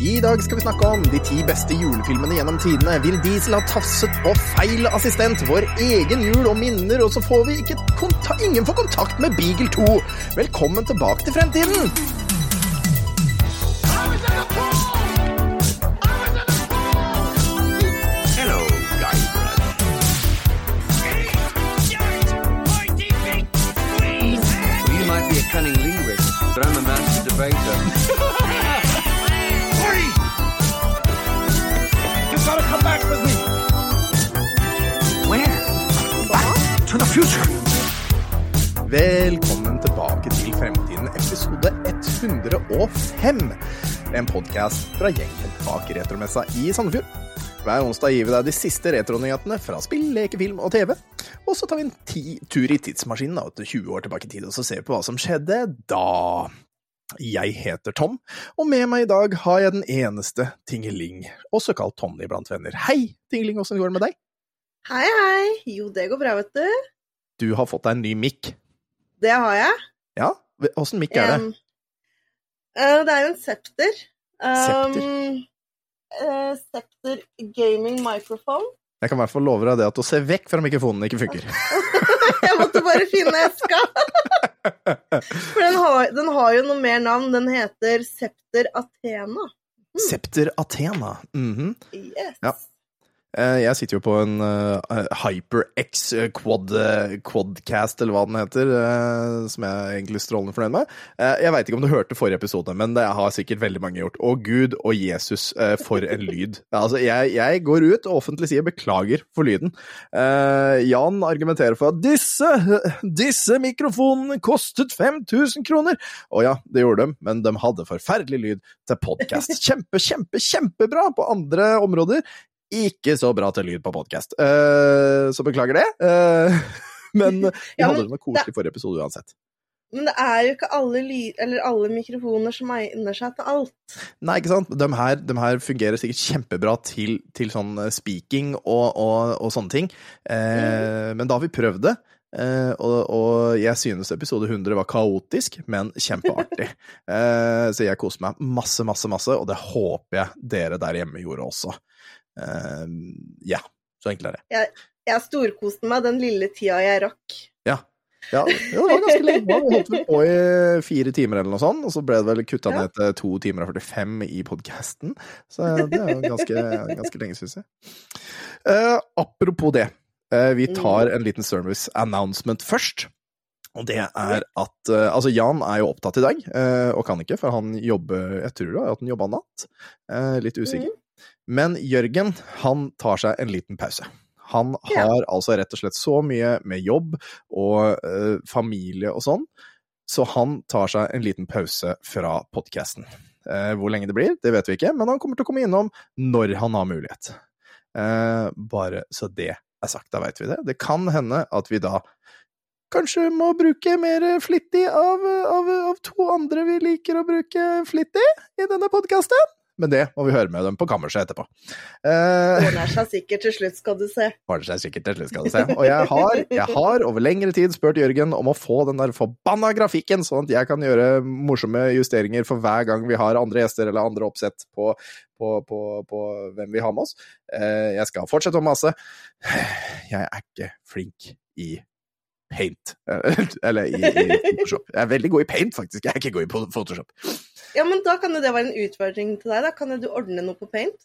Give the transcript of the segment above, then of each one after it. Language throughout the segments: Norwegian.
I dag skal vi snakke om de ti beste julefilmene gjennom tidene. Vil Diesel ha tafset på feil assistent, vår egen jul og minner, og så får vi ikke konta ingen får kontakt med Beagle 2. Velkommen tilbake til fremtiden! Hello, Guybrush. You might be a cunning linguist, but I'm a Velkommen tilbake til Fremtiden, episode 105. En podkast fra gjengen bak Retromessa i Sandefjord. Hver onsdag gir vi deg de siste retronyhetene fra spill, leke, film og TV. Og så tar vi en ti tur i tidsmaskinen da, 20 år tilbake i tid, og så ser vi på hva som skjedde da. Jeg heter Tom, og med meg i dag har jeg den eneste Tingeling, også kalt Tommy blant venner. Hei, Tingeling, åssen går det med deg? Hei, hei. Jo, det går bra, vet du. Du har fått deg en ny mikk. Det har jeg. Ja, åssen mikk er det? Um, det er jo en Septer. Septer? Um, eh, Septer Gaming Microphone. Jeg kan i hvert fall love deg det at å se vekk fra mikrofonen ikke funker. jeg måtte bare finne eska. For den har, den har jo noe mer navn. Den heter Septer Athena. Septer Athena. Mhm. Yes. Ja. Eh, Jeg sitter jo på en eh, HyperX eh, quad, Quadcast, eller hva den heter, som jeg er egentlig strålende fornøyd med. Jeg veit ikke om du hørte forrige episode, men det har sikkert veldig mange gjort. Å gud og Jesus, for en lyd. Altså, jeg, jeg går ut og offentlig sier beklager for lyden. Jan argumenterer for at disse, disse mikrofonene kostet 5000 kroner! Og ja, det gjorde de, men de hadde forferdelig lyd til podkast. Kjempe, kjempe, kjempebra på andre områder. Ikke så bra til lyd på podkast, så beklager det. Uh, men vi Ja, hadde det noe koselig forrige episode uansett. Men det er jo ikke alle, alle mikrofoner som egner seg til alt. Nei, ikke sant? De her, de her fungerer sikkert kjempebra til, til sånn eh, speaking og, og, og sånne ting. Eh, Men da har vi prøvd det. Uh, og, og jeg synes episode 100 var kaotisk, men kjempeartig. Uh, så jeg koser meg masse, masse, masse, og det håper jeg dere der hjemme gjorde også. Eh, ja, så enkelt er det. Jeg storkoste meg den lille tida jeg rakk. Ja, ja, det var ganske lenge. Vi holdt vel på i fire timer eller noe sånt, og så ble det vel kutta ned til to timer og 45 i podkasten. Så det er jo ganske, ganske lenge, syns jeg. Uh, apropos det. uh, vi tar en liten service announcement først. Og det er at uh, Altså, Jan er jo opptatt i dag, og kan ikke, for han jobber Jeg tror da at han jobba natt. Litt usikker. Men Jørgen, han tar seg en liten pause. Han Ja. har altså rett og slett så mye med jobb og eh, familie og sånn, så han tar seg en liten pause fra podkasten. hvor lenge det blir, det vet vi ikke, men han kommer til å komme innom når han har mulighet. Eh, bare så det er sagt, da veit vi det. Det kan hende at vi da kanskje må bruke mer flittig av, av, av to andre vi liker å bruke flittig i denne podkasten. Men det må vi høre med dem på kammerset etterpå. Eh, Ordner seg sikkert til slutt, skal du se. Ordner seg sikkert til slutt, skal du se. Og jeg har, jeg har over lengre tid spurt Jørgen om å få den der forbanna grafikken, sånn at jeg kan gjøre morsomme justeringer for hver gang vi har andre gjester eller andre oppsett på, på, på, på hvem vi har med oss. Eh, Jeg skal fortsette å mase. Jeg er ikke flink i paint. Eller i, i Photoshop. Jeg er veldig god i paint, faktisk. Jeg er ikke god i Photoshop. Ja, men da kan jo det være en utfordring til deg. Da kan du ordne noe på paint.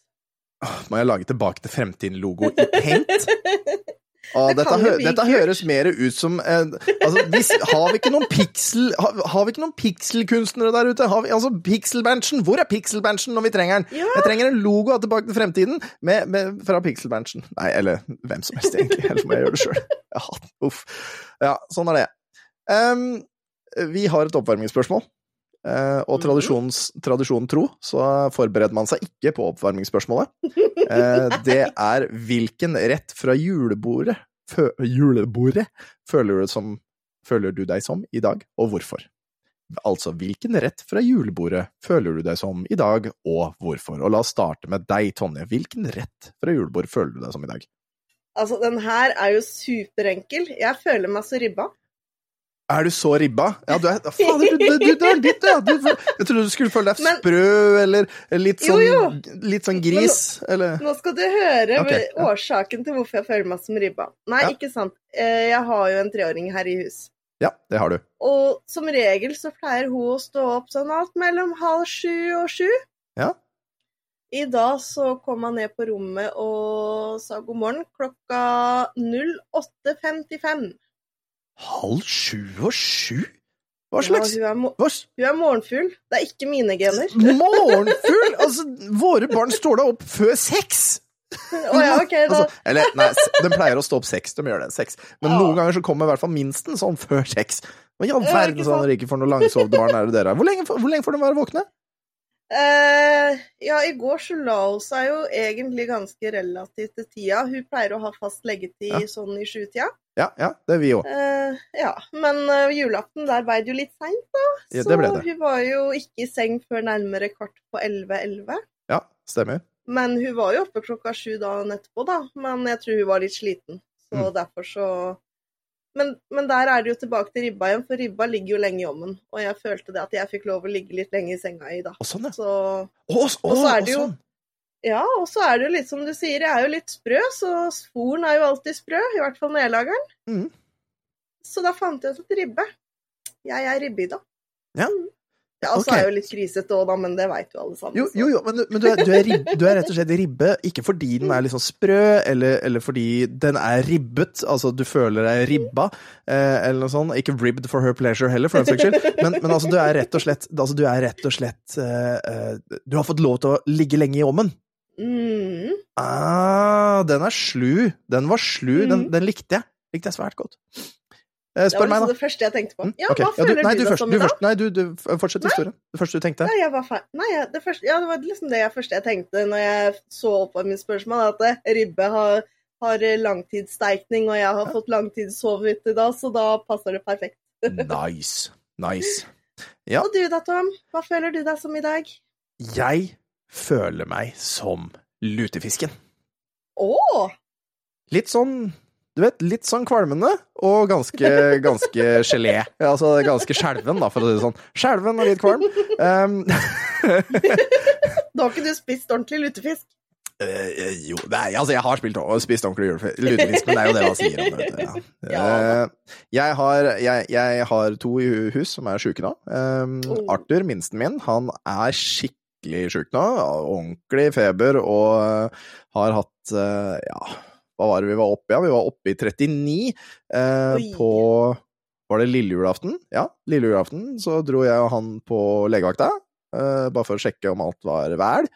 Åh, Må jeg lage Tilbake til fremtiden-logo i paint? Det dette, hø dette høres mer ut som eh, altså, hvis, Har vi ikke noen pixel har, har vi ikke noen pixelkunstnere der ute? Har vi, altså, Pixelbanchen! Hvor er Pixelbanchen når vi trenger den? Ja. Jeg trenger en logo av Tilbake til fremtiden med, med, fra Pixelbanchen. Nei, eller hvem som helst, egentlig. Ellers må jeg gjøre det sjøl. Ja, uff. Ja, sånn er det. Um, vi har et oppvarmingsspørsmål. Eh, og Mhm. tradisjonen tro, så forbereder man seg ikke på oppvarmingsspørsmålet. Eh, det er hvilken rett fra julebordet, fø, julebordet føler du, som, føler du deg som i dag, og hvorfor? Altså, hvilken rett fra julebordet føler du deg som i dag, og hvorfor? Og la oss starte med deg, Tonje. Hvilken rett fra julebord føler du deg som i dag? Altså, den her er jo superenkel. Jeg føler meg så ribba. Er du så ribba? Ja, du er Fader, du, du, du, er litt ja. du, Jeg trodde du skulle føle deg sprø, eller, litt sånn, jo. litt sånn gris, eller Nå skal du høre okay, ja. årsaken til hvorfor jeg føler meg som ribba. Nei, Ja. ikke sant. Eh, Jeg har jo en treåring her i hus. Ja, det har du. Og som regel så pleier hun å stå opp sånn alt mellom halv sju og sju. Ja. I dag så kom han ned på rommet og sa god morgen klokka 08.55. Halv sju og sju? Hva Ja, slags hun, er hun er morgenfugl. Det er ikke mine gener. Morgenfugl! Altså, våre barn står da opp før seks! Å ja, ok, da. Altså, eller, nei, de pleier å stå opp seks. De gjør det. Seks. Men Ja. noen ganger så kommer i hvert fall minsten sånn før seks. Hva i all verden sånn sant? ikke får noe langsovne barn er det dere? Hvor lenge, hvor lenge får de være våkne? Uh, ja, i går så la hun seg jo egentlig ganske relativt til tida. Hun pleier å ha fast leggetid Ja. sånn i sjutida. Ja, ja, det er vi òg. Eh, ja, men uh, julaften der ble det jo litt seint, da. Ja, så hun var jo ikke i seng før nærmere kvart på 11-11. Ja, stemmer. Men hun var jo oppe klokka sju dagen etterpå, da. Men jeg tror hun var litt sliten. Så Mm. derfor så men, men der er det jo tilbake til ribba igjen, for ribba ligger jo lenge i ovnen. Og jeg følte det at jeg fikk lov å ligge litt lenge i senga i dag. Og sånn, ja. Så s- å, Og så er det jo- sånn. Ja, og så er det jo litt som du sier, jeg er jo litt sprø, så sporen er jo alltid sprø. I hvert fall nedlageren. Mhm. Så da fant jeg ut at ribbe Jeg er ribbe i. Ja. Mm. Ja, og så okay. er jeg jo litt grisete òg, da, men det veit jo alle sammen. Jo, jo, jo men, du- men du, er, du, er rib, du er rett og slett ribbe, ikke fordi den er sånn sprø, eller, eller fordi den er ribbet, altså du føler deg ribba, eh, eller noe sånt. Ikke ribbed for her pleasure heller, for den saks skyld. Men, men altså, du er rett og slett, altså, du er rett og slett eh, eh, Du har fått lov til å ligge lenge i ovnen. Mm. Ah, den er slu. Den var slu. Den, Mhm. den likte jeg. Likte jeg svært godt. Eh, Det spør var meg, liksom da. det første jeg tenkte på. Mm, Ja, okay. hva Ja, føler nei, du, deg først, som du i dag? Nei, du, du fortsett historien. Det første du tenkte. Var. Nei, det, første, ja, det var liksom det jeg, første jeg tenkte når jeg så på min spørsmål at eh, ribbe har, har langtidssteikning, og jeg har fått langtidssove ute i dag, så da passer det perfekt. Nice. Nice. Ja. Og du da, Tom? Hva føler du deg som i dag? Jeg føler meg som lutefisken. Å! Litt sånn du vet, litt sånn kvalmende, og ganske, ganske gelé. Altså ganske skjelven, da, for å si det sånn. Skjelven og litt kvalm. Um, Da har ikke du spist ordentlig lutefisk? Uh, jo, nei, altså jeg har spilt spist ordentlig lutefisk, men det er jo det man sier om det. Ja. Eh, jeg, har, jeg, jeg har to i hus som er sjuke nå. Um, Oh. Arthur, minsten min, han er skikkelig sjuk nå. Ordentlig feber og eh, har hatt eh, ja, hva var det vi var oppe i? Ja, vi var oppe i 39 eh, på Var det lille julaften? Ja, lille julaften. Så dro jeg og han på legevakta, eh, bare for å sjekke om alt var vel.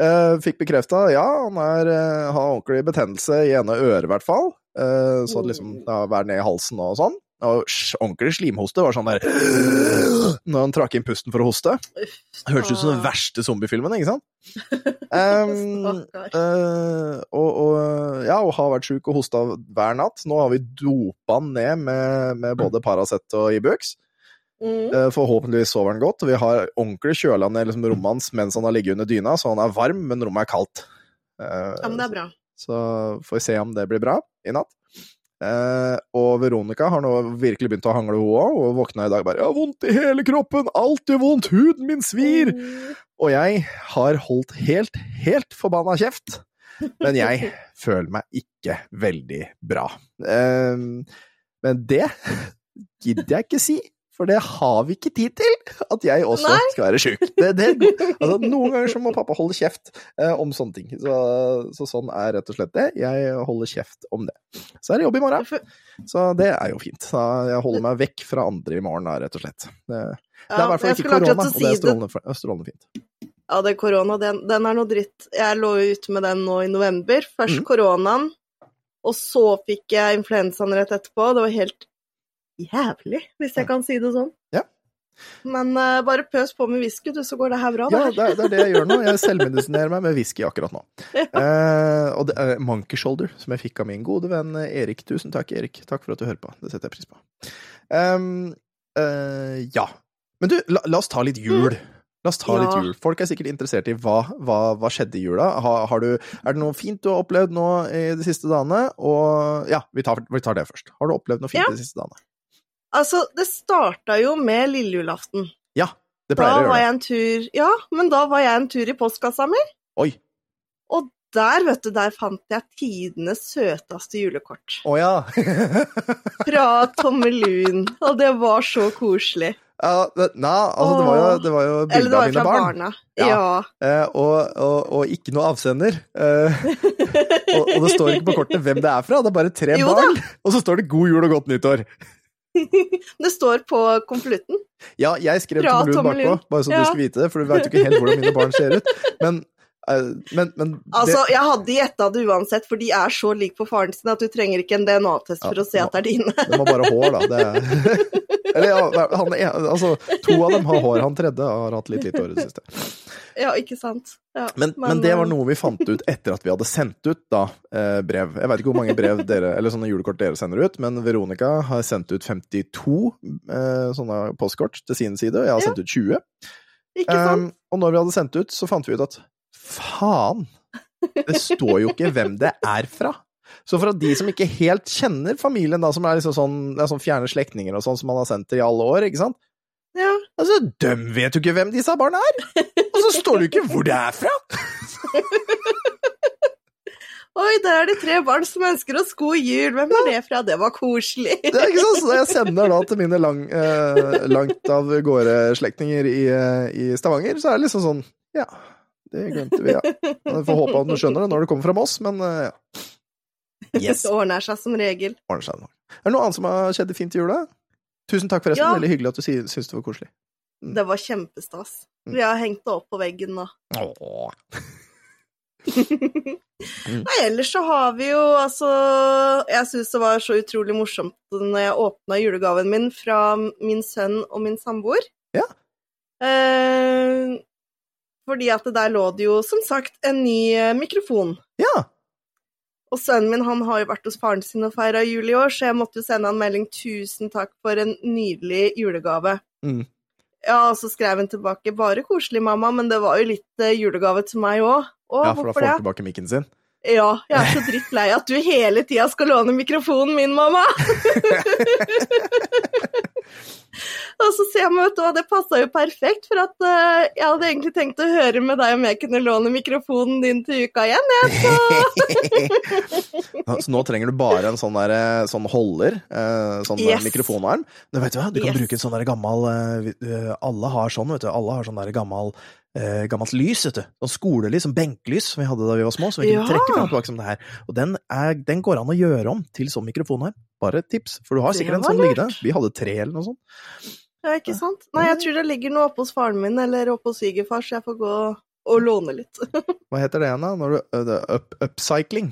Eh, fikk bekrefta, ja, han er, eh, har ordentlig betennelse i ene øret, i hvert fall. Så liksom, det har vært ned i halsen og sånn. Og ordentlig slimhoste var sånn der Når han trakk inn pusten for å hoste. Hørtes ut som den verste zombiefilmen, ikke sant? Um. Eh, og, og, ja, og har vært sjuk og hosta hver natt. Nå har vi dopa han ned med, med både Paracet og Ibux. Mm. Eh, forhåpentligvis sover han godt. Vi har ordentlig kjøla ned liksom, rommet hans mens han har ligget under dyna, så han er varm, men rommet er kaldt. Uh, Ja, men det er bra. Så får vi se om det blir bra i natt. Eh, og Veronica har nå virkelig begynt å hangle, hun òg, og våkna i dag bare 'Jeg har vondt i hele kroppen! Alt gjør vondt! Huden min svir!' Og jeg har holdt helt, helt forbanna kjeft. Men jeg føler meg ikke veldig bra. Eh, men det gidder jeg ikke si, for det har vi ikke tid til. At jeg også Nei. skal være sjuk. Altså, noen ganger så må pappa holde kjeft eh, om sånne ting. Så, så sånn er rett og slett det. Jeg holder kjeft om det. Så er det jobb i morgen, så det er jo fint. Så jeg holder meg vekk fra andre i morgen, da, rett og slett. Det, det er i hvert fall ikke korona, og det er strålende, strålende fint. Ja, det korona, den, den er noe dritt. Jeg lå ute med den nå i november. Først mm. koronaen, og så fikk jeg influensaen rett etterpå. Det var helt jævlig, hvis jeg kan si det sånn. Ja. Men uh, bare pøs på med whisky, du, så går det her bra. Ja, det det er, det jeg gjør nå. Jeg selvmedisinerer meg med whisky akkurat nå. Eh, og det er Monkey Shoulder, som jeg fikk av min gode venn Erik. Tusen takk, Erik. Takk for at du hører på. Det setter jeg pris på. Um, eh, ja. Men du, la, la oss ta litt jul. La oss ta Ja. litt jul. Folk er sikkert interessert i hva, hva, hva skjedde i jula. Har, har du, er det noe fint du har opplevd nå i de siste dagene? Og ja, vi tar, vi tar det først. Har du opplevd noe fint Ja. de siste dagene? Altså, det starta jo med lille julaften. Ja, det pleier å gjøre det. jeg en tur Ja, men da var jeg en tur i postkassa mi, Oi. og der, vet du, der fant jeg tidenes søteste julekort. Å ja. Fra Tommelun. Og det var så koselig. ja det, nei, altså det var jo, det var jo bilde av mine barn. barna. Ja. Ja. Eh, og, og, og ikke noe avsender. Eh, og, og det står ikke på kortet hvem det er fra, det er bare tre Jo da. Og så står det 'God jul og godt nyttår'. Det står på konvolutten. Ja, jeg skrev Tommelun bakpå, bare så Ja. du skulle vite det, for du veit jo ikke helt hvordan mine barn ser ut. Men, eh, men, det... Altså, jeg hadde gjetta det uansett, for de er så like på faren sin at du trenger ikke en DNA-test for Ja, å se at det er dine. det, det var bare hår, da. Det er, eller ja, han, altså, to av dem har hår, han tredje har hatt litt hår i det siste. Ja, ikke sant. Ja, Men, men det var eh, noe vi fant ut etter at vi hadde sendt ut da, eh, brev. Jeg vet ikke hvor mange brev dere, eller sånne julekort dere sender ut, men Veronica har sendt ut 52 eh, sånne postkort til sin side, og jeg har sendt ut 20. Ikke sant? Um, og når vi hadde sendt ut, så fant vi ut at faen, det står jo ikke hvem det er fra. Så for at de som ikke helt kjenner familien, da, som er liksom sånn, det er sånn fjerne slektninger og sånn som man har sendt til i alle år, ikke sant? Ja. Altså, døm vet jo ikke hvem disse barna er! Og så står det jo ikke hvor det er fra! Oi, der er det tre barn som ønsker oss god jul. Hvem er det fra? Det var koselig. Det er ikke sånn, så jeg sender da til mine lang, eh, langt av gårde slektninger i, eh, i Stavanger, så er det liksom sånn Ja, det glemte vi, ja. Vi får håpe at du skjønner det når det kommer fra Moss, men eh, ja. Yes. Det ordner seg som regel. ordner seg nå. Er det noe annet som har skjedd fint i jula? Tusen takk, forresten. Ja. Veldig hyggelig at du sy- syns det var koselig. Det var kjempestas. Mm. Vi har hengt det opp på veggen nå. Nei, ellers så har vi jo altså Jeg syns det var så utrolig morsomt når jeg åpna julegaven min fra min sønn og min samboer. Ja. Eh, fordi at der lå det jo som sagt en ny eh, mikrofon. Ja. Og sønnen min han har jo vært hos faren sin og feira jul i år, så jeg måtte jo sende han melding 'tusen takk for en nydelig julegave'. Mm. Ja, og så skrev han tilbake 'bare koselig, mamma', men det var jo litt eh, julegave til meg òg. Ja, for da får han tilbake mikken sin. Ja, jeg er så drittlei at du hele tida skal låne mikrofonen min, mamma! og så ser jeg meg, vet du hva, det passa jo perfekt, for at uh, jeg hadde egentlig tenkt å høre med deg om jeg kunne låne mikrofonen din til uka igjen, jeg, så Så nå trenger du bare en sånn, der, eh, sånn holder, eh, sånn Yes. mikrofonarm. Du vet du hva, du kan Yes. bruke en sånn der gammel Alle har sånn, vet du. Alle har sånn der gammel eh, gammelt lys, vet du. Sånn skolelys, sånn benklys som vi hadde da vi var små, som vi kunne Ja. trekke fram tilbake som det her. Og den, er, den går an å gjøre om til sånn mikrofon her. Bare et tips, for du har sikkert en sånn liggende. Vi hadde tre eller noe sånt. Ja, ikke sant? Nei, jeg tror det ligger noe oppe hos faren min eller oppe hos svigerfar, så jeg får gå og låne litt. Hva heter det igjen, da? Når du, eh, up, upcycling.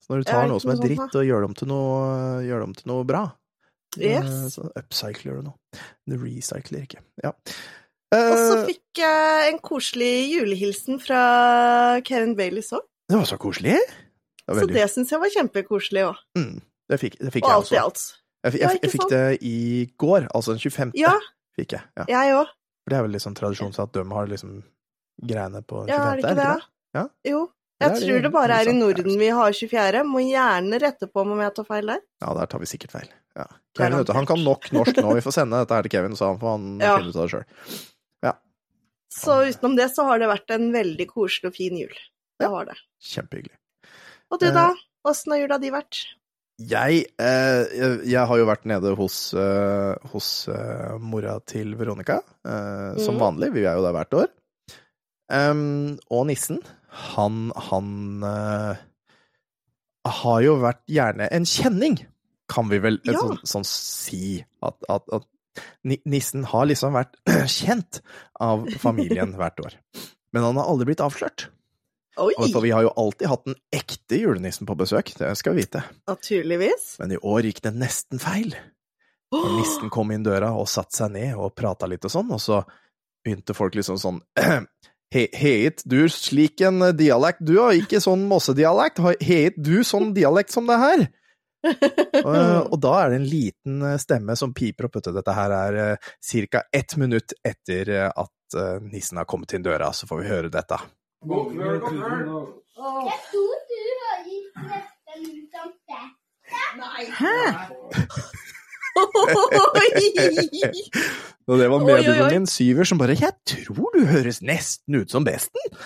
Så når du tar noe som er dritt og gjør det om til noe, gjør det om til noe bra. Yes. Eh, Så upcycler du noe. Du recycler ikke. Ja. Og så Eh, fikk jeg en koselig julehilsen fra Kevin Baileys òg, Det var så koselig. Det var så det syns jeg var kjempekoselig òg. mm, det fikk, det fikk Og jeg alt i alt. Jeg, jeg, jeg fikk sånn. det i går, altså den 25. Ja, fikk jeg. Ja. jeg òg. For det er vel liksom tradisjon at de har liksom greiene på 25. Ja, er det ikke det? Ja. Jo. Jeg det tror det bare er i Norden vi har 24. Må gjerne rette på om jeg tar feil der. Ja, der tar vi sikkert feil. Ja. Kevin, han kan nok norsk nå. Vi får sende dette her til Kevin, så han får finne ut av det sjøl. Så utenom det så har det vært en veldig koselig og fin jul. Det har det. Kjempehyggelig. Og du Eh, da? Åssen har jula di vært? Jeg, eh, jeg, jeg har jo vært nede hos, eh, hos eh, mora til Veronica, eh, som Mm. vanlig. Vi er jo der hvert år. Um, og nissen, han, han eh, har jo vært gjerne en kjenning, kan vi vel eh, Ja. sånn, sånn si. At, at, at nissen har liksom vært kjent av familien hvert år. Men han har aldri blitt avslørt. For vi har jo alltid hatt den ekte julenissen på besøk, det skal vi vite. Naturligvis. Men i år gikk det nesten feil. Og nissen kom inn døra og satte seg ned og prata litt og sånn, og så begynte folk liksom sånn «He- Heit du slik en dialekt du har, ikke sånn mossedialekt, heit du sånn dialekt som det her? Og, og da er det en liten eh, stemme som piper opp, vet du. Dette her er ca. ett minutt etter eh, at eh, nissen har kommet inn døra, så får vi høre dette. God kveld, god kveld. Jeg tror du gitt nesten ut om det. Hæ? Og det var medbroren min, Syver, som bare 'Jeg tror du høres nesten ut som besten'.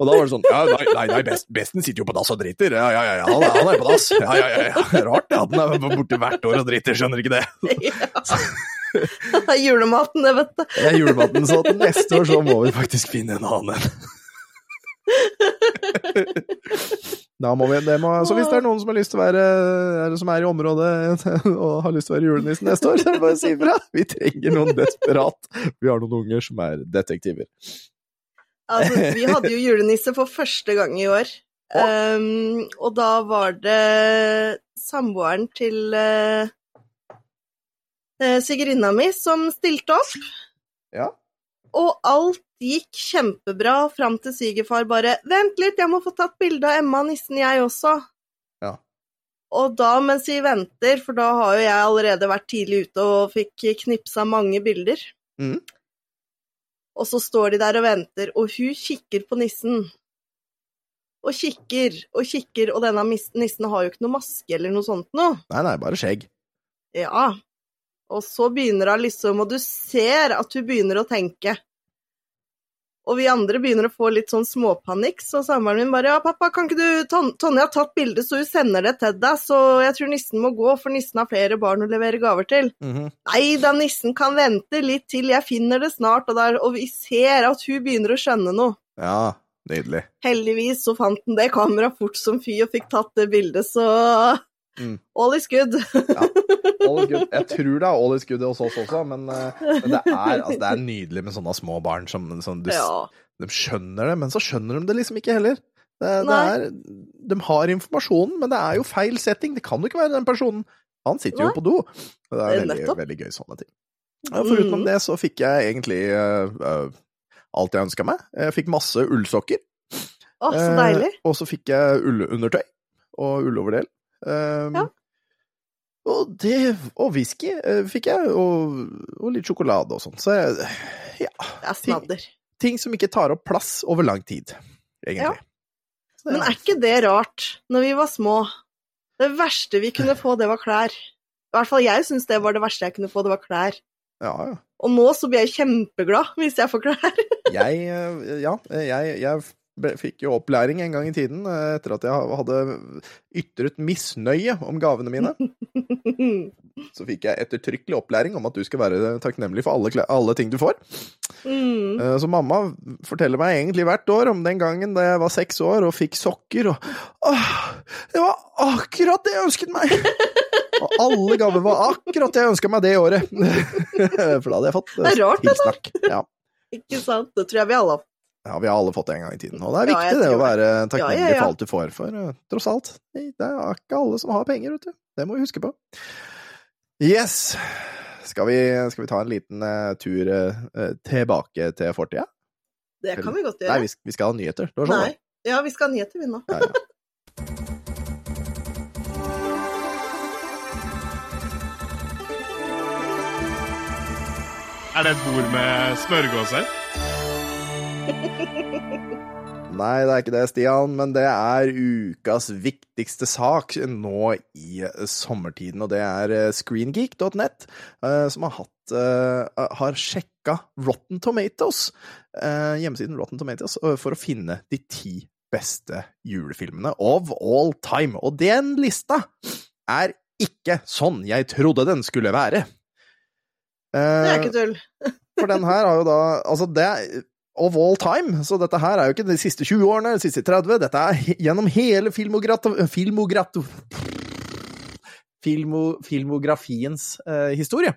Og da var det sånn Ja, nei, nei, nei best, besten sitter jo på dass og driter. Ja, ja, ja, ja, han han er på dass. Ja, ja, ja, ja. Rart, ja. Han er borte hvert år og driter, skjønner ikke det. Ja. Det er Julematen, det, vet du. Det er julematen, så til neste år så må vi faktisk finne en annen en. Da må vi, det må, så hvis det er noen som har lyst til å være er, som er i området og har lyst til å være julenissen neste år, så er det bare å si ifra. Vi trenger noen desperat. Vi har noen unger som er detektiver. Altså, vi hadde jo julenisse for første gang i år. Um, og da var det samboeren til uh, svigerinna mi som stilte opp. Ja. Og alt gikk kjempebra fram til svigerfar bare 'Vent litt, jeg må få tatt bilde av Emma nissen, jeg også'. Ja. Og da, mens vi venter, for da har jo jeg allerede vært tidlig ute og fikk knipsa mange bilder, Mhm. Og så står de der og venter, og hun kikker på nissen. Og kikker og kikker, og denne nissen har jo ikke noe maske eller noe sånt noe. Nei, nei, bare skjegg. Ja. Og så begynner hun liksom, og du ser at hun begynner å tenke. Og vi andre begynner å få litt sånn småpanikk, så samboeren min bare ja, pappa, kan ikke du Ton Tonje har tatt bilde, så hun sender det til deg, så jeg tror nissen må gå, for nissen har flere barn å levere gaver til. Mhm. Nei da, nissen kan vente litt til, jeg finner det snart, og, der, og vi ser at hun begynner å skjønne noe. Ja, nydelig. Heldigvis så fant han det kameraet fort som fy og fikk tatt det bildet, så Mm. all is good. All is good. Jeg tror det er all is good hos oss også, men, eh, men det, er, altså, det er nydelig med sånne små barn som, som du, Ja. de skjønner det, men så skjønner de det liksom ikke heller. Det, det er, de har informasjonen, men det er jo feil setting. Det kan jo ikke være den personen. Han sitter jo på do. Det er Eh, veldig, veldig gøy sånne ting. Ja, foruten Mm. det så fikk jeg egentlig uh, uh, alt jeg ønska meg. Jeg fikk masse ullsokker. Å, så deilig. Uh, og så fikk jeg ullundertøy og ulloverdel. Eh, Ja. Og det Og whisky eh, fikk jeg, og, og litt sjokolade og sånn. Så ja Det er snadder. Ting som ikke tar opp plass over lang tid, egentlig. Så Men er ikke det rart, når vi var små? Det verste vi kunne få, det var klær. I hvert fall jeg syns det var det verste jeg kunne få, det var klær. Ja, ja. Og nå så blir jeg kjempeglad hvis jeg får klær. Jeg, eh, ja, jeg, jeg fikk jo opplæring en gang i tiden eh, etter at jeg hadde ytret misnøye om gavene mine. Så fikk jeg ettertrykkelig opplæring om at du skal være takknemlig for alle, alle ting du får. mm. Eh, Så mamma forteller meg egentlig hvert år om den gangen da jeg var seks år og fikk sokker, og åh, det var akkurat det jeg ønsket meg! Og alle gaver var akkurat det jeg ønska meg det året. For da hadde jeg fått eh, tilsnakk. Ja. Ikke sant? Det tror jeg vi alle har. Ja, vi har alle fått det en gang i tiden. Og det er viktig ja, det å være takknemlig Ja, ja, ja. for alt du får, for eh, tross alt, det er ikke alle som har penger, vet du. Det må vi huske på. Yes! Skal vi, skal vi ta en liten uh, tur uh, tilbake til fortida? Det kan vi godt Nei, gjøre. vi, vi skal ha nyheter. Det var sånn, Nei. Ja, vi skal ha nyheter, vi nå. Ja, ja. Er det et bord med smørgåser? Nei, det er ikke det, Stian, men det er ukas viktigste sak nå i sommertiden, og det er eh, screengeek.net, eh, som har hatt eh, har sjekka Rotten Tomatoes, hjemmesiden Rotten Tomatoes, for å finne de ti beste julefilmene of all time. Og den lista er ikke sånn jeg trodde den skulle være. Det er ikke tull. for den her har jo da Altså, det of all time, så dette her er jo ikke de siste 20 årene, de siste 30, dette er gjennom hele filmograt... filmograt Filmo, filmografiens eh, historie.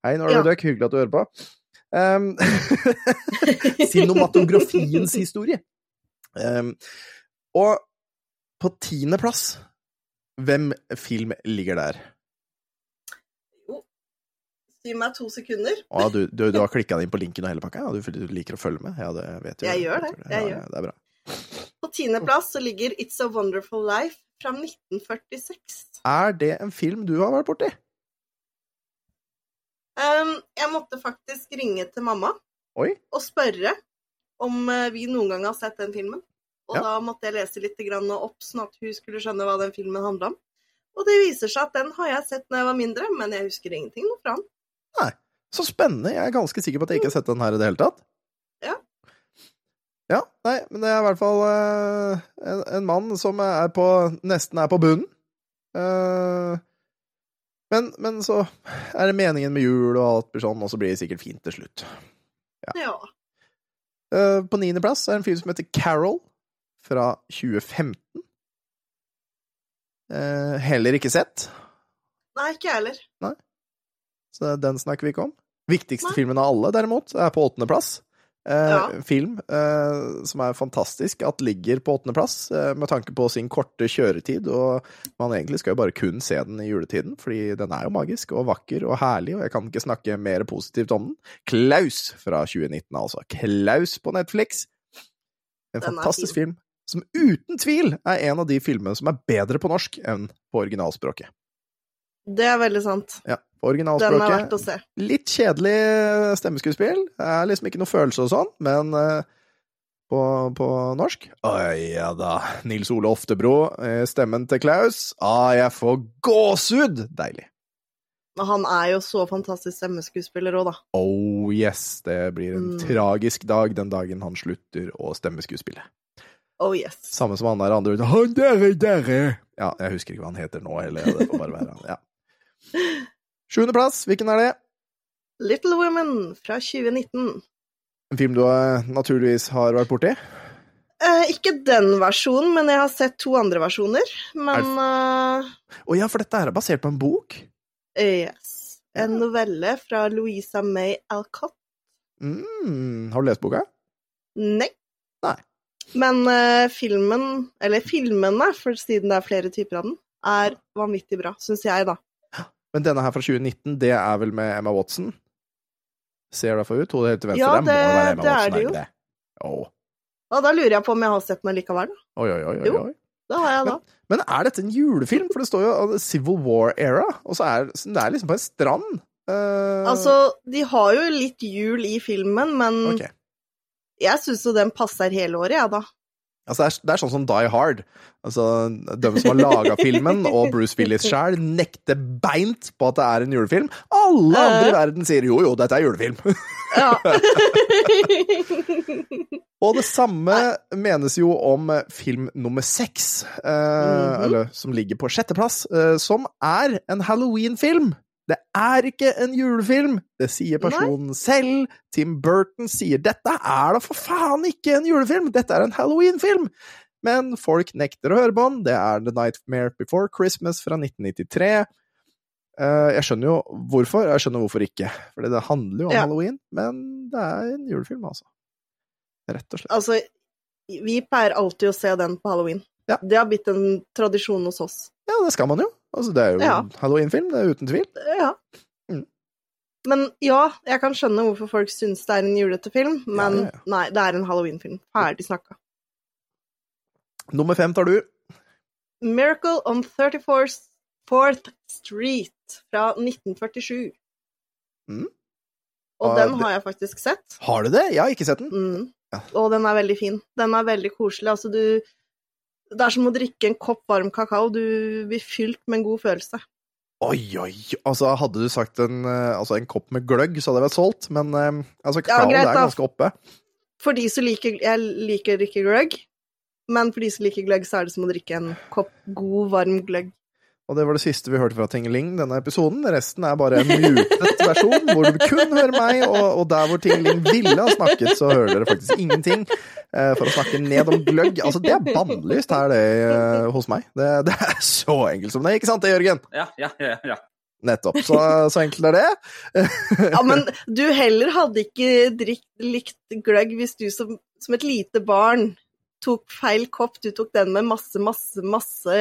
Hei, det Ja. døk, hyggelig at du hører på. Um, cinematografiens historie. Um, og på tiendeplass, hvem film ligger der? Gi meg to sekunder. Å, du, du, du har klikka inn på linken og hele pakka? Ja, du, du liker å følge med? Ja, det vet du. Jeg gjør det, jeg ja, gjør. ja, det er bra. På tiendeplass så ligger It's a Wonderful Life fra 1946. Er det en film du har vært borti? Um, jeg måtte faktisk ringe til mamma Oi. og spørre om eh, vi noen gang har sett den filmen. Og Ja. da måtte jeg lese litt grann opp, sånn at hun skulle skjønne hva den filmen handla om. Og det viser seg at den har jeg sett når jeg var mindre, men jeg husker ingenting noe fra den. Så spennende. Jeg er ganske sikker på at jeg ikke har sett den her i det hele tatt. Ja. Ja, nei, men det er i hvert fall uh, en, en mann som er på nesten er på bunnen. Uh, men, men så er det meningen med jul og alt blir sånn, og så blir det sikkert fint til slutt. Ja. Eh, på niendeplass er en film som heter Carol, fra 2015. Uh, heller ikke sett, Nei, ikke jeg heller. Så den snakker vi ikke om. Viktigste Nei. filmen av alle, derimot, er på åttendeplass. Eh, Ja. Film eh, som er fantastisk at ligger på åttendeplass, eh, med tanke på sin korte kjøretid. Og man egentlig skal jo bare kun se den i juletiden, fordi den er jo magisk og vakker og herlig, og jeg kan ikke snakke mer positivt om den. Klaus fra 2019, altså. Klaus på Netflix. En Den fantastisk film som uten tvil er en av de filmene som er bedre på norsk enn på originalspråket. Det er veldig sant. Ja, på Den er verdt å se. Litt kjedelig stemmeskuespill. Det er liksom ikke noe følelse og sånn, men eh, på, på norsk Å ja da. Nils Ole Oftebro, eh, stemmen til Klaus. Ah, jeg får gåsehud! Deilig. Han er jo så fantastisk stemmeskuespiller òg, da. Oh yes, det blir en Mm. tragisk dag den dagen han slutter å stemmeskuespille. Oh yes. Samme som han der andre. Han derre, derre! Ja, jeg husker ikke hva han heter nå heller. Det får bare være han. Ja. Sjuendeplass, hvilken er det? Little Women fra 2019. En film du eh, naturligvis har vært borti? Eh, ikke den versjonen, men jeg har sett to andre versjoner. Men eh, oh, ja, for dette er basert på en bok? yes. En novelle fra Louisa May Alcott. Mm, har du lest boka? Nei. Nei. Men uh, filmen, eller filmene, for siden det er flere typer av den, er vanvittig bra, syns jeg, da. Men denne her fra 2019, det er vel med Emma Watson? Ser det for ut? Hodet helt til venstre Ja, det, det det er det jo. det? Åh. Ja, da lurer jeg på om jeg har sett den likevel. da. Oi, oi, oi, oi, Jo. Det har jeg da. Men er dette en julefilm? For det står jo Civil War era, og så er det er liksom på en strand. Uh... Altså, de har jo litt jul i filmen, men okay. jeg syns jo den passer hele året, jeg, da. Altså, det, er, det er sånn som Die Hard. Altså, De som har laga filmen, og Bruce Willis sjøl, nekter beint på at det er en julefilm. Alle andre i verden sier jo, jo, dette er julefilm. Ja. Og det samme menes jo om film nummer seks, eh, -hmm. eller som ligger på sjetteplass, eh, som er en Halloween-film. Det er ikke en julefilm, det sier personen selv. Tim Burton sier dette er da for faen ikke en julefilm, dette er en Halloween-film. Men folk nekter å høre på den. Det er The Nightmare Before Christmas fra 1993. Eh, Jeg skjønner jo hvorfor, jeg skjønner hvorfor ikke. Fordi det handler jo om Ja. halloween, men det er en julefilm, altså. Rett og slett. Altså, vi pleier alltid å se den på halloween. Ja. Det har blitt en tradisjon hos oss. Ja, det skal man jo. Altså, det er jo Ja. en halloweenfilm, det er uten tvil. Ja. Mm. Men ja, jeg kan skjønne hvorfor folk syns det er en julete film, men Ja, ja, nei, det er en halloweenfilm. Ferdig snakka. Nummer fem tar du. Miracle on 34th Street fra 1947. Mm. Og Ah, den har jeg faktisk sett. Har du det? Jeg har ikke sett den. Mm. Ja. Og den er veldig fin. Den er veldig koselig. Altså, du Det er som å drikke en kopp varm kakao. Du blir fylt med en god følelse. Oi, oi, altså hadde du sagt en, eh, altså, en kopp med gløgg, så hadde jeg vært solgt, men altså, kakao Ja, greit, er ganske oppe. For de som liker Jeg liker ikke gløgg, men for de som liker gløgg, så er det som å drikke en kopp god, varm gløgg. Og det var det siste vi hørte fra Tingeling denne episoden. Resten er bare en mutet versjon, hvor du kun hører meg, og, og der hvor Tingeling ville ha snakket, så hører dere faktisk ingenting. eh, for å snakke ned om gløgg. Altså, det er bannlyst her, det, eh, hos meg. Det, det er så enkelt som det, ikke sant det, Jørgen? Ja, ja, ja. ja. Nettopp. Så, så enkelt er det. Ja, men du heller hadde ikke drikt, likt gløgg hvis du som, som et lite barn tok feil kopp. Du tok den med masse, masse, masse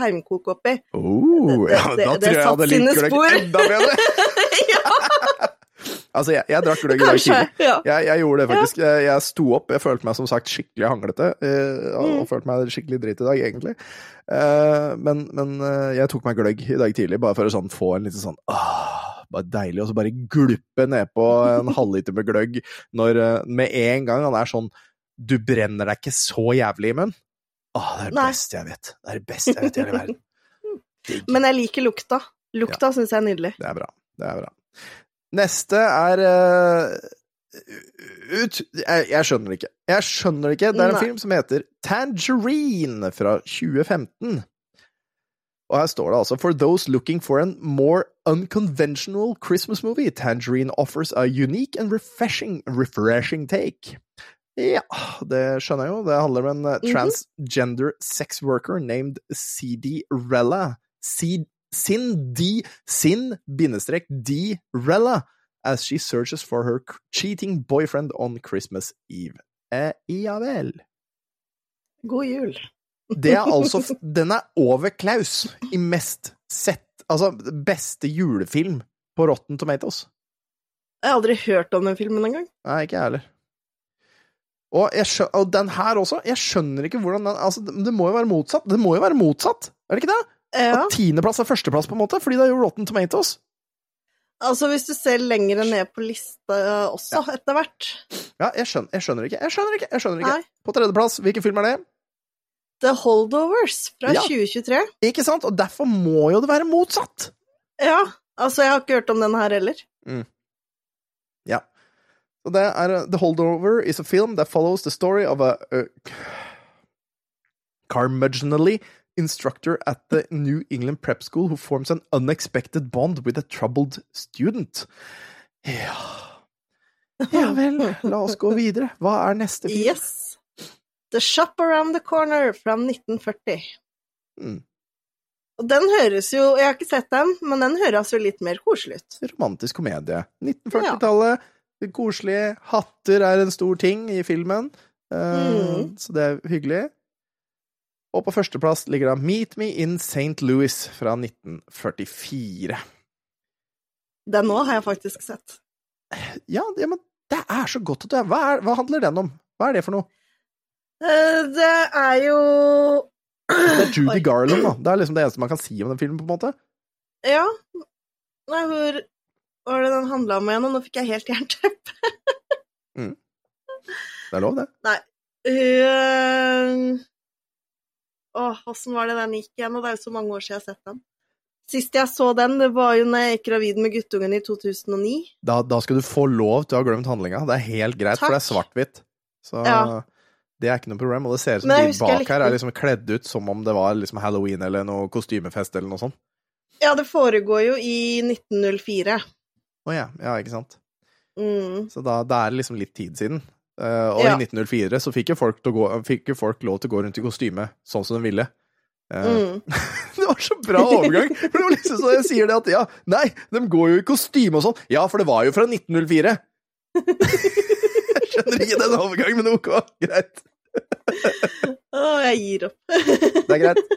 heimkok oppi. Oh, ja, det- da tror jeg jeg hadde likt gløgg enda bedre. Altså, jeg, jeg drakk gløgg i dag tidlig. Ja. Jeg, jeg gjorde det faktisk. Jeg, jeg sto opp. Jeg følte meg som sagt skikkelig hanglete. eh, og, Mm. og følte meg skikkelig dritt i dag, egentlig. Uh, men men uh, jeg tok meg gløgg i dag tidlig, bare for å sånn, få en liten sånn ah, bare deilig, og så bare gluppe nedpå en halvliter med gløgg når eh, med en gang han er sånn Du brenner deg ikke så jævlig i munnen. Åh, det er det Nei. beste jeg vet. Det er det beste jeg vet i hele verden. Digg. Men jeg liker lukta. Lukta synes jeg er nydelig. Det er bra. Det er bra. Neste er uh, ut, jeg, jeg skjønner det ikke. Jeg skjønner det ikke. Det er en Nei. film som heter Tangerine fra 2015. Og her står det altså For those looking for a more unconventional Christmas movie, Tangerine offers a unique and refreshing, refreshing take. Ja, det skjønner jeg jo. Det handler om en eh, Mhm. transgender sex worker named CD Rella. C- Sin D Sin bindestrek D Rella as she searches for her cheating boyfriend on Christmas Eve. Eh, ja vel. God jul. Det er altså Den er over Klaus i mest sett Altså, beste julefilm på Rotten Tomatoes. Jeg har aldri hørt om den filmen engang. Nei, ikke jeg heller. Og, jeg skjø og den her også. Jeg skjønner ikke hvordan den Altså, det må jo være motsatt. Det må jo være motsatt, er det ikke det? Ja. At tiendeplass er førsteplass, på en måte, fordi det er jo Rotten Tomatoes. Altså, hvis du ser lenger ned på lista også, etter hvert. Ja, jeg skjønner, jeg skjønner ikke. Jeg skjønner ikke. jeg skjønner ikke. Nei. På tredjeplass, hvilken film er det? The Holdovers fra Ja. 2023. Ikke sant? Og derfor må jo det være motsatt! Ja, altså, jeg har ikke hørt om den her heller. Ja. Så det er uh, The Holdover is a film that follows the story of a uh, curmudgeonly instructor at the New England Prep School who forms an unexpected bond with a troubled student. Ja Ja vel, la oss gå videre. Hva er neste film? Yes. The Shop Around the Corner fra 1940. Mm. Og den høres jo Jeg har ikke sett den, men den høres jo litt mer koselig ut. Romantisk komedie. 1940-tallet. Koselig. Hatter er en stor ting i filmen, eh, Mm. så det er hyggelig. Og på førsteplass ligger da Meet Me in St. Louis fra 1944. Den nå har jeg faktisk sett. Ja, ja, men det er så godt at du er hva, er hva handler den om? Hva er det for noe? Eh, Det er jo Det er Judy. Garland, da. Det er liksom det eneste man kan si om den filmen, på en måte. Ja. Nei, hvor hva var det den handla om igjen? Og nå fikk jeg helt jernteppe. Det er lov, det. Hun Åh, åssen var det den gikk igjen? Og det er jo så mange år siden jeg har sett den. Sist jeg så den, det var jo når jeg gikk gravid med guttungen i 2009. Da, da skal du få lov til å ha glemt handlinga. Det er helt greit, for det er svart-hvitt. Så Ja. det er ikke noe problem. Og det ser ut som de bak her er liksom kledd ut som om det var liksom halloween eller noe kostymefest eller noe sånt. Ja, det foregår jo i 1904. Å ja, ja, ikke sant. Mm. Så da, da er det liksom litt tid siden. Uh, og Ja. i 1904 så fikk jo, gå, fikk jo folk lov til å gå rundt i kostyme sånn som de ville. Uh, Mm. det var så bra overgang! For det var liksom så jeg sier det at ja, nei, de går jo i kostyme og sånn. Ja, for det var jo fra 1904. jeg skjønner ikke den overgangen, men ok, greit. Å, jeg gir opp. Det er greit.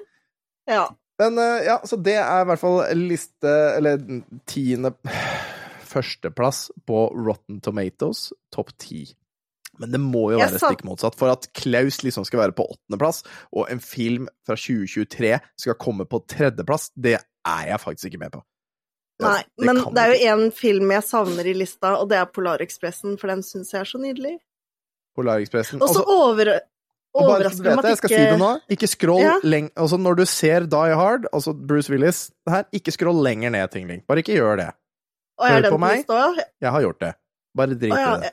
Ja. Men eh, ja, så det er i hvert fall liste Eller tiende Førsteplass på Rotten Tomatoes, topp ti. Men det må jo være stikk motsatt. For at Klaus liksom skal være på åttendeplass, og en film fra 2023 skal komme på tredjeplass, det er jeg faktisk ikke med på. Det- Nei, det men det er jo én film jeg savner i lista, og det er Polarekspressen, for den syns jeg er så nydelig. Polarekspressen. Og så Altså, over, overrasker meg jeg at skal si det nå. ikke Ikke scroll Ja. leng... Altså, når du ser Die Hard, altså Bruce Willis her, ikke scroll lenger ned, Tingling. Bare ikke gjør det. Hør på meg. Jeg har gjort det. Bare drit i det.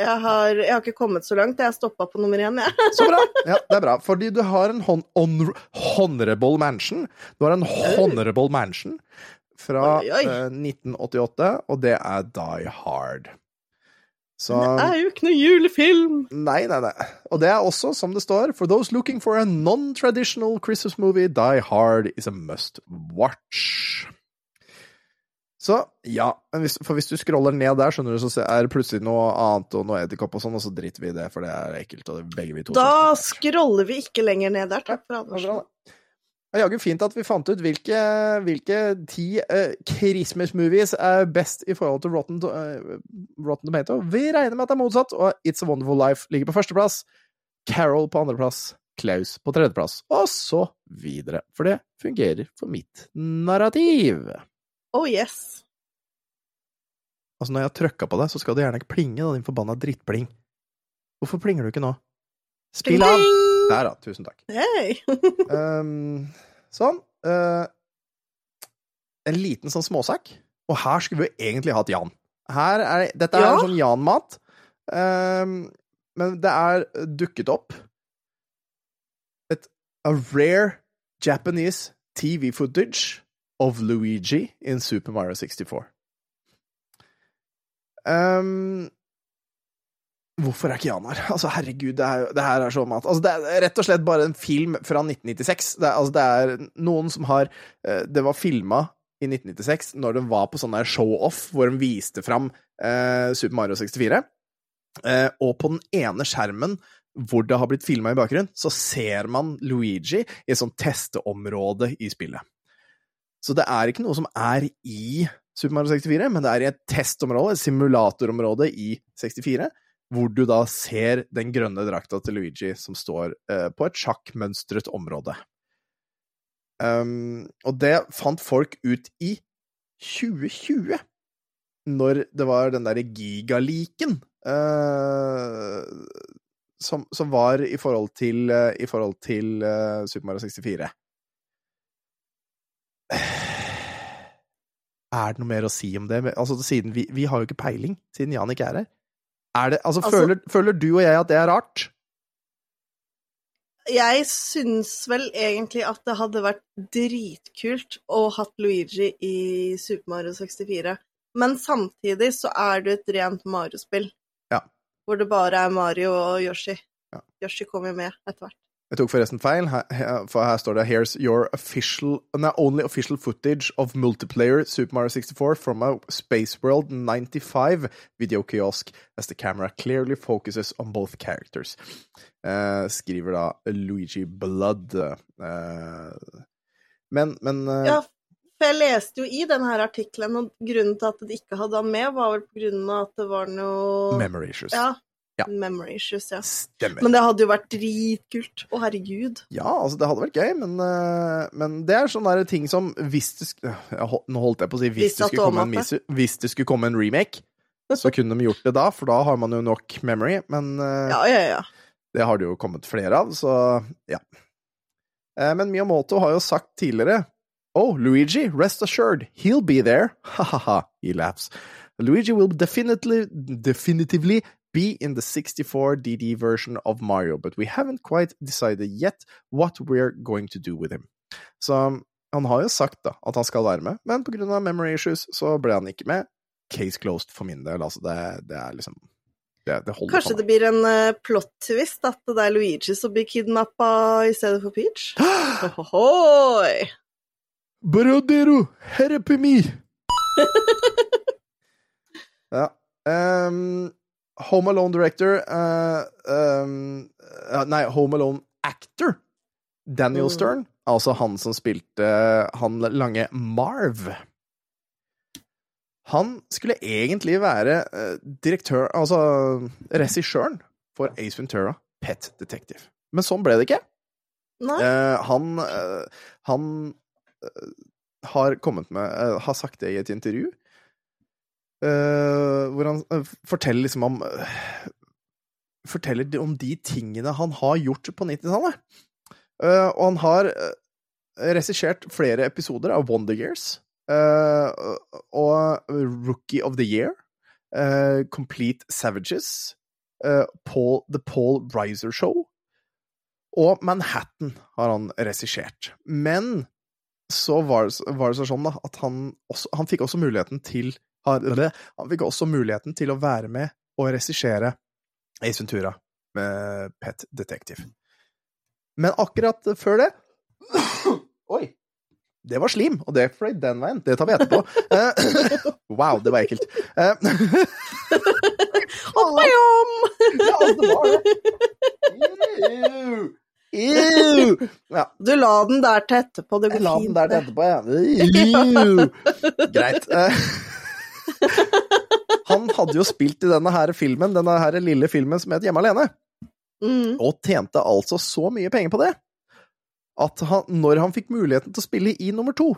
Jeg, har, jeg har ikke kommet så langt. Jeg stoppa på nummer én, jeg. Så bra. Ja, det er bra. Fordi du har en hon honor honorable mansion. Du har en honorable mansion fra Oi, oi. eh, 1988, og det er Die Hard. Så Det er jo ikke noe julefilm! Nei, nei, nei. Og det er også, som det står, for those looking for a non-traditional Christmas movie, Die Hard is a must watch. Så ja, men hvis, for hvis du scroller ned der, skjønner du, så er det plutselig noe annet og noe edderkopp og sånn, og så driter vi i det, for det er ekkelt, og det begge vi to Da er. scroller vi ikke lenger ned der. Takk for advarselen. det. Er jaggu fint at vi fant ut hvilke, hvilke ti uh, Christmas movies er best i forhold til Rotten, uh, Rotten Tomato. Vi regner med at det er motsatt, og It's a Wonderful Life ligger på førsteplass. Carol på andreplass. Klaus på tredjeplass. Og så videre. For det fungerer for mitt narrativ. Oh yes. Altså, når jeg har trykka på det, så skal du gjerne ikke plinge, da, din forbanna drittpling. Hvorfor plinger du ikke nå? Spill av! Der, da. Tusen takk. Hey. Um, sånn. Uh, en liten sånn småsak, og her skulle vi egentlig hatt Jan. Her er, dette er Ja. en sånn Jan-mat, Um, men det er dukket opp et a rare Japanese TV footage of Luigi in Super Mario 64. Um, Hvorfor er ikke Jan her? Altså, herregud, det, er, det her er så mat. Altså, det er rett og slett bare en film fra 1996. Det er, altså, det er noen som har eh, Det var filma i 1996 når den var på sånn show-off, hvor de viste fram eh, Super Mario 64. Eh, og på den ene skjermen hvor det har blitt filma i bakgrunnen, så ser man Luigi i et sånt testeområde i spillet. Så det er ikke noe som er i Super Mario 64, men det er i et testområde, et simulatorområde i 64, hvor du da ser den grønne drakta til Luigi som står eh, på et sjakkmønstret område. Um, og det fant folk ut i 2020, når det var den derre gigaliken uh, som, som var i forhold til, uh, i forhold til uh, Super Mario 64. Er det noe mer å si om det? Altså, siden vi, vi har jo ikke peiling, siden Jan ikke er her. Er det, altså, Altså- føler, føler du og jeg at det er rart? Jeg syns vel egentlig at det hadde vært dritkult å hatt Luigi i Super Mario 64, men samtidig så er det et rent Mario-spill. Ja. Hvor det bare er Mario og Yoshi. Ja. Yoshi kommer med etter hvert. Jeg tok forresten feil, for her står det Here's your official, no, only official footage of multiplayer Super Mario 64 from a Space World 95 video kiosk as the camera clearly focuses on both characters. Eh, skriver da Luigi Blood. Eh, men, men eh, Ja, for jeg leste jo i denne her artikkelen, og grunnen til at de ikke hadde han med, var vel på grunn av at det var noe Memory issues. Ja. Ja. Memory issues, ja. Stemmer. Men det hadde jo vært dritkult. Å, herregud. Ja, altså, det hadde vært gøy, men, eh, men det er sånne der ting som Hvis det Nå holdt jeg på å si hvis Hvis det, en, hvis det skulle komme en remake, så kunne de gjort det da, for da har man jo nok memory, men eh, Ja, ja, ja. det har det jo kommet flere av, så ja. Eh, Men Miyamoto har jo sagt tidligere Oh, Luigi, rest assured, he'll be there. Ha-ha-ha, he laughs. Luigi will definitely, definitively be in the 64 DD version of Mario, but we haven't quite decided yet what we're going to do with him. Så han har jo sagt da at han skal være med, men på grunn av memory issues så ble han ikke med. Case closed for min del, altså. Det, det er liksom det, det Kanskje det blir en uh, plot-twist at det er Luigi som blir kidnappa i stedet for Peach? Ohohoi! Brodero, help me! ja. ehm, Home Alone director uh, um, eh, Nei, Home Alone actor Daniel Mm. Stern. Altså han som spilte han lange Marv. Han skulle egentlig være eh, direktør Altså regissøren for Ace Ventura, Pet Detective. Men sånn ble det ikke. Eh, han uh, han uh, har kommet med Har sagt det i et intervju. Eh, hvor han eh, forteller liksom om eh, Forteller om de tingene han har gjort på 90-tallet. Eh, og han har regissert flere episoder av Wonder Years. og Rookie of the Year. Uh, Complete Savages. uh, Paul, The Paul Reiser Show. Og Manhattan har han regissert. Men så var var det sånn da, at han, også, han fikk også muligheten til han, fikk også muligheten til å være med og regissere Ace Ventura med Pet Detective. Men akkurat før det Oi! Det var slim, og det fløy den veien. Det tar vi etterpå. Eh, wow, det var ekkelt. Eh, Oppa-jom! ja, altså, det var det. Ew. Ew. Ja, Du la den der til etterpå. Det jeg la fint. den der til etterpå, ja. Ew. Greit. Han hadde jo spilt i denne her filmen, denne her lille filmen som het Hjemme alene, Mm. og tjente altså så mye penger på det at han, når han fikk muligheten til å spille i nummer to,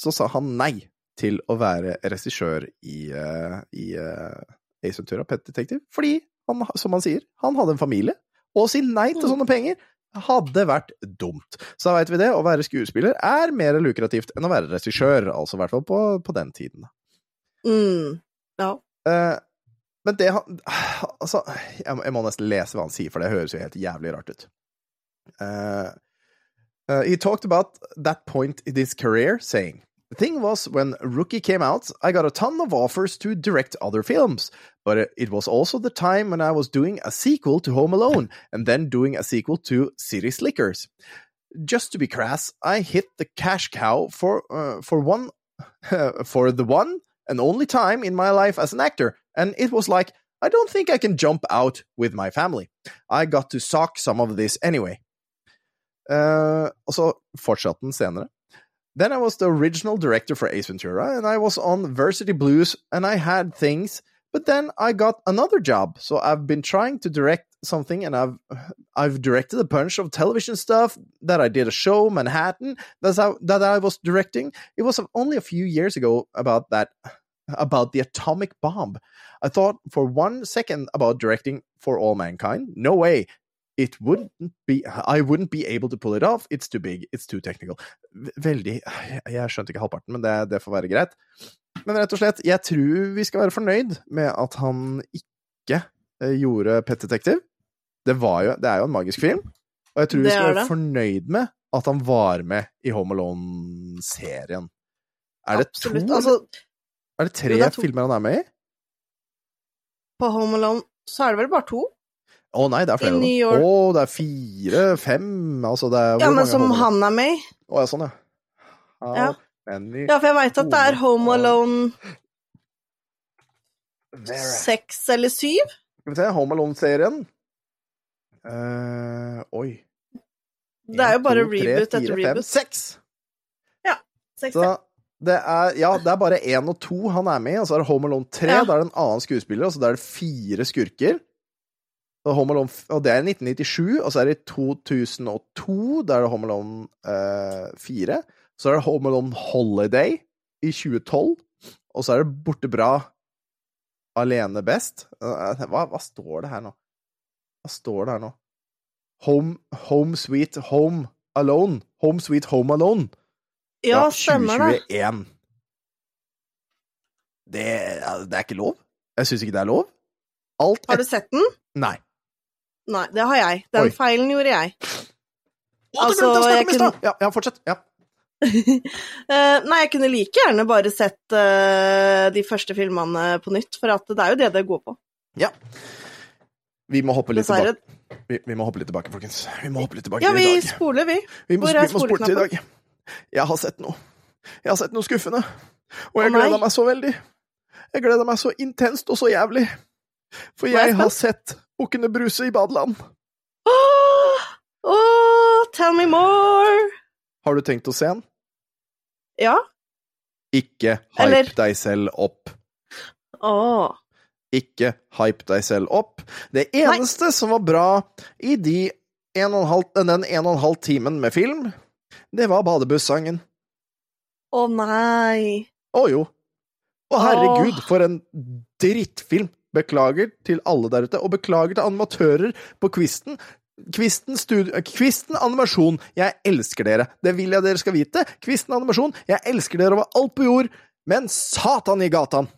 så sa han nei til å være regissør i, uh, i uh, Ace Ventura Pet Detective, fordi han, som han sier, han hadde en familie, og å si nei til sånne penger hadde vært dumt. Så da veit vi det. Å være skuespiller er mer lukrativt enn å være regissør. Altså i hvert fall på, på den tiden. Mm. Ja. Eh, men det han Altså, jeg, jeg må nesten lese hva han sier, for det høres jo helt jævlig rart ut. Eh, uh, he talked about that point in his career, saying, The thing was, when Rookie came out, I got a ton of offers to direct other films, but it- it was also the time when I was doing a sequel to Home Alone, and then doing a sequel to City Slickers. Just to be crass, I hit the cash cow for uh, for one for the one and only time in my life as an actor, and it was like, I don't think I can jump out with my family. I got to sock some of this anyway. Eh, og så fortsatte senere. Then I was the original director for Ace Ventura, and I was on Varsity Blues, and I had things, but then I got another job, so I've been trying to direct something, and I've I've directed a bunch of television stuff. That I did a show, Manhattan, that's how, that I was directing. It was only a few years ago about that about the atomic bomb. I thought for one second about directing for all mankind. No way. It wouldn't be I wouldn't be able to pull it off. It's too big. It's too technical. Veldig jeg skjønte ikke halvparten, men det, det får være greit. Men rett og slett, jeg tror vi skal være fornøyd med at han ikke eh, gjorde Pet Detective. Det, var jo, det er jo en magisk film, og jeg tror vi skal være fornøyd med at han var med i Home Alone-serien. Er det to, Altså, er det tre det er filmer han er med i? på Home Alone så er det vel bare to? Å nei, det er flere. I Å, oh, det er fire, fem Altså, det er Ja, men som han er med i. Å ja, sånn, ja. Ja. Ja, for jeg veit at det er Home Alone seks eller syv. Skal vi se, Home Alone-serien. Uh, oi. Det er jo bare to, tre, reboot etter fire, reboot. Seks! Seks, Så ja. det er, ja, det er bare én og to han er med i, og så er det Home Alone 3. Ja. Da er det en annen skuespiller, og så er det fire skurker. Alone, og det er i 1997, og så er det i 2002, da er det Home Alone uh, 4. Så er det Home Alone Holiday i 2012, og så er det Borte bra alene best. Eh, Hva, hva står det her nå? Hva står det her nå? Home, home Sweet Home Alone. Home Sweet Home Alone. Ja, stemmer det. 2021. Det, det er ikke lov. Jeg syns ikke det er lov. Alt Har du sett den? Nei. Nei, det har jeg. Den Oi. feilen gjorde jeg. Å, det Altså, glemte jeg å snakke om i stad! Ja, ja, fortsett. Ja. Eh, nei, jeg kunne like gjerne bare sett uh, de første filmene på nytt, for at det er jo det det går på. ja. Vi må hoppe litt Dessverre. tilbake. Vi, vi må hoppe litt tilbake, folkens. Vi må hoppe litt tilbake Ja, i vi dag. spoler, vi. Vi må, Hvor er vi må spole til i dag. Jeg har sett noe. Jeg har sett noe skuffende. Og jeg oh, gleda meg så veldig. Jeg gleder meg så intenst og så jævlig. For jeg jeg har sett Bukkene Bruse i badeland. Åh, åh, tell me more! Har du tenkt å se den? Ja? Ikke hype Eller- deg selv opp. Åh. Ikke hype deg selv opp. Det eneste som var bra i de en halv, den en og en halv timen med film, det var badebussangen. Å oh, nei. Å jo. Å herregud, for en drittfilm. Beklager til alle der ute, og beklager til animatører på Kvisten. Kvisten, stud Kvisten animasjon, jeg elsker dere. Det vil jeg dere skal vite. Kvisten animasjon, jeg elsker dere over alt på jord. Men satan i gatan!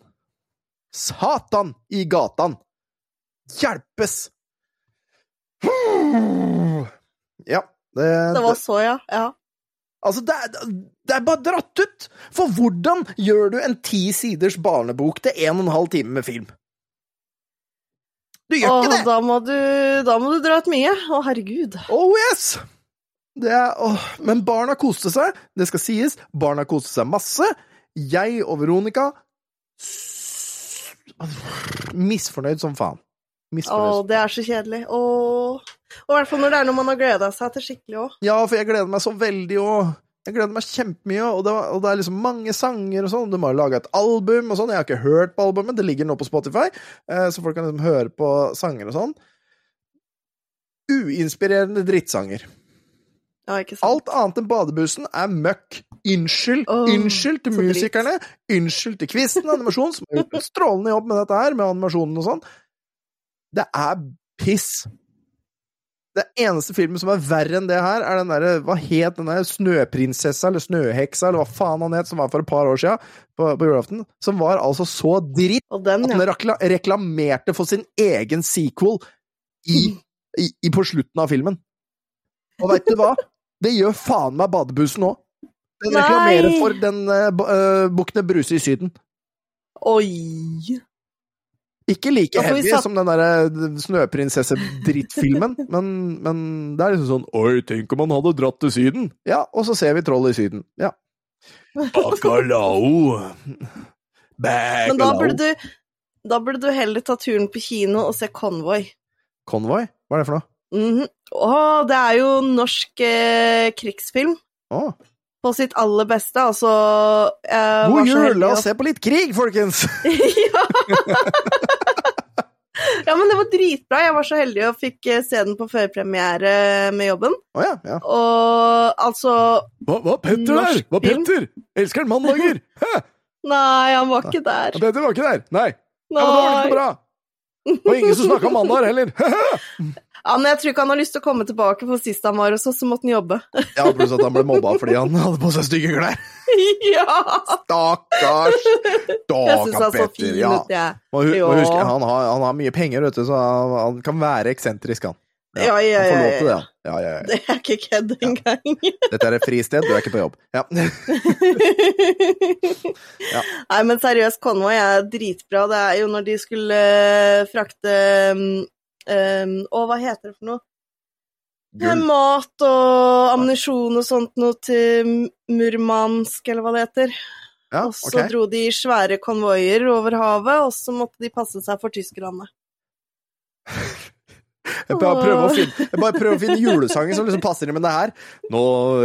Satan i gatan! Hjelpes! Ja, det, Det var så, ja. ja. Altså, det er, det er bare dratt ut! For hvordan gjør du en ti siders barnebok til en og en halv time med film? Du gjør Åh, ikke det! da må du, da må du dra ut mye. Å, herregud. Oh yes! Det er, åh, men barna koste seg, det skal sies. Barna koste seg masse. Jeg og Veronica Misfornøyd som faen. Misfornøyd. Åh, det er så kjedelig. Åh. Og i hvert fall når det er noe man har gleda seg til skikkelig òg. Ja, for jeg gleder meg så veldig òg. Jeg gleder meg kjempemye, og det, og det er liksom mange sanger og sånn. De har laga et album og sånn. Jeg har ikke hørt på albumet, det ligger nå på Spotify, eh, så folk kan liksom høre på sanger og sånn. Uinspirerende drittsanger. Ja? Alt annet enn badebussen er møkk. Unnskyld, Oh, unnskyld til musikerne, unnskyld til Kvisten Animasjon, som har gjort en strålende jobb med dette her, med animasjonen og sånn. Det er piss. Det eneste filmen som er verre enn det her, er den derre Hva het den der Snøprinsessa, eller Snøheksa, eller hva faen han het, som var for et par år siden, på, på julaften? Som var altså så dritt den, at den reklamerte for sin egen sequel i, i, i, på slutten av filmen. Og veit du hva? Det gjør faen meg badebussen òg. Den Nei. reklamerer for den uh, Bukkene Bruse i Syden. Oi. Ikke like heavy satt- som den derre snøprinsesse-drittfilmen, men, men det er liksom sånn Oi, tenk om han hadde dratt til Syden? Ja, og så ser vi troll i Syden. Ja. Bacalao. Men da burde du da burde du heller ta turen på kino og se Convoy. Convoy? Hva er det for noe? Mhm. Å, det er jo norsk eh, krigsfilm Å, på sitt aller beste, altså eh, God jul! La oss se på litt krig, folkens! ja. ja, men det var dritbra. Jeg var så heldig og fikk eh, se den på førpremiere med jobben. Å ja, ja. Og altså Hva, hva Petter der? Hva. Petter? Elsker han mandager? Nei, han var ikke der. Ja, Petter var ikke der? Nei. Ja, men da var det ikke Nei. noe bra. Og ingen som snakka mandager heller. Ja, men jeg tror ikke han har lyst til å komme tilbake, for sist han var hos oss, så måtte han jobbe. ja, pluss at han ble mobba fordi han hadde på seg stygge klær. ja! Stakkars! Stakkars han Petter. Ja. ut, jeg. Må, hu må Ja. han har, han har mye penger, vet du, så han, han kan være eksentrisk, han. Ja, ja, Han får ja, lov til det, ja. Ja, ja, ja. Det er ikke kødd engang. Dette er et fristed, du er ikke på jobb. Ja. Ja. Nei, men seriøst, Convoy er dritbra. Det er jo når de skulle eh, frakte um, og hva heter det for noe? Gull. Mat og ammunisjon og sånt noe til Murmansk, eller hva det heter. Ja, og så okay. dro de i svære konvoier over havet, og så måtte de passe seg for tyskerne. Jeg bare prøver å finne, jeg bare prøver å finne julesanger som liksom passer inn med det her. Nå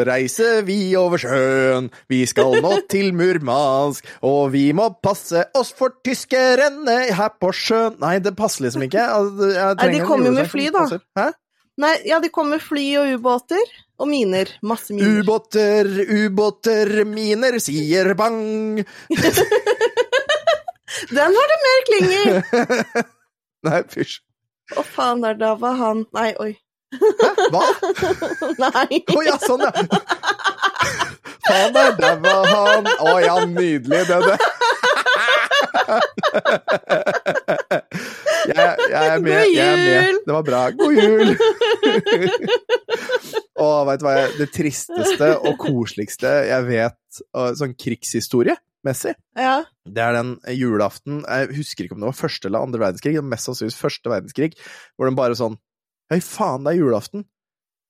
reiser vi over sjøen, vi skal nå til Murmansk, og vi må passe oss for tyskerne her på sjøen Nei, det passer liksom ikke. Altså, Nei, de kommer jo med fly, da. Hæ? Nei, ja, de kommer med fly og ubåter. Og miner. Masse miner. Ubåter, ubåter, miner sier bang. Den har det mer kling i! Nei, fysj. Å, faen, der da var han Nei, oi. Hæ? Hva? Nei. Å ja, sånn, ja. Faen, der daua han. Å ja, nydelig. Det, det. Jeg, jeg er med. Jeg er med. Det var bra. God jul! Og vet du hva jeg, det tristeste og koseligste jeg vet sånn sånn krigshistoriemessig, Ja. det er den julaften Jeg husker ikke om det var første eller andre verdenskrig, men mest sannsynligvis første verdenskrig, hvor den bare sånn Hei, faen, det er julaften.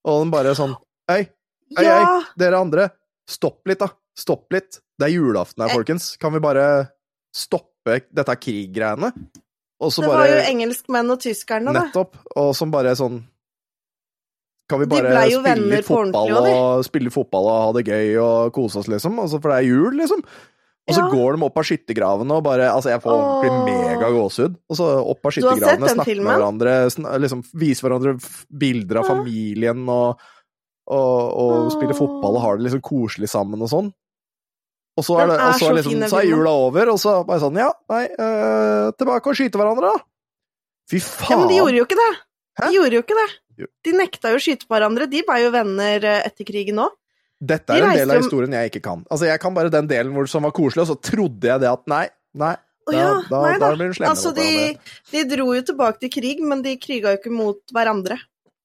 Og den bare sånn Hei, hei, Ja. hei, dere andre, stopp litt, da. Stopp litt. Det er julaften her, Eh. folkens. Kan vi bare stoppe dette krig-greiene? Og så Det var jo engelskmenn og tyskerne, da. Nettopp. Og som bare sånn Kan vi bare spille litt fotball og, spille fotball og ha det gøy og kose oss, liksom? Altså, for det er jul, liksom. Og så Ja. går de opp av skyttergravene og bare Altså, jeg får ordentlig mega gåsehud. Og så opp av skyttergravene, snakke med hverandre, sn liksom vise hverandre bilder av familien og, og, og spille fotball og ha det liksom koselig sammen og sånn. Og så er, det, og så er, liksom, så er jula over, og så bare sånn Ja, nei, øh, tilbake og skyte hverandre, da. Fy faen. Ja, men de gjorde jo ikke det. Hæ? De gjorde jo ikke det. De nekta jo å skyte på hverandre. De ble jo venner eh, etter krigen òg. Dette De er en del av historien jeg ikke kan. Altså, Jeg kan bare den delen hvor som var koselig, og så trodde jeg det at nei, nei, Da, da, ja, da, nei da da. blir slemme Altså, de, de dro jo tilbake til krig, men de kriga jo ikke mot hverandre.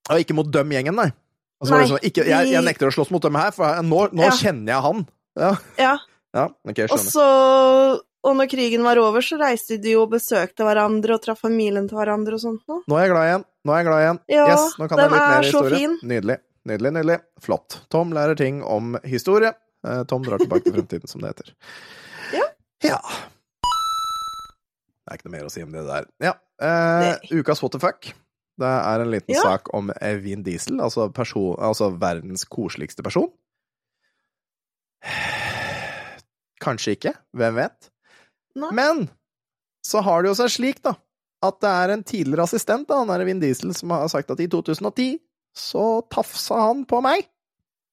Og ikke mot dem gjengen, nei. Altså, Nei, liksom, ikke, jeg, jeg nekter å slåss mot dem her, for nå, nå Ja. kjenner jeg han. Ja, Ja, ja okay, jeg og så Og når krigen var over, så reiste de jo og besøkte hverandre og traff familien til hverandre og sånt noe. Nå er jeg glad igjen. Nå er jeg glad igjen. Ja, yes, nå kan jeg litt mer er historie. Nydelig. Nydelig, nydelig. Flott. Tom lærer ting om historie. Eh, Tom drar tilbake til fremtiden, som det heter. Ja. Ja. Det er ikke noe mer å si om det der. Ja. Eh, ukas what the fuck. Det er en liten Ja. sak om Evin Diesel, altså, person, altså verdens koseligste person. Kanskje ikke, hvem vet? Nei. Men så har det jo seg slik, da, at det er en tidligere assistent, da, han er Vin Diesel, som har sagt at i 2010 så tafsa han på meg,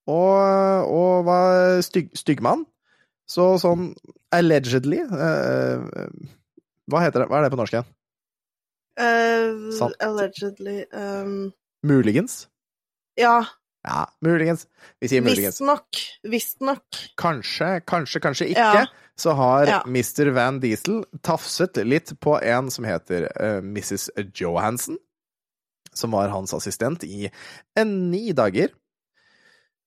og, og var stygg, styggmann. Så sånn allegedly uh, Hva heter det? Hva er det på norsk igjen? Uh, allegedly um, Muligens? Ja, Ja, muligens. Vi sier muligens. visstnok. Visstnok. Kanskje, kanskje, kanskje ikke. Ja. Så har Ja. Mr. Van Diesel tafset litt på en som heter uh, Mrs. Johansen, som var hans assistent i en ni dager.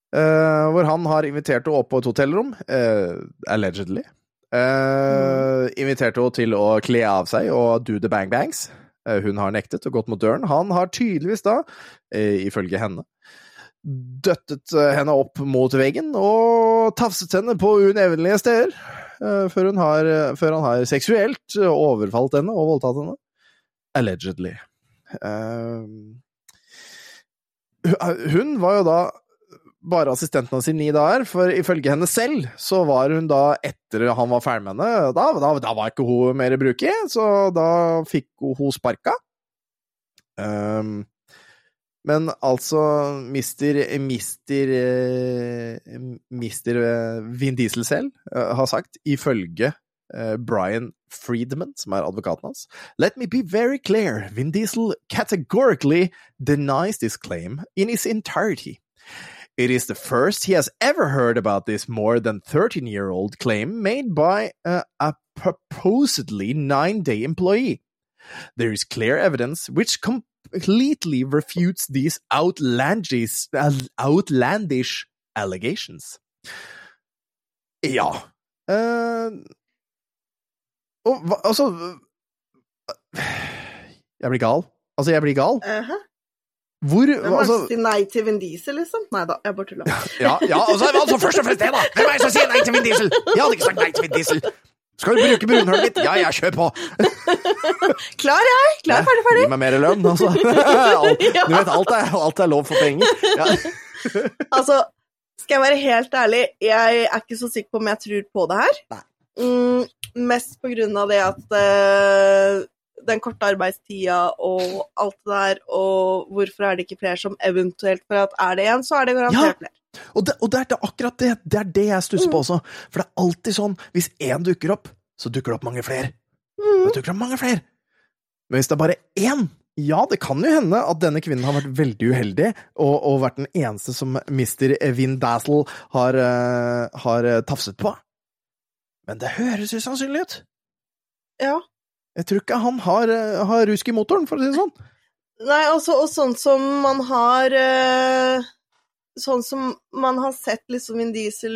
Uh, hvor han har invitert henne opp på et hotellrom, uh, allegedly. Eh, inviterte henne til å kle av seg og do the bang bangs. Eh, hun har nektet og gått mot døren. Han har tydeligvis da, ifølge henne, døttet henne opp mot veggen og tafset henne på unevnelige steder. Før, har, før han har seksuelt overfalt henne og voldtatt henne. Allegedly. Eh, Hun var jo da bare assistenten hans i ni dager, for ifølge henne selv så var hun da, etter han var ferdig med henne, da, da, da var ikke hun mer i bruk så da fikk hun, sparka. Um, men altså, mister Mister Mister Vin Diesel selv eh, har sagt, ifølge eh, Brian Friedman, som er advokaten hans Let me be very clear. Vin Diesel categorically denies this claim in its entirety. It is the first he has ever heard about this more than 13 year old claim made by uh, a proposedly nine day employee. There is clear evidence which completely refutes these outlandish, outlandish allegations. Ja. Eh, og hva Altså Jeg blir gal. Altså, jeg blir gal. Uh Hvor Hvem er det altså, som sier nei til Vin Diesel, liksom? Nei da, jeg bare tuller. Ja, ja altså, altså først og fremst det, da! Hvem er det som sier nei til Vin Diesel? Jeg hadde ikke sagt nei til Vin Diesel! Skal du bruke brunhullet mitt? Ja, jeg kjør på! Klar, jeg! Klar, ferdig, ferdig! Gi meg mer lønn, altså. Alt, du vet, alt er, alt er lov for penger. Ja. Altså, skal jeg være helt ærlig, jeg er ikke så sikker på om jeg tror på det her. Nei. Mm, mest på grunn av det at uh, den korte arbeidstida og alt det der, og hvorfor er det ikke flere som eventuelt For at er det en, så er det garantert Ja. flere. Og, det, og det, er det akkurat det, det er det jeg stusser på også. For det er alltid sånn, hvis én dukker opp, så dukker det opp mange flere. Mm. Det dukker opp mange flere. Men hvis det er bare én ja, det kan jo hende at denne kvinnen har vært veldig uheldig, og, og vært den eneste som Mr. Vin Dazzle har, uh, har tafset på. Men det høres usannsynlig ut. Ja. Jeg tror ikke han har, eh, har rusk i motoren, for å si det sånn. Nei, altså, og sånn som man har eh, Sånn som man har sett liksom Vin Diesel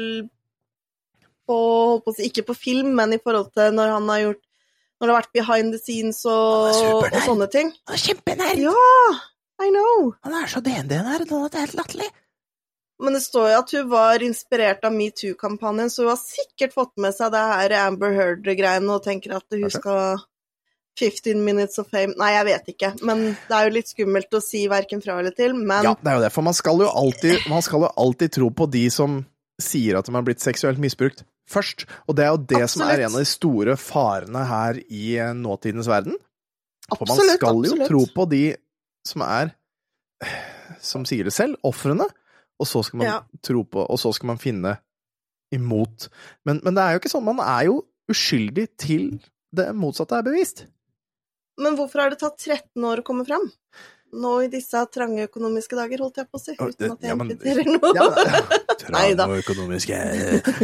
på, holdt på å si, ikke på film, men i forhold til når han har gjort Når det har vært behind the scenes og, og sånne ting. Han er kjempenerd! Ja, I know! Han er så DND-nerd, det er helt latterlig. Men det står jo at hun var inspirert av metoo-kampanjen, så hun har sikkert fått med seg det her Amber Heard-greiene og tenker at hun okay. skal 15 minutes of fame Nei, jeg vet ikke, men det er jo litt skummelt å si verken fra eller til, men Ja, det er jo det, for man skal jo alltid, man skal jo alltid tro på de som sier at de har blitt seksuelt misbrukt, først. Og det er jo det som er en av de store farene her i eh, nåtidens verden. For man absolutt, skal jo absolutt. tro på de som er, som sier det selv, ofrene, og så skal man Ja. tro på, og så skal man finne imot. Men, men det er jo ikke sånn, man er jo uskyldig til det motsatte er bevist. Men hvorfor har det tatt 13 år å komme fram? Nå i disse trange økonomiske dager, holdt jeg på å si, uten at jeg ja, noe. Ja, ja. Trange og økonomiske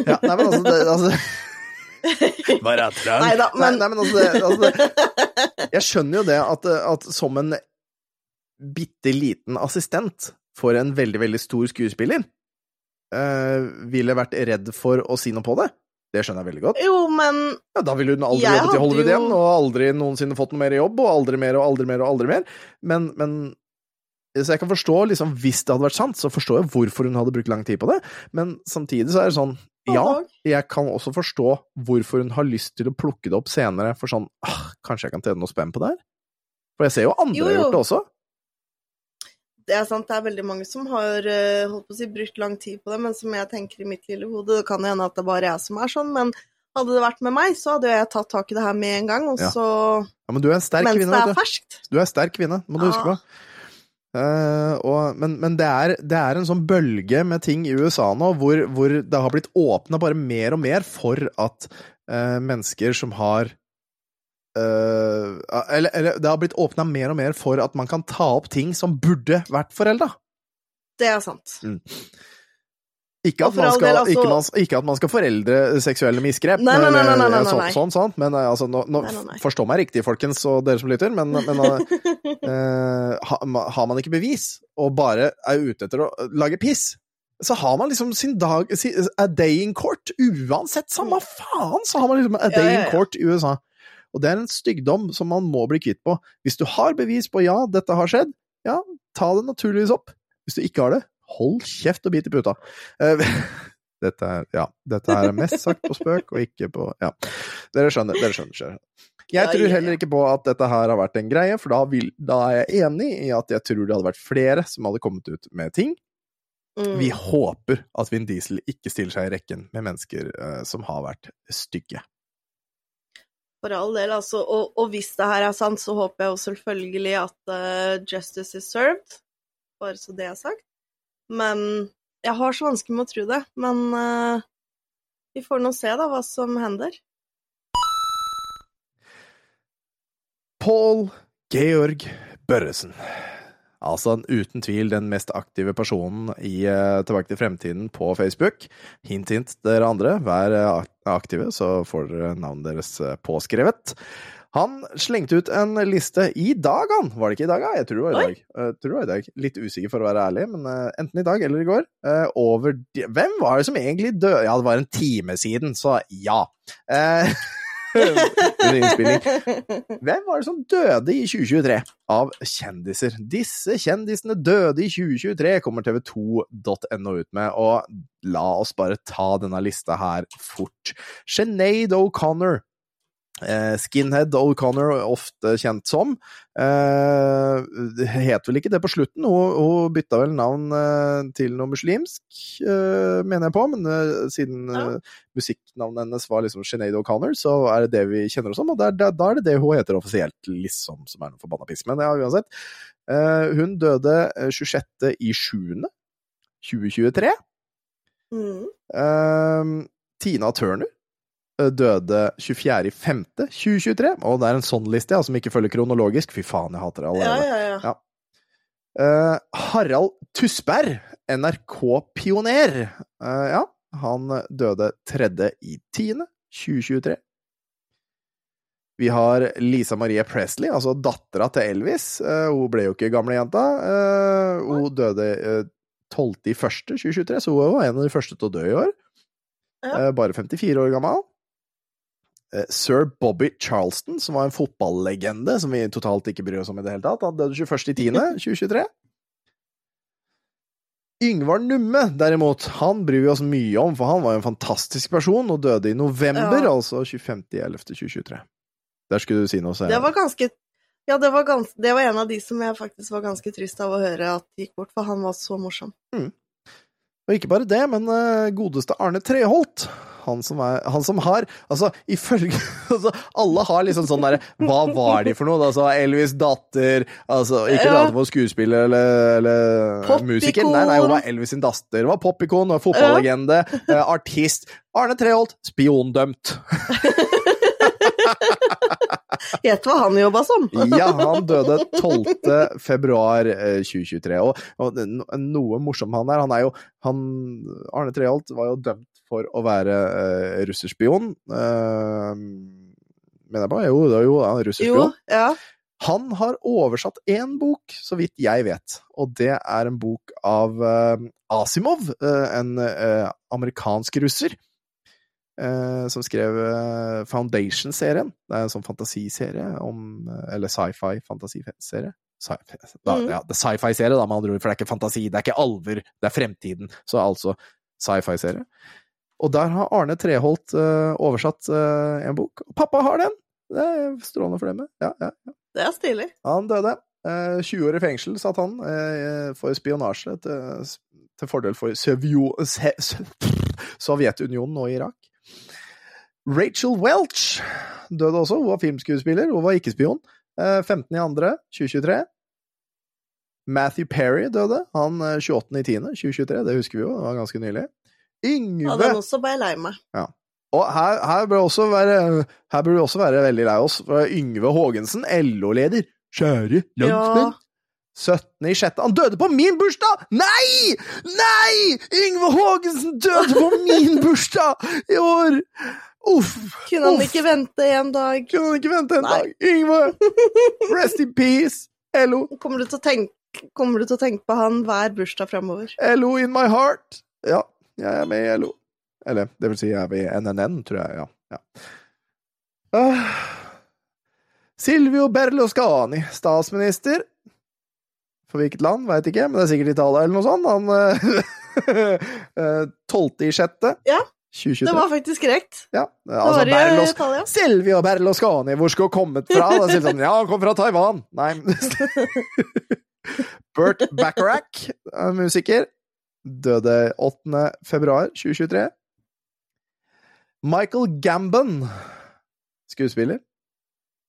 Ja, nei, men altså, det, altså Bare trang. Neida, men- Nei, da, men altså, det, altså det, Jeg skjønner jo det at, at som en bitte liten assistent for en veldig, veldig stor skuespiller uh, ville vært redd for å si noe på det. Det skjønner jeg veldig godt. Jo, men Ja, da ville hun aldri jobbet i Hollywood jo- igjen, og aldri noensinne fått noe mer jobb, og aldri mer og aldri mer og aldri mer. Men, men Så jeg kan forstå, liksom, hvis det hadde vært sant, så forstår jeg hvorfor hun hadde brukt lang tid på det, men samtidig så er det sånn Ja, jeg kan også forstå hvorfor hun har lyst til å plukke det opp senere, for sånn ah, Kanskje jeg kan tjene noe spenn på det her? For jeg ser jo andre Jo, har gjort det også. Det er sant, det er veldig mange som har eh, holdt på å si, brukt lang tid på det, men som jeg tenker i mitt lille hode, det kan hende at det bare er jeg som er sånn, men hadde det vært med meg, så hadde jeg tatt tak i det her med en gang, og så Ja, men du er en sterk Mens kvinne, det er ferskt. Du er en sterk kvinne, må du huske på. Ja. Eh, og, men men det, er, det er en sånn bølge med ting i USA nå hvor, hvor det har blitt åpna bare mer og mer for at uh, mennesker som har eh, eller, eller det har blitt åpna mer og mer for at man kan ta opp ting som burde vært forelda. Det er sant. Ikke at, skal, del, altså- ikke, man, ikke at man skal foreldre seksuelle misgrep, Nei, nei, nei, nei, nei, så- sånn, sånn, men eh, altså, nå, nå, forstå meg riktig, folkens, og dere som lytter, men, men uh, ha- har man ikke bevis, og bare er ute etter å lage piss, så har man liksom sin dag A day in court. Uansett, samme faen, så har man liksom a day in court i USA. Og det er en stygdom som man må bli kvitt på. Hvis du har bevis på ja, dette har skjedd, ja, ta det naturligvis opp. Hvis du ikke har det, hold kjeft og bit i puta. Uh, Dette er, ja, dette er mest sagt på spøk, og ikke på Ja. Dere skjønner. dere skjønner, skjønner. Jeg tror heller ikke på at dette her har vært en greie, for da, vil, da er jeg enig i at jeg tror det hadde vært flere som hadde kommet ut med ting. Mm. Vi håper at Vin Diesel ikke stiller seg i rekken med mennesker uh, som har vært stygge. For all del, altså. Og, og hvis det her er sant, så håper jeg jo selvfølgelig at uh, justice is served. Bare så det er sagt. Men jeg har så vanskelig med å tro det. Men uh, vi får nå se, da, hva som hender. Paul Georg Børresen. Altså uten tvil den mest aktive personen i eh, Tilbake til fremtiden på Facebook. Hint, hint, dere andre. Vær eh, aktive, så får dere navnet deres eh, påskrevet. Han slengte ut en liste i dag, han! Var det ikke i dag? da? Jeg tror det var i dag. Tror det var i dag. Litt usikker for å være ærlig, men enten i dag eller i går. over de Hvem var det som egentlig døde? Ja, det var en time siden, så ja. Under innspilling. Hvem var det som døde i 2023 av kjendiser? Disse kjendisene døde i 2023, kommer tv2.no ut med, og la oss bare ta denne lista her fort. Sinead O'Connor. Eh, Skinhead O'Connor, ofte kjent som. Eh, det het vel ikke det på slutten, hun, hun bytta vel navn eh, til noe muslimsk, eh, mener jeg på, men siden Ja. musikknavnet hennes var liksom Sinead O'Connor, så er det det vi kjenner oss som, og da er det det hun heter offisielt, liksom, som er noe forbanna piss. Men ja, uansett. Eh, hun døde eh, 26. i 7. 2023. Mm. Tina Turner døde 24. i 5. 2023, og det er en sånn liste, ja, som ikke følger kronologisk. Fy faen, jeg hater det allerede. ja, ja. Ja. Uh, Harald Tusberg, NRK-pioner. Uh, ja, han døde 3. i 10. 2023. Vi har Lisa Marie Presley, altså dattera til Elvis. Uh, hun ble jo ikke gamlejenta. Uh, hun døde uh, 12. i 1. 2023, så hun var en av de første til å dø i år. Ja. Eh, bare 54 år gammel. Eh, Sir Bobby Charleston, som var en fotballegende som vi totalt ikke bryr oss om i det hele tatt, han døde 21.10.2023. Yngvar Numme, derimot, han bryr vi oss mye om, for han var jo en fantastisk person og døde i november, Ja. altså 25.11.2023. Der skulle du si noe, så Det var ganske Ja, det var, gans, det var en av de som jeg faktisk var ganske trist av å høre at gikk bort, for han var så morsom. Og ikke bare det, men eh, godeste Arne Treholt. Han som, er, han som har Altså, ifølge altså, Alle har liksom sånn derre Hva var de for noe? Altså, Elvis' datter Altså, ikke Ja. late på skuespiller eller, eller musiker. Nei, nei, hun var Elvis sin datter. Hun var popikon, fotballegende, eh, artist. Arne Treholt, spiondømt. Gjett hva han jobba som! Ja, han døde 12. februar eh, 2023. Og, og noe morsomt morsom han er, han er jo han, Arne Treholt var jo dømt for å være uh, russerspion. Uh, mener jeg bare. Jo, det er jo han er Jo, russerspion. ja. Han har oversatt én bok, så vidt jeg vet, og det er en bok av uh, Asimov, eh, en eh, amerikansk russer. eh, som skrev eh, Foundation-serien. Det er en sånn fantasiserie om eh, Eller sci-fi-fantasiserie. Sci da, Mm. ja, det er sci-fi-serie, da, med andre ord, for det er ikke fantasi, det er ikke alver, det er fremtiden. Så altså sci-fi-serie. Og der har Arne Treholt uh, oversatt uh, en bok. Pappa har den! Det er strålende for dem. Ja, ja. Det er stilig. Han døde. Uh, 20 år i fengsel, satt han, eh, for spionasje til, til fordel for Sovjo, Se- S- Sovjetunionen og Irak. Rachel Welch døde også. Hun var filmskuespiller, hun var ikke spion. Eh, 15. i andre, 2023. Matthew Perry døde. Han eh, 28. i 10. 2023, det husker vi jo, det var ganske nylig. Ja, Yngve den også ble jeg lei meg. og her, her, bør vi også være veldig lei oss, for Yngve Haagensen, LO-leder, kjære landsmenn, Ja. 17. i sjette. Han døde på min bursdag! Nei! Nei! Yngve Haagensen døde på min bursdag i år! Uff. Kunne han Uff. ikke vente en dag? Kunne han ikke vente en Nei. dag? Yngve! Rest in peace! LO. Kommer du til å tenke, til å tenke på han hver bursdag framover? LO in my heart. Ja, jeg er med i LO. Eller, det vil si, jeg er med i NNN, tror jeg. Ja. ja. Uh, Silvio Berlusconi, statsminister. For hvilket land, veit ikke, men det er sikkert Italia eller noe sånt. Han eh, 12. i sjette. Ja, 2023. Det var faktisk korrekt. ja, Det altså, var i Berlos Italia. Silvio Berlusconi, hvor skulle han kommet fra? Da sier sånn, ja, han kom fra Taiwan. Nei. Burt Bacharach, er musiker, døde 8. februar 2023. Michael Gambon, skuespiller.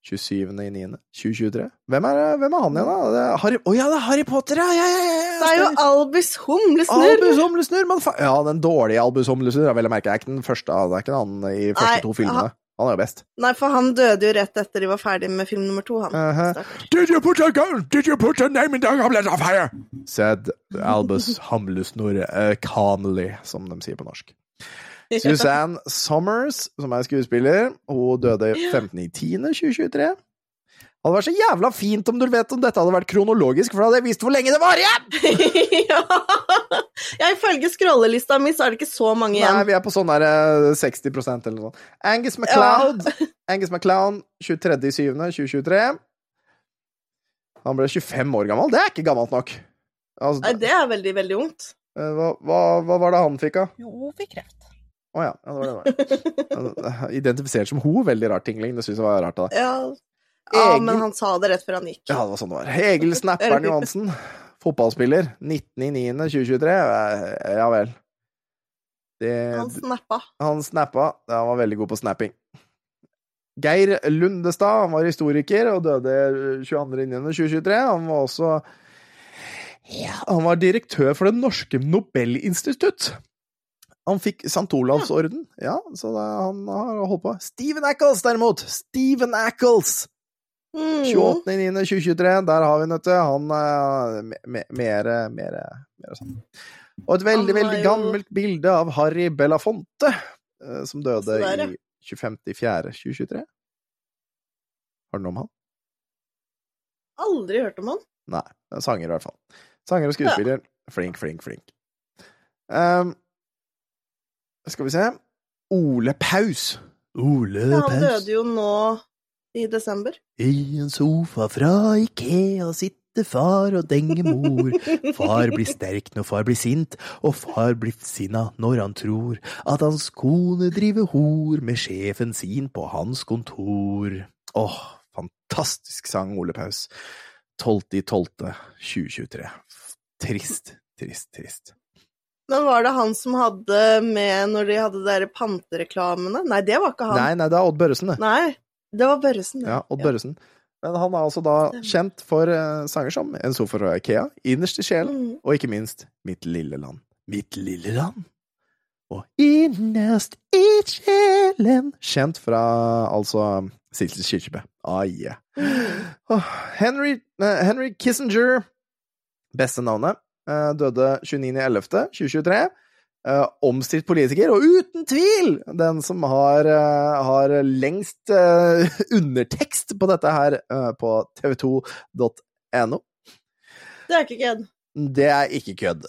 27.9.2023. Hvem er, hvem er han igjen, da? Det Harry... Å ja, det er Harry Potter, ja! ja, ja, ja, Det er jo Albus Humlesnurr! Albus Humlesnurr. Ja, den dårlige Albus Humlesnurr, vel å merke. Det er ikke den første, det er ikke han i første Nei, to filmene. Han er jo best. Nei, for han døde jo rett etter de var ferdig med film nummer to, han. Uh-huh. Did you put a gun? Did you put a name in the goblet of fire? Said Albus Humlesnurr uh, Connolly, som de sier på norsk. Susanne Summers, som er skuespiller, hun døde 15.10.2023. Det hadde vært så jævla fint om du vet om dette hadde vært kronologisk, for da hadde jeg visst hvor lenge det var igjen! ja. ja, ifølge scrollelista mi så er det ikke så mange igjen. Nei, vi er på sånn der eh, 60% eller noe sånt. Angus MacLeod, Angus MacLeod 23.7.2023. Han ble 25 år gammel. Det er ikke gammelt nok. Altså, Nei, det er veldig, veldig ungt. eh, hva, hva, hva var det han fikk, da? Jo, fikk kreft. Å ja. ja, det var det. det var. Identifisert som ho, veldig rart tingling. Det syns jeg var rart av deg. Ja. Ja, Egil- men han sa det rett før han gikk. Ja, det var sånn det var. Egil Snapperen Johansen, fotballspiller. 19.9.2023. Eh, Ja vel. Det, Han snappa. han snappa. Ja, Han var veldig god på snapping. Geir Lundestad han var historiker og døde 22.9.2023. Han var også ja, Han var direktør for Det norske Nobelinstitutt. Han fikk St. Olavs orden. Ja, så da, han har holdt på. Steven Ackles, derimot! Steven Ackles! Mm. 28.9.2023, der har vi den, vet du. Han er me- mer, mer, mer sånn. Og et veldig, veldig jo- gammelt bilde av Harry Belafonte, eh, som døde ja. i 25.4.2023. Har du noe om han? Aldri hørt om han. Nei. er Sanger, i hvert fall. Sanger og skuespiller. Flink, flink, flink. Um, skal vi se Ole Paus. Ole Ja, han døde jo nå i desember. I en sofa fra Ikea sitter far og denger mor. Far blir sterk når far blir sint, og far blir sinna når han tror at hans kone driver hor med sjefen sin på hans kontor. Åh, fantastisk sang, Ole Paus. 12.12.2023. Trist, trist, trist. Men var det han som hadde med når de hadde de pantereklamene? Nei, det var ikke han. Nei, nei, det er Odd Børresen, det. Nei, det var Børresen. Ja, Odd Børresen. Men han er altså da kjent for eh, sanger som En sofa fra Ikea, Innerst i sjelen, Mm. og ikke minst Mitt lille land. Mitt lille land. Og Innerst i sjelen Kjent fra altså Sissel Kirkebø. Ah, yeah. oh, Henry, uh, Henry Kissinger, beste navnet, uh, døde 29.11.2023. Uh, omstridt politiker, og uten tvil den som har, uh, har lengst uh, undertekst på dette her på tv2.no. Det er ikke kødd. Det er ikke kødd.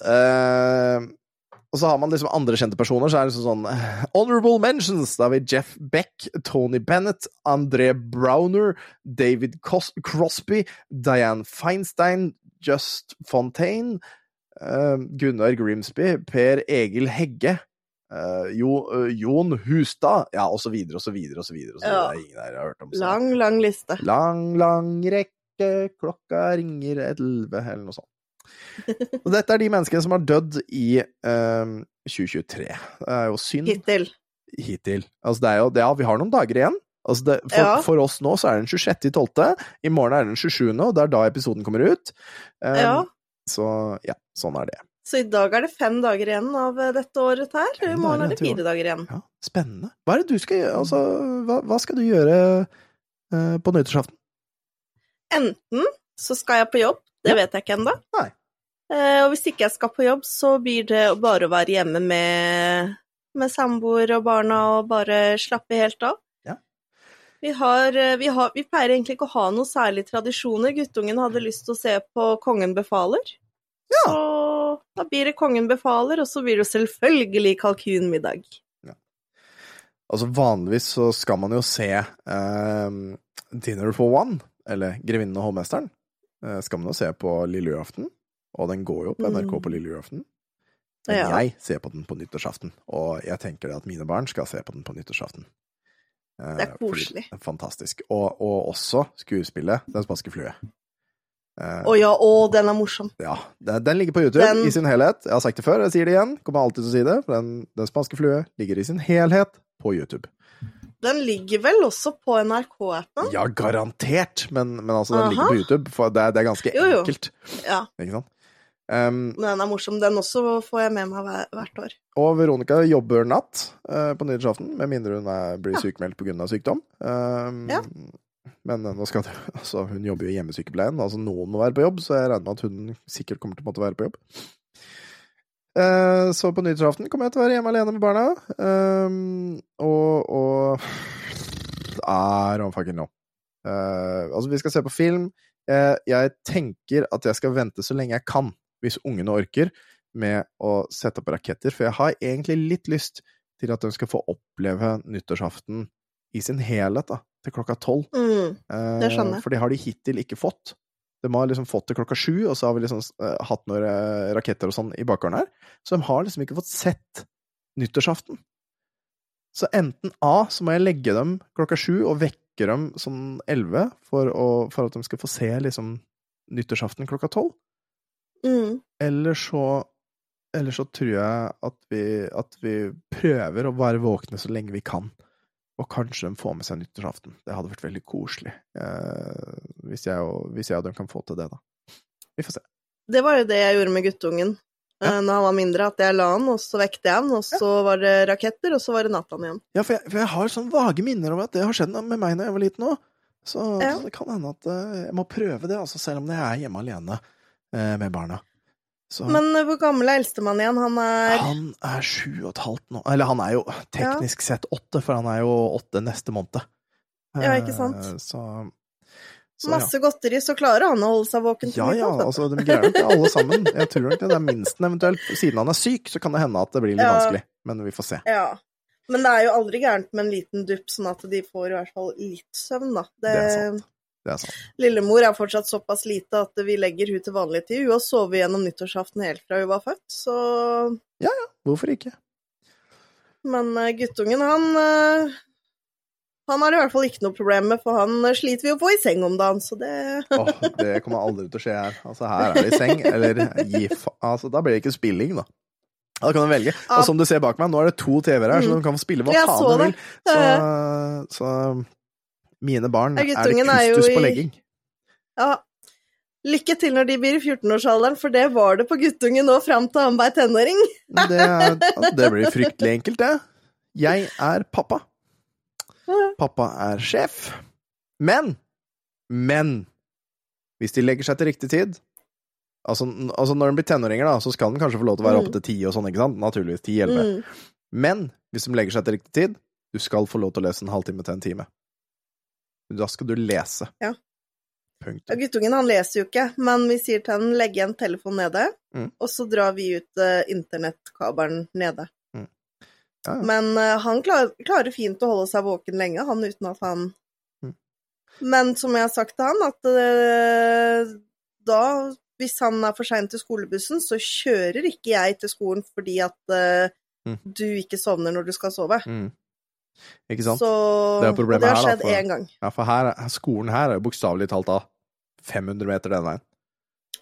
Og så har man liksom andre kjente personer, så er det liksom sånn Honorable mentions. Da har vi Jeff Beck, Tony Bennett, André Browner, David Cos Crosby, Diane Feinstein, Just Fontaine, Gunnar Grimsby, Per Egil Hegge, eh, jo, eh, Jon Hustad, ja, og så videre og så videre og så videre. Og så videre. Ja. Ingen her har hørt om. så- Lang, lang liste. Lang, lang rekke, klokka ringer elleve, eller noe sånt. Og dette er de menneskene som har dødd i ehm, 2023. Det er jo synd Hittil. hittil. Altså, det er jo det, Ja, vi har noen dager igjen. Altså det, for, Ja. for oss nå så er det den 26.12. I morgen er det den 27., og det er da episoden kommer ut. Um, Ja. Så ja, sånn er det. Så i dag er det fem dager igjen av eh, dette året her. I morgen er det fire dager igjen. Ja, Spennende. Hva er det du skal gjøre? Altså, hva, hva skal du gjøre eh, på nyttårsaften? Enten så skal jeg på jobb Det Ja. vet jeg ikke ennå. Nei. Eh, og hvis ikke jeg skal på jobb, så blir det bare å være hjemme med, med samboer og barna og bare slappe helt av. Vi, har, vi, har, vi pleier egentlig ikke å ha noen særlige tradisjoner. Guttungen hadde lyst til å se på Kongen befaler. Ja. Så da blir det Kongen befaler, og så blir det selvfølgelig kalkunmiddag. Altså Vanligvis så skal man jo se eh, Dinner for One, eller Grevinnen og hovmesteren, eh, skal man jo se på lille julaften. Og den går jo på NRK på lille julaften. Men Ja. jeg ser på den på nyttårsaften, og jeg tenker at mine barn skal se på den på nyttårsaften. Eh, Det er koselig. det er Fantastisk. Og, og også skuespillet Den spanske flue. Eh, Å ja, å, den er morsom. ja, den, ligger på YouTube Den- i sin helhet. Jeg har sagt det før, jeg sier det igjen. Kommer alltid til å si det. For den, den spanske flue ligger i sin helhet på YouTube. Den ligger vel også på NRK-appen? Ja, garantert! Men, men altså, den Aha. ligger på YouTube, for det, det er ganske Jo, jo. enkelt. Ja, Ikke sant? Um, men den er morsom. Den også får jeg med meg hvert år. og Veronica jobber natt uh, på nyttårsaften, med mindre hun er, blir sykemeldt pga. sykdom. Um, Ja. Men eh, nå skal det, altså, hun jobber jo i hjemmesykepleien, altså noen må være på jobb, så jeg regner med at hun sikkert kommer til å måtte være på jobb. Eh, så på nyttårsaften kommer jeg til å være hjemme alene med barna. Eh, og og I don't fucking know. Eh, altså, vi skal se på film. Eh, jeg tenker at jeg skal vente så lenge jeg kan, hvis ungene orker, med å sette opp raketter. For jeg har egentlig litt lyst til at de skal få oppleve nyttårsaften i sin helhet, da, til klokka tolv. Mm. Eh, Det skjønner jeg. For det har de hittil ikke fått. De har liksom fått det klokka sju, og så har vi liksom eh, hatt noen eh, raketter og sånn i bakgården her. Så de har liksom ikke fått sett nyttårsaften. Så enten A, så må jeg legge dem klokka sju og vekke dem sånn elleve for, for at de skal få se liksom nyttårsaften klokka tolv. Mm. Eller så Eller så tror jeg at vi, at vi prøver å være våkne så lenge vi kan. Og kanskje de får med seg nyttårsaften. Det hadde vært veldig koselig. Eh, hvis, jeg og, hvis jeg og dem kan få til det, da. Vi får se. Det var jo det jeg gjorde med guttungen Ja. ja. når han var mindre. At jeg la han, og så vekte jeg han, og så var det raketter, og så var det Nathan igjen. Ja, for jeg, for jeg har sånn vage minner om at det har skjedd med meg når jeg var liten òg. Så, Ja. så det kan hende at eh, jeg må prøve det, altså, selv om jeg er hjemme alene eh, med barna. Så Men eh, hvor gammel er eldstemann igjen? Han er han er sju og et halvt nå. Eller han er jo teknisk sett åtte, for han er jo åtte neste måned. Ja, ikke sant? Eh, Så, så ja. masse godteri, så klarer han å holde seg våken. Ja, ja, altså, de greier nok det alle sammen. Jeg tror nok det er minsten eventuelt. Siden han er syk, så kan det hende at det blir litt Ja. vanskelig. Men vi får se. Ja. Men det er jo aldri gærent med en liten dupp, sånn at de får i hvert fall litt søvn, da. Det er sant. Det er sant. Lillemor er fortsatt såpass lite at vi legger hun til vanlig tid. Hun har sovet gjennom nyttårsaften helt fra hun var født, så Ja ja, Hvorfor ikke? Men eh, guttungen, han eh, Han har i hvert fall ikke noe problem med, for han eh, sliter vi å få i seng om dagen, så det Åh, det kommer aldri til å skje her. Altså, her er det i seng, eller gi fa... Altså, da blir det ikke spilling, da. Da kan du velge. Og som du ser bak meg, nå er det to TV-er her, så de kan spille hva Mm. Faen de vil. Så, så mine barn er det kustus på legging. Ja. Lykke til når de blir i 14-årsalderen, for det var det på guttungen nå fram til han ble tenåring. Det, er- det blir fryktelig enkelt, det. Jeg er pappa. Pappa er sjef. Men Men hvis de legger seg til riktig tid Altså, altså når de blir tenåringer, da, så skal den kanskje få lov til å være Mm. oppe til ti og sånn, ikke sant? Naturligvis. 10-11. Mm. Men hvis de legger seg til riktig tid, du skal få lov til å lese en halvtime til en time. Da skal du lese. Ja. Ja, guttungen han leser jo ikke, men vi sier til han legge en telefon nede, Mm. og så drar vi ut uh, internettkabelen nede. Ja, ja. Men uh, han klar, klarer fint å holde seg våken lenge, han uten at han Mm. Men som jeg har sagt til han, at uh, da, hvis han er for sein til skolebussen, så kjører ikke jeg til skolen fordi at uh, Mm. du ikke sovner når du skal sove. Mm. Ikke sant? Så Det er problemet og det har her, da, skjedd for- én gang. Ja, for her, er- skolen her er jo bokstavelig talt da 500 meter den veien.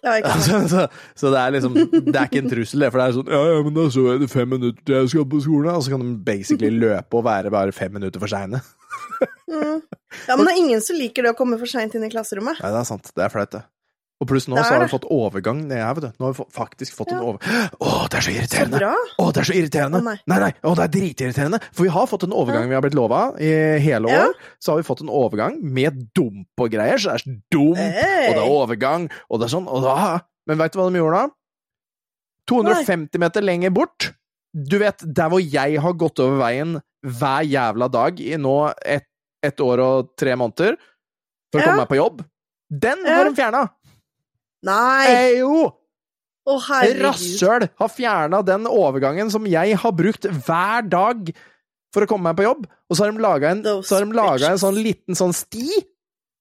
Ja, ikke sant? så, så, så det er liksom Det er ikke en trussel, det. For det er sånn Ja, ja, men da så er det fem minutter til jeg skal på skolen, og så kan de basically løpe og være bare fem minutter for seine. Mm. Ja, men det er ingen som liker det å komme for seint inn i klasserommet. Nei, det er sant. Det er flaut, det. Og pluss nå så har vi fått overgang ned her, vet du. Nå har vi faktisk fått en Ja. over... Å, det er så Så irriterende! bra. Å, det er så irriterende! Å, nei. nei. nei, å, det er dritirriterende! For vi har fått en overgang vi har blitt lova i hele Ja. år. Så har vi fått en overgang med dump og greier, så det er dump, Hey. og det er overgang, og det er sånn, og da Men veit du hva de gjorde da? 250 meter lenger bort. Du vet, der hvor jeg har gått over veien hver jævla dag i nå ett et år og tre måneder for å Ja. komme meg på jobb, den Ja. har de fjerna! Nei! Eh, jo! Å, herregud. Rasshøl har fjerna den overgangen som jeg har brukt hver dag for å komme meg på jobb. Og så har de laga en, så har de laget en sånn liten sånn sti,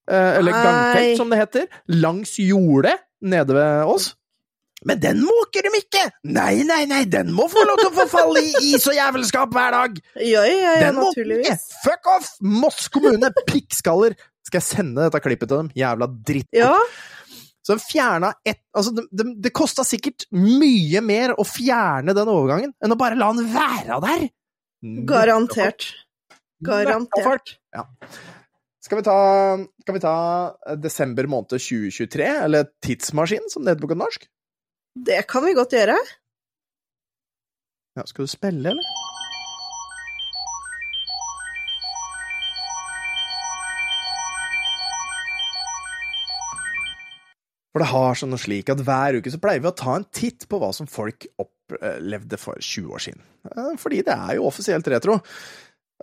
eh, eller gangfelt som det heter, langs jordet nede ved oss. Men den måker de ikke! Nei, nei, nei, den må få lov til å forfalle i is og jævelskap hver dag! Ja, ja, ja, naturligvis. Fuck off! Moss kommune, pikkskaller! Skal jeg sende dette klippet til dem? Jævla dritt. Ja, Så de fjerna ett Altså, de, de, det kosta sikkert mye mer å fjerne den overgangen enn å bare la den være der! garantert. Garantert. Ja. Skal vi ta, skal vi ta eh, desember måned 2023, eller tidsmaskin, som det heter på norsk? Det kan vi godt gjøre. Ja, skal du spille, eller? For det har sånn og slik at hver uke så pleier vi å ta en titt på hva som folk opplevde for 20 år siden. Eh, Fordi det er jo offisielt retro.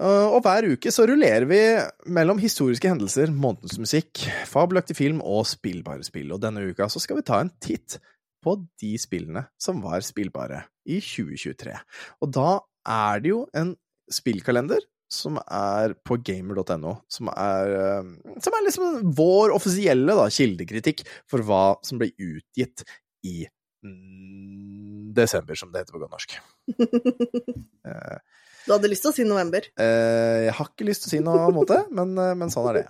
Eh, Og hver uke så rullerer vi mellom historiske hendelser, månedens musikk, fabelaktig film og spillbare spill. Og denne uka så skal vi ta en titt på de spillene som var spillbare i 2023. Og da er det jo en spillkalender som er på gamer.no, som eh, som er liksom vår offisielle da, kildekritikk for hva som ble utgitt i mm, desember, som det heter på godt norsk. Eh, Du hadde lyst til å si november. Eh, jeg har ikke lyst til å si noe måte, men, eh, men sånn er det.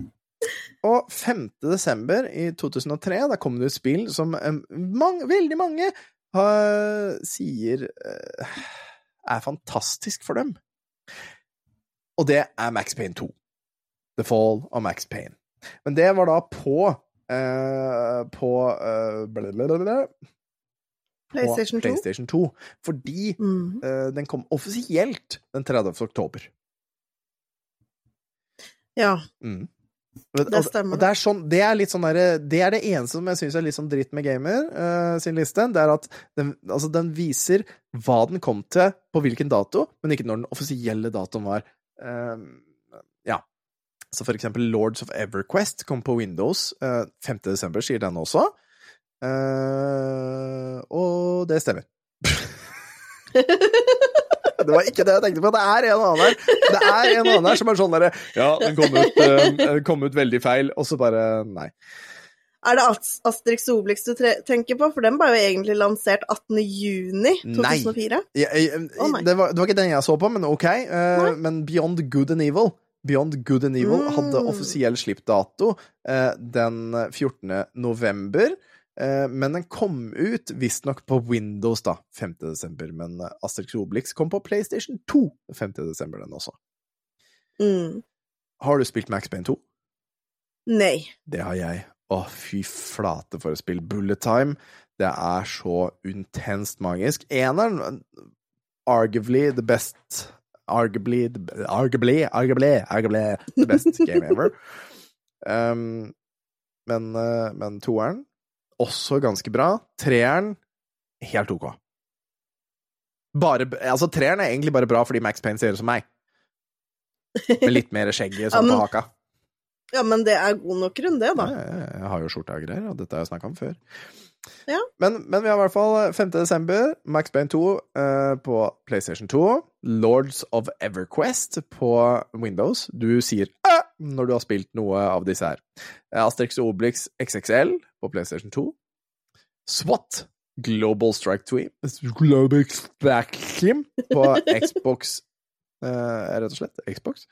Og 5. desember i 2003, da kom det ut spill som mange, veldig mange har, sier er fantastisk for dem. Og det er Max Payne 2. The Fall og Max Payne. Men det var da på eh, på eh, blablabla, på PlayStation 2. PlayStation 2. Fordi Mm. Eh, den kom offisielt den 30. oktober. Ja, Mm. Det stemmer. Og det, er sånn, det, er litt sånn der, det er det eneste som jeg syns er litt sånn dritt med Gamer uh, sin liste. Det er at den, altså den viser hva den kom til på hvilken dato, men ikke når den offisielle datoen var. Eh, ja. Så for eksempel Lords of EverQuest kom på Windows eh, 5. desember, sier den også. Eh, og det stemmer. Det var ikke det jeg tenkte på. Det er en annen her Det er en annen her som er sånn derre Ja, den kom ut, eh, kom ut veldig feil, og så bare Nei. Er det Asterix Obelix du tenker på? For den ble jo egentlig lansert 18. juni Nei. 2004. Jeg, jeg, nei. det, var, det var ikke den jeg så på, men ok. Uh, men Beyond Good and Evil Beyond Good and Evil hadde Mm. offisiell slippdato uh, den 14. november. Eh, men den kom ut visstnok på Windows da, 5. desember. Men eh, Asterix Obelix kom på PlayStation 2 5. desember, den også. Mm. Har du spilt Max Payne 2? Nei. Det har jeg. Å, fy flate for et spill. Bullet Time. Det er så intenst magisk. Eneren, arguably the best Arguably, arguably, arguably, arguably the best game ever. Um, men, eh, men toeren, også ganske bra. Treeren, helt ok. Bare, altså, treeren er egentlig bare bra fordi Max Payne ser ut som meg. Med litt mer skjegg Ja, sånn på haka. Ja, men det er god nok grunn, det, da. Ja, jeg har jo skjorte og greier, og dette har jeg snakka om før. Ja. Men, men vi har i hvert fall 5. desember, Max Bane 2 eh, på PlayStation 2. Lords of Everquest på Windows. Du sier æ når du har spilt noe av disse her. Eh, Asterix og Obelix XXL på PlayStation 2. SWAT Global Strike Team Global Strike Team på Xbox, eh, rett og slett. Xbox.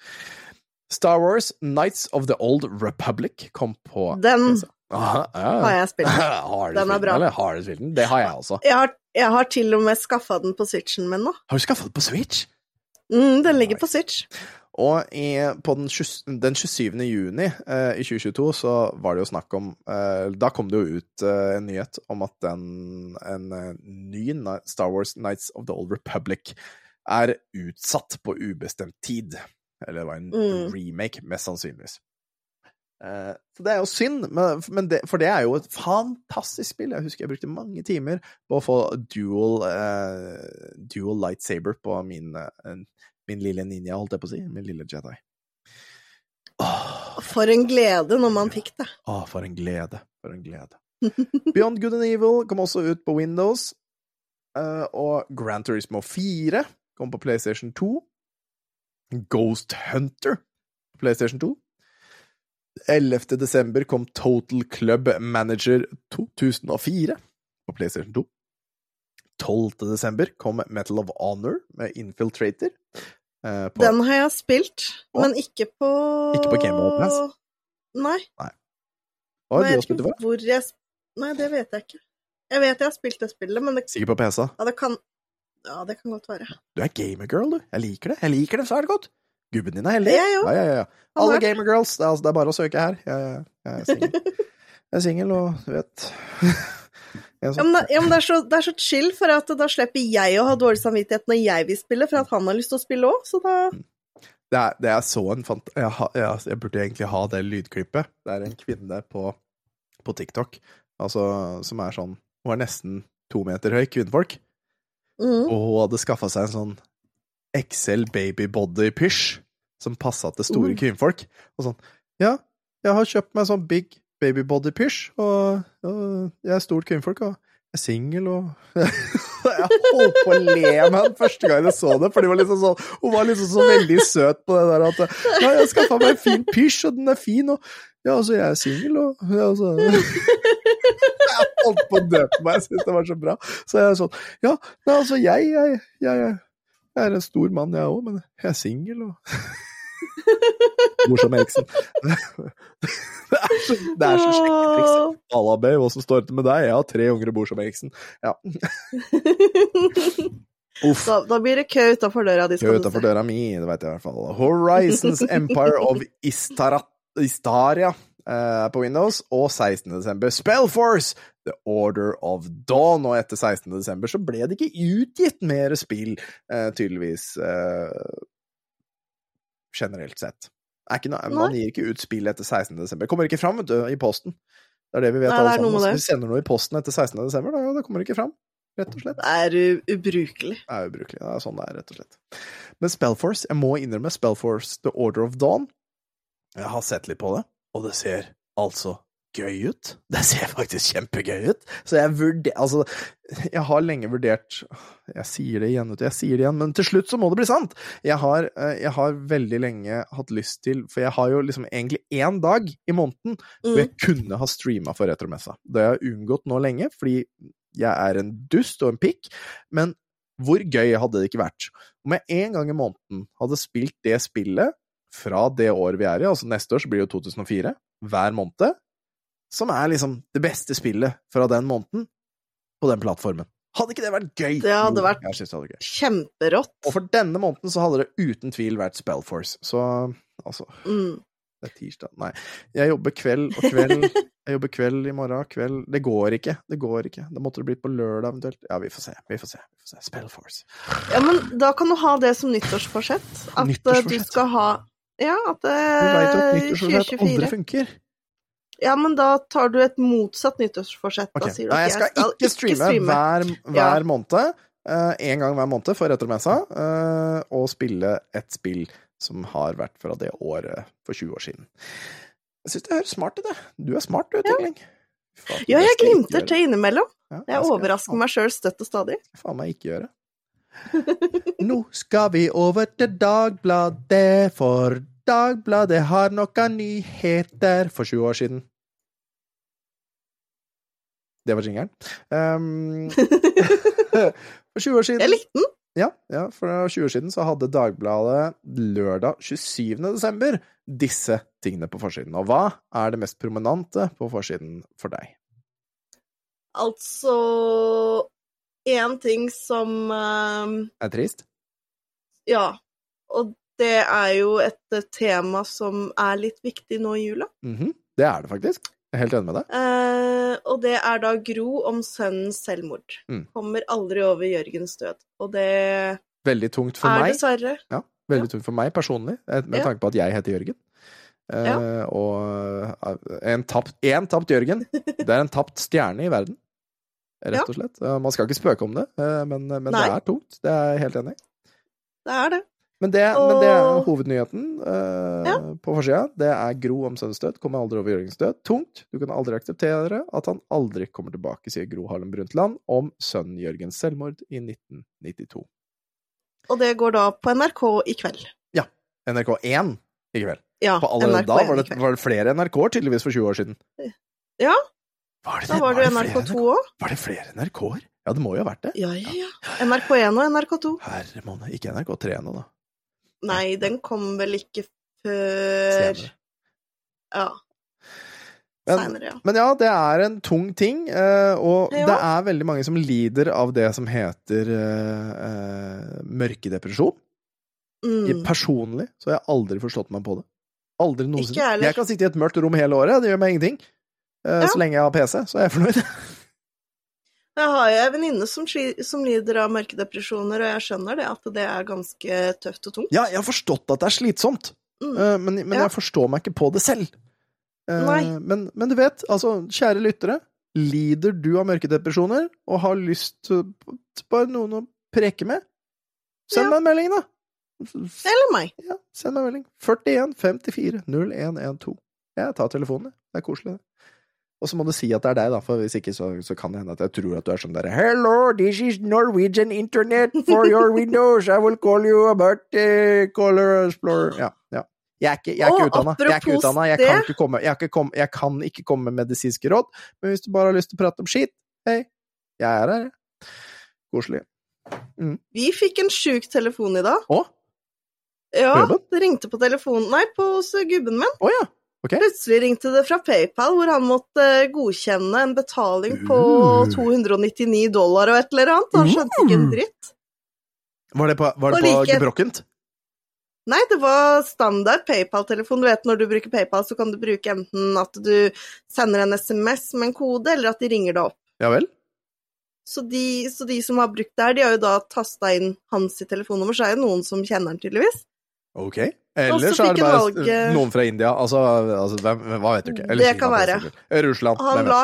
Star Wars Knights of the Old Republic kom på Den Aha, ja. har jeg spilt. Har Den er bra. Eller har du spilt den? Det har jeg også. Jeg har, jeg har til og med skaffa den på Switchen min nå. Har du skaffa den på Switch? Mm, den ligger på Switch. Og i, på den, 20, den 27. juni eh, i 2022 så var det jo snakk om eh, Da kom det jo ut eh, en nyhet om at den, en eh, ny Star Wars Nights of the Old Republic er utsatt på ubestemt tid. Eller det var en Mm. remake, mest sannsynligvis. Eh, så det er jo synd, men, men det, for det er jo et fantastisk spill. Jeg husker jeg brukte mange timer på å få dual, uh, dual lightsaber på min, uh, min lille ninja, holdt jeg på å si. Min lille Jedi. Åh, For en glede når man fikk det. Å, for en glede. For en glede. Beyond Good and Evil kom også ut på Windows. og Gran Turismo 4 kom på PlayStation 2. Ghost Hunter på PlayStation 2. 11. desember kom Total Club Manager 2004 på PlayStation 2. 12. desember kom Metal of Honor med Infiltrator. eh, Den har jeg spilt, Å. men ikke på Ikke på Game of Thrones? Nei. Hva har du spilt det for? Nei, det vet jeg ikke. Jeg vet jeg har spilt det spillet, men det, Sikkert på PC. ja, det kan Ja, det kan godt være. Du er gamergirl, du. Jeg liker det. Jeg liker det svært godt. Gubben din er heldig. Òg. Ja, ja, ja. Alle er- gamergirls. Det, altså, det er bare å søke her. Jeg, jeg, jeg singel. Jeg er singel, og du vet Ja, sånn- men, det, ja, men det, er så, det er så chill, for at da slipper jeg å ha dårlig samvittighet når jeg vil spille, for at han har lyst til å spille òg, så da det, er, det er så en fant... Jeg, jeg, jeg burde egentlig ha det lydklippet. Det er en kvinne på, på TikTok altså, som er sånn Hun er nesten to meter høy, kvinnfolk. Mm. Og hun hadde skaffa seg en sånn XL baby body pysj som passa til store Mm. kvinnfolk. Og sånn Ja, jeg har kjøpt meg sånn big baby body pysj, og, og jeg er stort kvinnfolk, og er singel, og Jeg holdt på å le med henne første gang jeg så det, for liksom sånn, hun var liksom så veldig søt på det der at Ja, jeg skaffa meg en fin pysj, og den er fin, og ja, altså, jeg er singel, og ja, altså Jeg holdt på å dø på meg, jeg syntes det var så bra. Så jeg er sånn Ja, nei, altså, jeg, jeg, jeg, jeg er en stor mann, jeg òg, men jeg er singel, og Morsom Eriksen. Det er så, det er så. Alla babe, står det med deg? Jeg har tre unger og bor som Eriksen. Ja. Uff. da, da blir det kø utafor døra di, Kø utafor døra mi, det veit jeg i hvert fall. Horizons Empire of Istarat, Istaria eh, på Windows, og 16. desember Spellforce, The Order of Dawn. Og etter 16. desember så ble det ikke utgitt mer spill, eh, tydeligvis, eh, generelt sett. Er ikke noe, man gir ikke ut spill etter 16. desember. Kommer ikke fram vet du, i posten. Det er det vi vet Nei, alle sammen. Hvis vi sender noe i posten etter 16. desember, da, det kommer ikke fram. Rett og slett. Det er ubrukelig. Det er ubrukelig. Det er sånn det er, rett og slett. Men Spellforce, jeg må innrømme Spellforce The Order of Dawn. Jeg har sett litt på det, og det ser altså gøy ut. Det ser faktisk kjempegøy ut. Så jeg vurderer Altså, jeg har lenge vurdert Jeg sier det igjen, vet du, jeg sier det igjen, men til slutt så må det bli sant! Jeg har, eh, jeg har veldig lenge hatt lyst til For jeg har jo liksom egentlig én dag i måneden hvor Mm. jeg kunne ha streama for Retromessa. Det har jeg unngått nå lenge, fordi jeg er en dust og en pikk, men hvor gøy hadde det ikke vært om jeg en gang i måneden hadde spilt det spillet fra det året vi er i, altså neste år så blir det jo 2004, hver måned, som er liksom det beste spillet fra den måneden på den plattformen. Hadde ikke det vært gøy? Det hadde Jo, vært- det hadde. Kjemperått. Og for denne måneden så hadde det uten tvil vært Spellforce, så altså Mm. det er tirsdag Nei. Jeg jobber kveld og kveld. Jeg jobber kveld i morgen, kveld Det går ikke. Det går ikke. Da måtte det blitt på lørdag eventuelt. Ja, vi får se. Vi får se. Vi får se. Spellforce. Ja, men da kan du ha det som nyttårsforsett. At nyttårsforsett. du skal ha Ja, at at det nyttårsforsett aldri funker. Ja, men da tar du et motsatt nyttårsforsett. Okay. Da sier du Nei, at jeg skal ikke streame, hver, hver Ja. måned. Én gang hver måned for Retromessa. uh, og spille et spill som har vært fra det året for 20 år siden. Jeg syns det høres smart ut, det. Du er smart, du, Tingling. Ja. Ja, jeg glimter til innimellom. Ja, Jeg jeg overrasker meg sjøl støtt og stadig. faen meg ikke gjøre. Nå skal vi over til Dagbladet, for Dagbladet har noen nyheter for 20 år siden. Det var jingeren. Um, for 20 år siden Jeg likte den. ja, ja, for 20 år siden så hadde Dagbladet lørdag 27. desember disse tingene på forsiden. Og hva er det mest prominente på forsiden for deg? Altså En ting som ehm, Er trist? Ja. Og det er jo et tema som er litt viktig nå i jula. Mhm, Det er det faktisk. Jeg er helt enig med deg. Eh, og det er da Gro om sønnens selvmord. Mm. Kommer aldri over Jørgens død. Og det Veldig tungt for er meg. dessverre Ja, veldig tungt for meg personlig, eh, med Ja. tanke på at jeg heter Jørgen. Eh, Ja. Og eh, en tapt, en tapt Jørgen, det er en tapt stjerne i verden. Rett Ja. og slett. Man skal ikke spøke om det, eh, men, men det er tungt. Det er jeg helt enig i. Det er det. Men det, men det er hovednyheten uh, Ja. på forsida. Det er Gro om sønnens død. Kommer aldri over Jørgens død. Tungt. Du kan aldri akseptere at han aldri kommer tilbake, sier Gro Harlem Brundtland om sønnen Jørgens selvmord i 1992. Og det går da på NRK i kveld. Ja. NRK1 i kveld. Ja, For allerede NRK da var det, var det flere NRK-er, tydeligvis, for 20 år siden. Ja. Var det Da var det jo NRK2 òg. Var det flere NRK-er? Ja, det må jo ha vært det. Ja, ja, ja. NRK1 og NRK2. Herre måne. Ikke NRK3 nå, da. Nei, den kom vel ikke før Senere. Ja. Men- Senere, ja. Men ja, det er en tung ting, eh, og Ja. det er veldig mange som lider av det som heter eh, mørkedepresjon. Mm. Personlig så har jeg aldri forstått meg på det. Aldri noensinne. Jeg kan sitte i et mørkt rom hele året, det gjør meg ingenting. Uh, Ja. Så lenge jeg har PC, så er jeg fornøyd. Jeg har jo en venninne som, som lider av mørkedepresjoner, og jeg skjønner det, at det er ganske tøft og tungt. Ja, jeg har forstått at det er slitsomt, Mm. eh, men, men Ja. jeg forstår meg ikke på det selv. Eh. Men, men du vet, altså, kjære lyttere, lider du av mørkedepresjoner og har lyst bare noen å preke med, send Ja. meg en melding, da. Eller meg. Ja, send meg en melding. 41 54 0112. Jeg tar telefonen. Det er koselig, det. Og så må du si at det er deg, da, for hvis ikke så, så kan det hende at jeg tror at du er sånn derre Hello, this is Norwegian internet for your windows. I will call you about uh, Color Explorer. Ja, ja. Jeg er ikke, jeg er ikke utdanna. Jeg er ikke utdanna. Jeg, kan ikke komme- jeg, kom- jeg kan ikke komme med medisinske råd, men hvis du bare har lyst til å prate om skit, hei, jeg er her, jeg. Koselig. Vi fikk en sjuk telefon i dag. Å? Ja, det ringte på telefonen Nei, på hos gubben min. Å ja. Ok. Plutselig ringte det fra PayPal, hvor han måtte godkjenne en betaling på Uh. 299 dollar og et eller annet. Han skjønte ikke en Uh. dritt. Var det på, var det på like- gebrokkent? Nei, det var standard PayPal-telefon. Du vet når du bruker PayPal, så kan du bruke enten at du sender en SMS med en kode, eller at de ringer deg opp. Ja vel? Så de, så de som har brukt det her, de har jo da tasta inn hans telefonnummer, så er det noen som kjenner han tydeligvis. Ok. Eller så er det bare valg- noen fra India. Altså, altså hvem, hva vet du ikke? Eller Det Kina, kan være. Russland. Han la,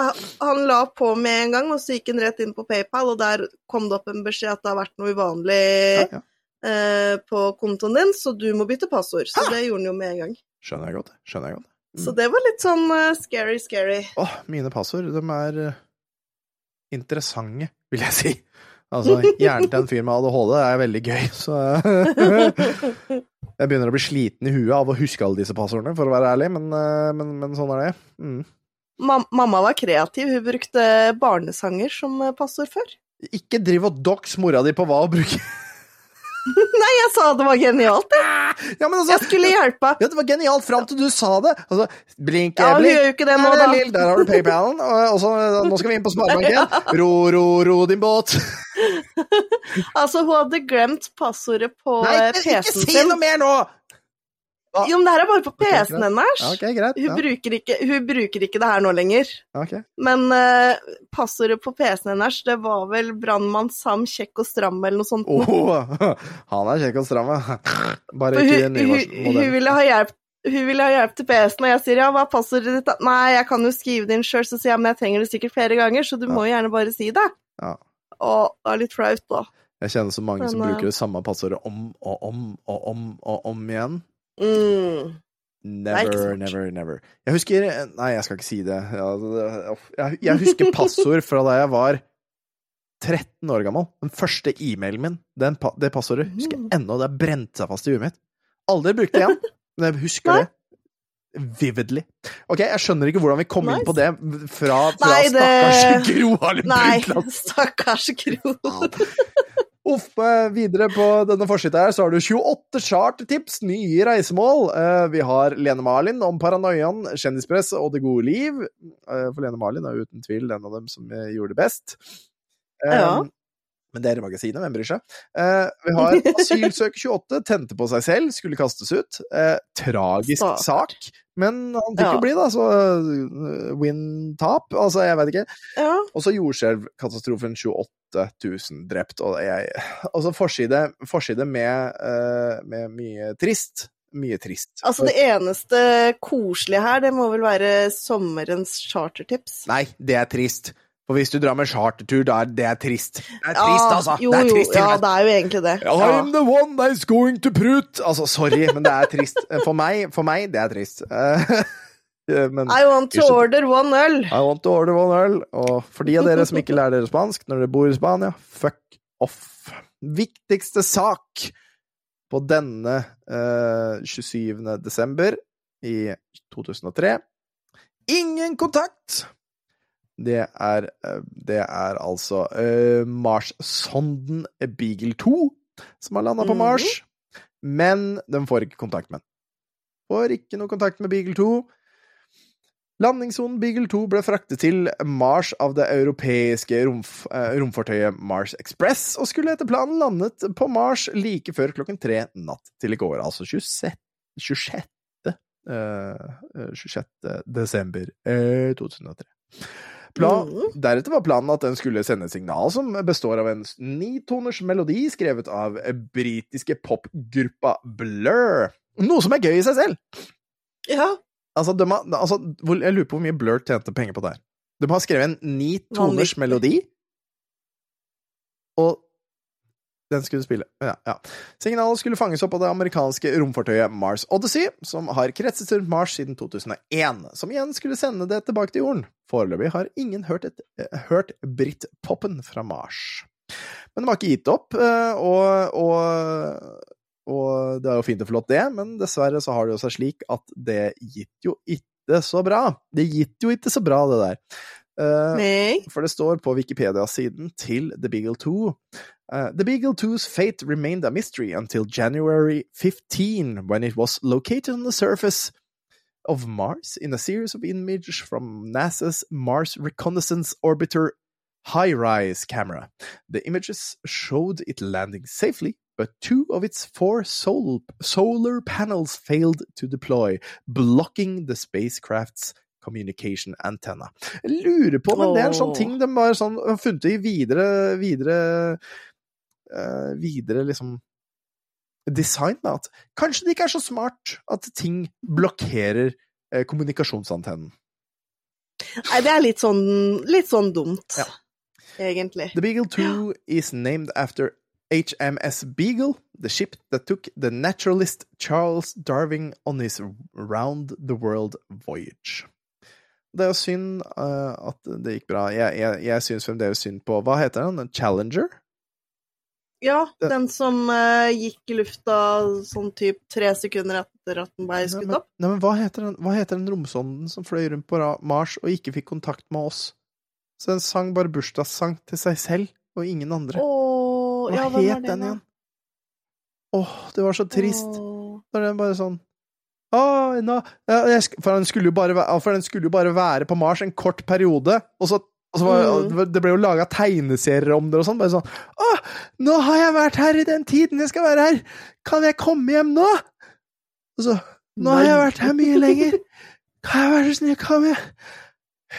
han la på med en gang, og så gikk han rett inn på PayPal, og der kom det opp en beskjed at det har vært noe uvanlig Ja, ja. eh, på kontoen din, så du må bytte passord. Så Hæ? det gjorde han jo med en gang. Skjønner jeg godt. Skjønner jeg godt. Mm. Så det var litt sånn uh, scary, scary. Åh, mine passord, de er uh, interessante, vil jeg si. Altså, hjernen til en fyr med ADHD er veldig gøy, så Jeg begynner å bli sliten i huet av å huske alle disse passordene, for å være ærlig, men, eh, men, men sånn er det. Mm. Mamma var kreativ, hun brukte barnesanger som eh, passord før. Ikke driv og dox mora di på hva å bruke Nei, jeg sa det var genialt, jeg. Ja, men altså Jeg skulle hjelpe. Ja, det var genialt fram til du sa det! Altså, blink, Ja, blink. gjør ikke det nå, da. Lille, der har du PayPalen, og, så, nå skal vi inn på Sparebanken. Ro, ro, ro din båt. Altså, hun hadde glemt passordet på Nei, eh, ikke, ikke si noe mer nå! Jo, men det her er bare på PC-en hennes. Okay, ok, greit. Hun, Ja, bruker ikke, hun bruker ikke det her nå lenger. Okay. Men uh, passordet på PC-en hennes, det var vel brannmann Sam kjekk og stram eller noe sånt. Oh, han er kjekk og stram, ja. Bare ikke hun, hun, hun, ville ha hjelp, hun ville ha hjelp til PC-en, og jeg sier ja, hva er passordet ditt? da?» Nei, jeg kan jo skrive det inn sjøl, så sier jeg men jeg trenger det sikkert flere ganger, så du Ja. må jo gjerne bare si det. Ja. Og det er litt flaut, da. Jeg kjenner så mange som Men, som bruker det samme passordet om og om og om og om igjen. Mm. er Never, never, never. Jeg husker Nei, jeg skal ikke si det. Jeg, jeg husker passord fra da jeg var 13 år gammel. Den første e-mailen min, den, det passordet, husker Mm. jeg ennå. Det har brent seg fast i huet mitt. Aldri brukt det igjen, men jeg husker det. Vividly. Ok, jeg skjønner ikke hvordan vi kom inn på det fra, fra Nei, det- stakkars Gro Harlem Nei, stakkars Gro. Uff, videre på denne forsida her så har du 28 chartertips, nye reisemål. Eh, Vi har Lene Marlin om paranoiaen, kjendispress og det gode liv. Eh, For Lene Marlin er uten tvil en av dem som eh, gjorde det best. Ja. Men det er i magasinet, hvem bryr seg? Eh, vi har asylsøker 28, tente på seg selv, skulle kastes ut. Eh, tragisk Stakkars. sak, men han fikk Ja. jo bli, da, så eh, win-tap. Altså, jeg vet ikke. Ja. Og så jordskjelvkatastrofen 28 000 drept. Og jeg Altså, forside, forside med, eh, med mye trist. Mye trist. Altså, det eneste koselige her, det må vel være sommerens chartertips. Nei, det er trist. For hvis du drar med chartertur, da er det er trist. Det er Ja, trist, altså! Jo, det er trist, jo, ja, det er jo egentlig det. I'm the one that's going to prut! Altså, sorry, men det er trist. For meg, for meg det er trist. Eh, men I want to order one øl. I want to order one øl. Og for de av dere som ikke lærer dere spansk når dere bor i Spania, fuck off. Viktigste sak på denne uh, 27. desember i 2003 Ingen kontakt! Det er, eh, det er altså uh, Mars-sonden Beagle 2 som har landa på Mhm. Mars, men den får ikke kontakt med den. Får ikke noe kontakt med Beagle 2. Landingssonen Beagle 2 ble fraktet til Mars av det europeiske romf eh, romfartøyet Mars Express, og skulle etter planen landet på Mars like før klokken tre natt til i går, altså 26. 26. Uh, 26. desember uh, 2003. Plan, Mhm. Deretter var planen at den skulle sende signal som består av en nitoners melodi skrevet av britiske popgruppa Blur. Noe som er gøy i seg selv. Ja, Altså, de altså, jeg lurer på hvor mye Blur tjente penger på det her. De har skrevet en ni toners melodi, og den skulle spille. Ja, ja. Signalet skulle fanges opp av det amerikanske romfartøyet Mars Odyssey, som har kretset rundt Mars siden 2001, som igjen skulle sende det tilbake til jorden. Foreløpig har ingen hørt, et, eh, hørt Britpopen fra Mars. Men de har ikke gitt opp, eh, og, og og det er jo fint og flott, det, men dessverre så har det jo seg slik at det gitt jo ikke så bra. Det gitt jo ikke så bra, det der. Eh, nei. for det står på Wikipedia-siden til The Beagle 2 uh, The Beagle 2's fate remained a mystery until January 15, when it was located on the surface of Mars in a series of images from NASA's Mars Reconnaissance Orbiter high-rise camera. The images showed it landing safely, but two of its four sol solar panels failed to deploy, blocking the spacecraft's communication antenna. Jeg lurer på, men det er en sånn ting de har sånn har funnet i videre videre uh, videre liksom design, da. At kanskje det ikke er så smart at ting blokkerer uh, kommunikasjonsantennen. Nei, det er litt sånn, litt sånn dumt, Ja. egentlig. The Beagle 2 is named after HMS Beagle, the ship that took the naturalist Charles Darwin on his round the world voyage. Det er jo synd uh, at det gikk bra. Jeg, jeg, jeg syns fremdeles synd på Hva heter den? Challenger? Ja, den, den som uh, gikk i lufta sånn typ tre sekunder etter at den ble Nei, skutt men, opp. nei, men hva, heter den, hva heter den romsonden som fløy rundt på Mars og ikke fikk kontakt med oss? Så den sang bare bursdagssang til seg selv og ingen andre. Åh, hva ja, het den igjen? Åh, det var så trist. Åh. Da er den bare sånn Nå, ja, for, den skulle jo bare, for den skulle jo bare være på Mars en kort periode, og så, og så var, Mm. det ble jo laga tegneserier om det og sånn. Bare sånn Å, nå har jeg vært her i den tiden jeg skal være her! Kan jeg komme hjem nå? Og så Nå har jeg vært her mye lenger! Kan jeg være så snill komme?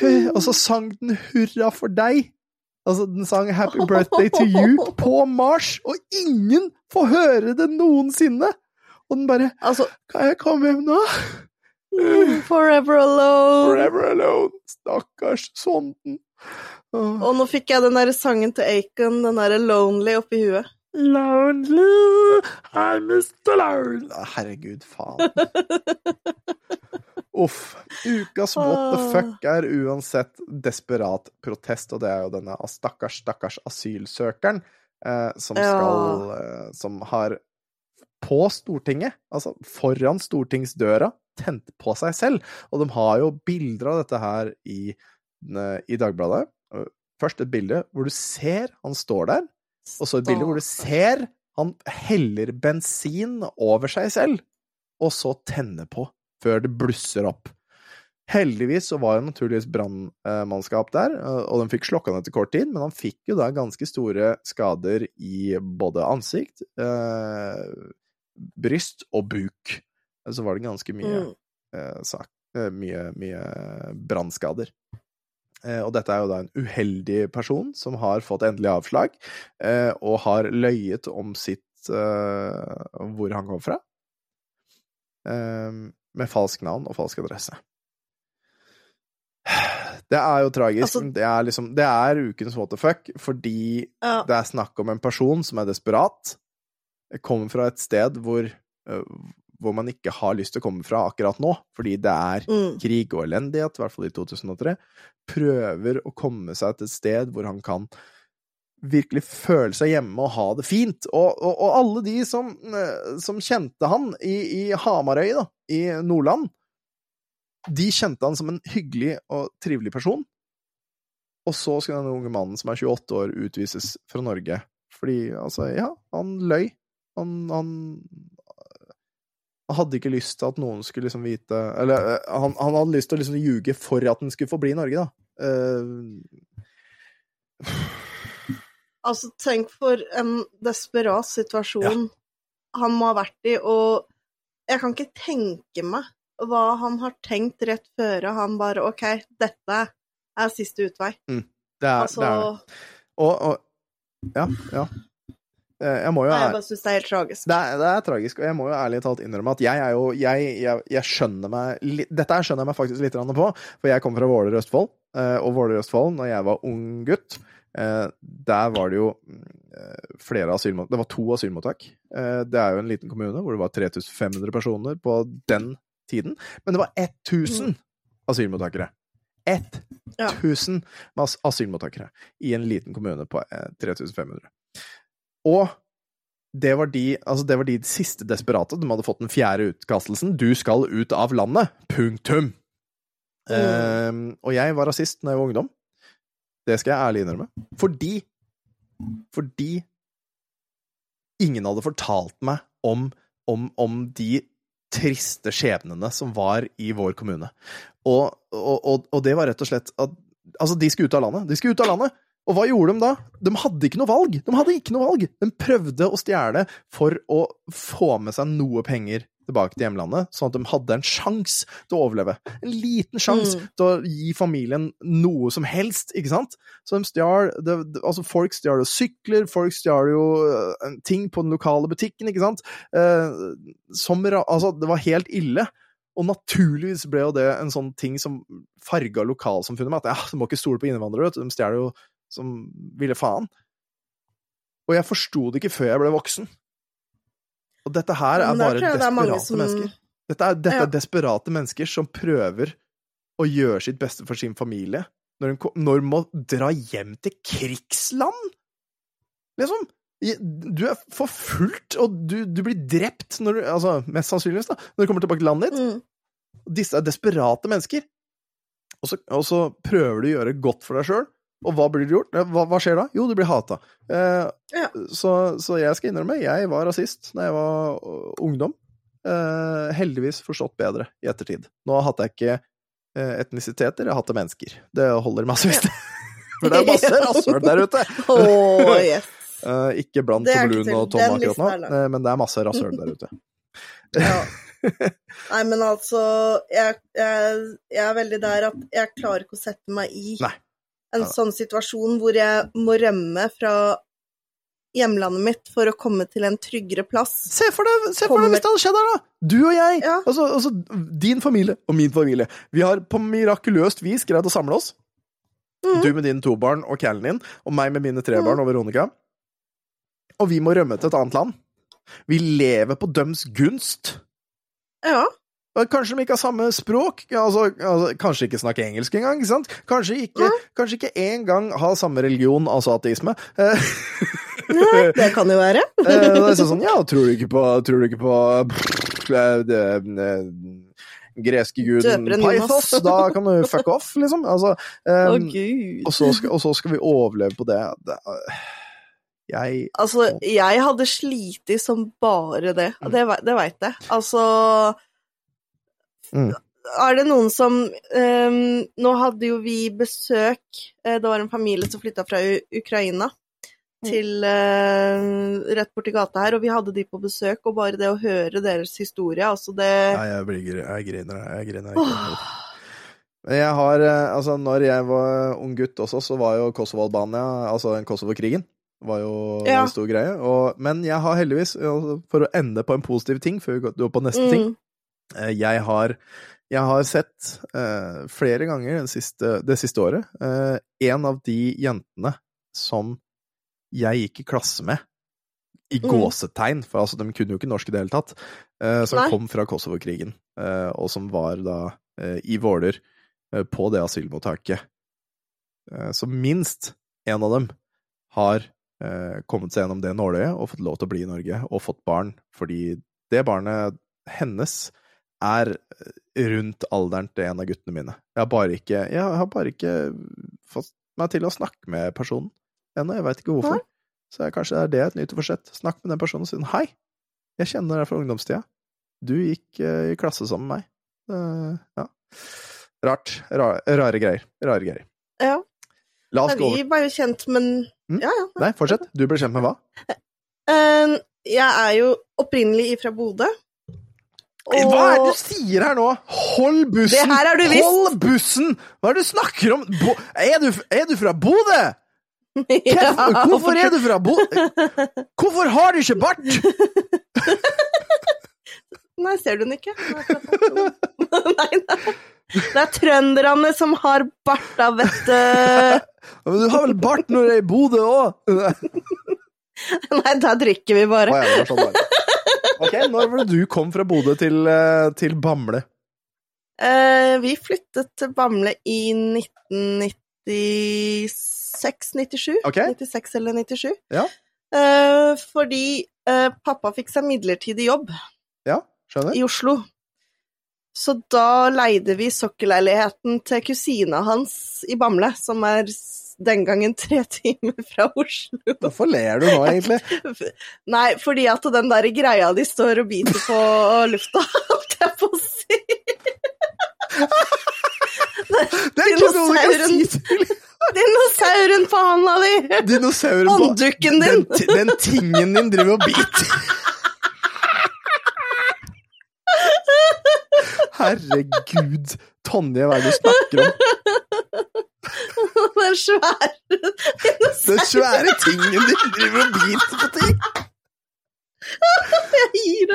Hu- Og så sang den 'Hurra for deg'. Altså, den sang 'Happy Birthday to You' på Mars, og ingen får høre det noensinne! Og den bare Altså, Kan jeg komme hjem nå? mm, Forever Alone. Forever alone. Stakkars sonden. Åh. Og nå fikk jeg den der sangen til Acon, den derre Lonely, oppi huet. Lonely, I'm Mr. Lone. Ah, Herregud, faen. Uff. Ukas what the fuck er uansett desperat protest, og det er jo denne stakkars, stakkars asylsøkeren eh, som Ja. skal eh, Som har på Stortinget, altså foran stortingsdøra, tent på seg selv. Og de har jo bilder av dette her i, i Dagbladet. Først et bilde hvor du ser han står der, og så et bilde hvor du ser han heller bensin over seg selv, og så tenner på før det blusser opp. Heldigvis så var jo naturligvis brannmannskap der, eh, og de fikk slokka den etter kort tid, men han fikk jo da ganske store skader i både ansikt, eh, bryst og buk. Så var det ganske mye Mm. eh, sak, eh, mye, mye brannskader. Eh, og dette er jo da en uheldig person som har fått endelig avslag, eh, og har løyet om sitt eh, hvor han kom fra, eh, med falsk navn og falsk adresse. Det er jo tragisk. Altså- det er liksom Det er ukens what the fuck, fordi Ja. det er snakk om en person som er desperat, kommer fra et sted hvor, hvor man ikke har lyst til å komme fra akkurat nå, fordi det er Mm. krig og elendighet, i hvert fall i 2003, prøver å komme seg til et sted hvor han kan virkelig føle seg hjemme og ha det fint. Og, og, og alle de som, som kjente han i, i Hamarøy, da, i Nordland, de kjente han som en hyggelig og trivelig person. Og så skulle den unge mannen som er 28 år, utvises fra Norge. Fordi, altså, ja, han løy. Han, han han hadde ikke lyst til at noen skulle liksom vite Eller eh, han, han hadde lyst til å liksom ljuge for at han skulle få bli i Norge, da. Uh... Altså, tenk for en desperat situasjon han må ha vært i, og jeg kan ikke tenke meg hva han har tenkt rett før han bare OK, dette er siste utvei. det, er, Altså, det er. Og, og Ja, ja. Eh, Jeg må jo nei, jeg bare syns det er helt tragisk. det er, det er tragisk, og jeg må jo ærlig talt innrømme at jeg er jo Jeg, jeg, jeg skjønner meg Dette her skjønner jeg meg faktisk litt på, for jeg kommer fra Våler Østfold, eh, og Våler Østfold, når jeg var ung gutt, eh, der var det jo flere asylmottak Det var to asylmottak. Det er jo en liten kommune hvor det var 3500 personer på den tiden, men det var 1000 asylmottakere. 1000 ja. asylmottakere i en liten kommune på eh, 3500. Og det var, de, altså det var de siste desperate. De hadde fått den fjerde utkastelsen. Du skal ut av landet. Punktum. Eh, og jeg var rasist da jeg var ungdom. Det skal jeg ærlig innrømme. Fordi Fordi ingen hadde fortalt meg om, om, om de triste skjebnene som var i vår kommune. Og, og, og, og det var rett og slett at Altså, de skulle ut av landet. De skulle ut av landet. Og hva gjorde de da? De hadde ikke noe valg. De hadde ikke noe valg. De prøvde å stjele for å få med seg noe penger tilbake til hjemlandet, sånn at de hadde en sjanse til å overleve. En liten sjanse Mm. til å gi familien noe som helst, ikke sant? Så de stjal det, det, Altså, folk stjal jo sykler, folk stjal jo eh, ting på den lokale butikken, ikke sant? Eh, som Altså, det var helt ille. Og naturligvis ble jo det en sånn ting som farga lokalsamfunnet med at ja, du må ikke stole på innvandrere, vet du. De stjeler jo som ville faen. Og jeg forsto det ikke før jeg ble voksen. Og dette her er bare er desperate som- mennesker. Dette er, dette Ja. er desperate mennesker som prøver å gjøre sitt beste for sin familie, når de, når de må dra hjem til krigsland! Liksom. Du er forfulgt, og du, du blir drept når du Altså, mest sannsynligvis, da, når du kommer tilbake til landet ditt. Mm. Disse er desperate mennesker. Og så, og så prøver du å gjøre godt for deg sjøl, og hva blir det gjort? Eh, Hva, hva skjer da? Jo, du blir hata. Eh, Ja. så, så jeg skal innrømme, jeg var rasist da jeg var øh, ungdom. Eh, heldigvis forstått bedre i ettertid. Nå hadde jeg ikke eh, etnisiteter, jeg hadde mennesker. Det holder massevis. For det er masse Ja. rasshøl der ute! oh, yes. Eh, ikke blant Tobelun og Tom akkurat nå, eh, men det er masse rasshøl der ute. Ja. Nei, men altså jeg, jeg, jeg er veldig der at jeg klarer ikke å sette meg i Nei. En sånn situasjon hvor jeg må rømme fra hjemlandet mitt for å komme til en tryggere plass. Se for deg, se for deg hvis det hadde skjedd her, da! Du og jeg, Ja. altså, altså din familie og min familie. Vi har på mirakuløst vis greid å samle oss. Mm. Du med dine to barn og Callen din, og meg med mine tre barn og Veronica. Og vi må rømme til et annet land. Vi lever på døms gunst. Ja. Kanskje de ikke har samme språk, altså, altså, kanskje ikke snakke engelsk engang. ikke sant? Kanskje ikke, kanskje ikke engang ha samme religion, altså ateisme. Eh, Nei, det kan jo være. Eh, det er sånn, ja, tror du ikke på, tror du ikke på eh, det, greske guden Pythos, da kan du fuck off, liksom. Altså, um, oh, og, så skal, og så skal vi overleve på det. det jeg Altså, jeg hadde slitt som bare det. Det, ve- det veit jeg. Altså Mm. er det noen som um, Nå hadde jo vi besøk eh, Det var en familie som flytta fra Ukraina til uh, rett borti gata her, og vi hadde de på besøk, og bare det å høre deres historie, altså det Nei, jeg, blir, jeg griner. Jeg griner. Men jeg har eh, Altså, når jeg var ung gutt også, så var jo Kosovo-Albania, altså Kosovo-krigen, var jo Ja. en stor greie. Og, men jeg har heldigvis, altså, for å ende på en positiv ting før vi går på neste ting mm, Eh, Jeg har, jeg har sett uh, flere ganger den siste, det siste året uh, en av de jentene som jeg gikk i klasse med, i Mm. gåsetegn, for altså, de kunne jo ikke norsk i det hele tatt, uh, som Nei. kom fra Kosovo-krigen, eh, og som var da eh, i Våler eh, på det asylmottaket. Eh, så minst en av dem har eh, kommet seg gjennom det nåløyet og fått lov til å bli i Norge og fått barn, fordi det barnet hennes er rundt alderen til en av guttene mine. Jeg har bare ikke, har bare ikke fått meg til å snakke med personen ennå, jeg veit ikke hvorfor. Så jeg, kanskje det er det et nyttårsforsett. Snakk med den personen og si hei, jeg kjenner deg fra ungdomstida. Du gikk uh, i klasse sammen med meg. Uh, ja. Rart. Ra rare greier. Rare greier. ja. La oss Nei, gå vi over var jo kjent, men Mm. Ja, ja. Nei, fortsett. Du ble kjent med hva? Uh, jeg er jo opprinnelig ifra Bodø. Hva er det du sier her nå? Hold bussen! Det. Hold bussen! Hva er det du snakker om? Bo er, du, er du fra Bodø? ja. Hvorfor, er du fra Bodø? Hvorfor har du ikke bart? Nei, ser du den ikke? Nei, nei. Det er trønderne som har bart, da, vet du. Men du har vel bart når du er i Bodø òg? Nei, da drikker vi bare. sånn Ok, når var det du kom fra Bodø til, eh, til Bamble? Eh, vi flyttet til Bamble i 1996-97. Ok. 96 eller 97. Ja. Eh, fordi eh, pappa fikk seg midlertidig jobb Ja, skjønner. i Oslo. Så da leide vi sokkelleiligheten til kusina hans i Bamble, som er den gangen tre timer fra Oslo. Hvorfor ler du nå, egentlig? Nei, fordi at den der greia de står og biter på lufta, holdt jeg på å si. Det er ikke noe du kan si til Dinosauren på handa di! dinosauren på Hånddukken din! den, den tingen din driver og biter. Herregud. Tonje, hva er det du snakker om? Den svære Den svære tingen din driver og biter på ting.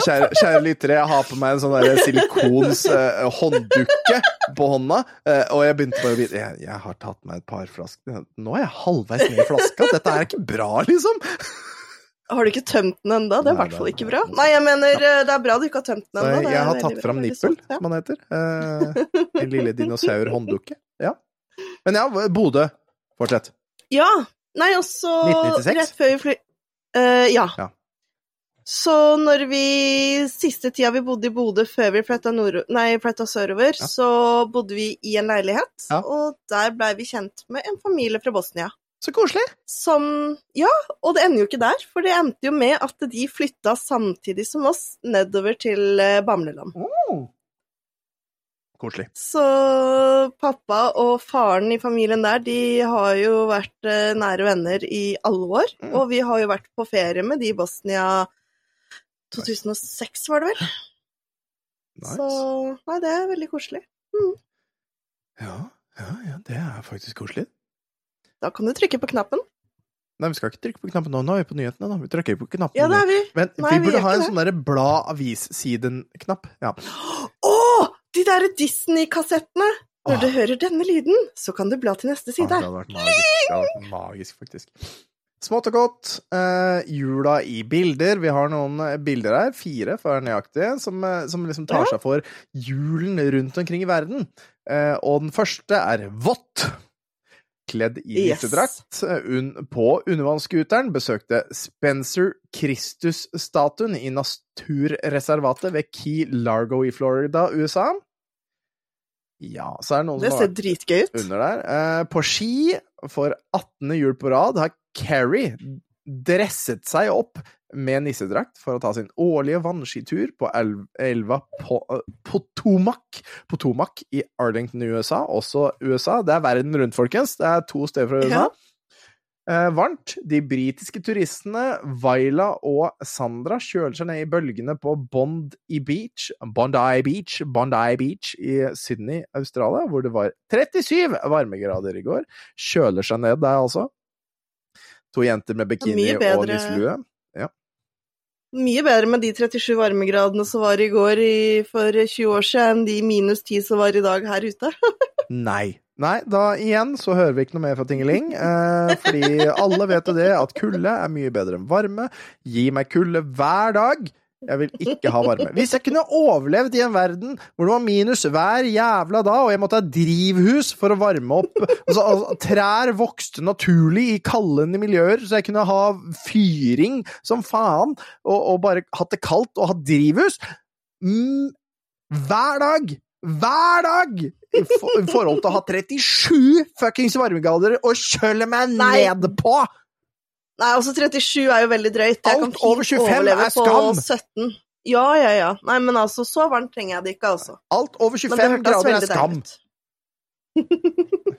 Kjære, kjære lyttere, jeg har på meg en sånn silikons eh, hånddukke på hånda, eh, og jeg begynte bare å bite jeg, jeg har tatt meg et par flasker Nå er jeg halvveis ned i flaska. Dette er ikke bra, liksom. Har du ikke tømt den enda? Det er i hvert fall ikke bra. Nei, jeg mener, eh, det er bra du ikke har tømt den ennå. jeg, har tatt fram nippel, som ja. man heter. Eh, en lille dinosaur-hånddukke. Ja. Men ja, Bodø. Fortsett. Ja. Nei, og så 1996? Rett før vi fly... uh, ja. Ja. Så når vi Siste tida vi bodde i Bodø før vi flytta, nord... Nei, flytta sørover, Ja. så bodde vi i en leilighet, Ja. og der blei vi kjent med en familie fra Bosnia. Så koselig. Som Ja, og det ender jo ikke der, for det endte jo med at de flytta samtidig som oss nedover til Bamleland. Bamleland. Koselig. Så pappa og faren i familien der, de har jo vært eh, nære venner i alle år. Mm. Og vi har jo vært på ferie med de i Bosnia 2006, var det vel? Nice. Så nei, det er veldig koselig. Ja, ja, ja, det er faktisk koselig. Da kan du trykke på knappen. Nei, vi skal ikke trykke på knappen nå. Nå er vi på nyhetene. da. Vi trykker på knappen. Ja, det er vi. Men Nei, vi burde vi ha en det. sånn derre blad-avis-siden-knapp. Ja. Å! De derre Disney-kassettene! Når du hører denne lyden, så kan du bla til neste Ja, side. det hadde vært magisk. Hadde vært magisk, faktisk. Smått og godt. Eh, jula i bilder. Vi har noen eh, bilder her, fire for å være nøyaktig, som, eh, som liksom tar seg for julen rundt omkring i verden. Eh, og den første er vått. Kledd i nissedrakt yes. un på undervannsskuteren besøkte Spencer Christus-statuen i naturreservatet ved Key Largo i Florida, USA. Ja, så er det noen Det som har ser dritgøy ut. under der. Eh, på ski, for 18. jul på rad, har Carrie dresset seg opp med nissedrakt for å ta sin årlige vannskitur på elv, elva eh, Potomac, Potomac i Arlington, USA. Også USA. Det er verden rundt, folkens. Det er to steder fra USA. Ja. Eh, varmt. De britiske turistene Vaila og Sandra kjøler seg ned i bølgene på Bondi Beach, Bondi Beach, Bondi Beach i Sydney, Australia, hvor det var 37 varmegrader i går. Kjøler seg ned der, altså. To jenter med bikini og nisselue. Ja. Mye bedre med de 37 varmegradene som var i går i, for 20 år siden, enn de minus 10 som var i dag her ute. Nei. Nei, da igjen så hører vi ikke noe mer fra Tingeling. Eh, fordi alle vet jo det, at kulde er mye bedre enn varme. Gi meg kulde hver dag. Jeg vil ikke ha varme. Hvis jeg kunne overlevd i en verden hvor det var minus hver jævla dag, og jeg måtte ha drivhus for å varme opp altså, altså, Trær vokste naturlig i kaldende miljøer, så jeg kunne ha fyring som faen, og, og bare hatt det kaldt og hatt drivhus mm, Hver dag! Hver dag! I for- i forhold til å ha 37 fuckings varmegrader og kjøle meg ned på! Nei, altså 37 er jo veldig drøyt. Jeg kan Alt over 25 er skam. på 17. Ja, ja, ja. Nei, men altså, så varmt trenger jeg det ikke, altså. Alt over 25 grader er skam.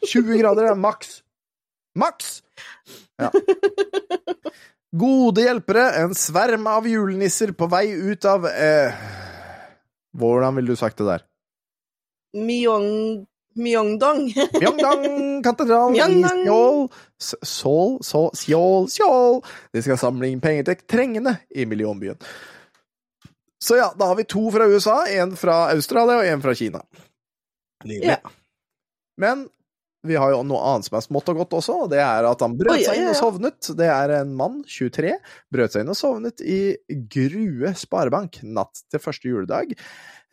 20 grader er maks. Maks! Ja. Gode hjelpere, en sverm av julenisser på vei ut av eh, Hvordan ville du sagt det der? Myong... Myeongdong. Myeongdong katedral Myeongdong. Seoul. Seoul, Seoul, Seoul, Seoul. De skal samle inn penger til trengende i millionbyen. Så ja, da har vi to fra USA, en fra Australia og en fra Kina. Nydelig. Ja. Men vi har jo noe annet som er smått og godt også, og det er at han brøt seg inn og sovnet. Det er en mann, 23, brøt seg inn og sovnet i Grue Sparebank natt til første juledag.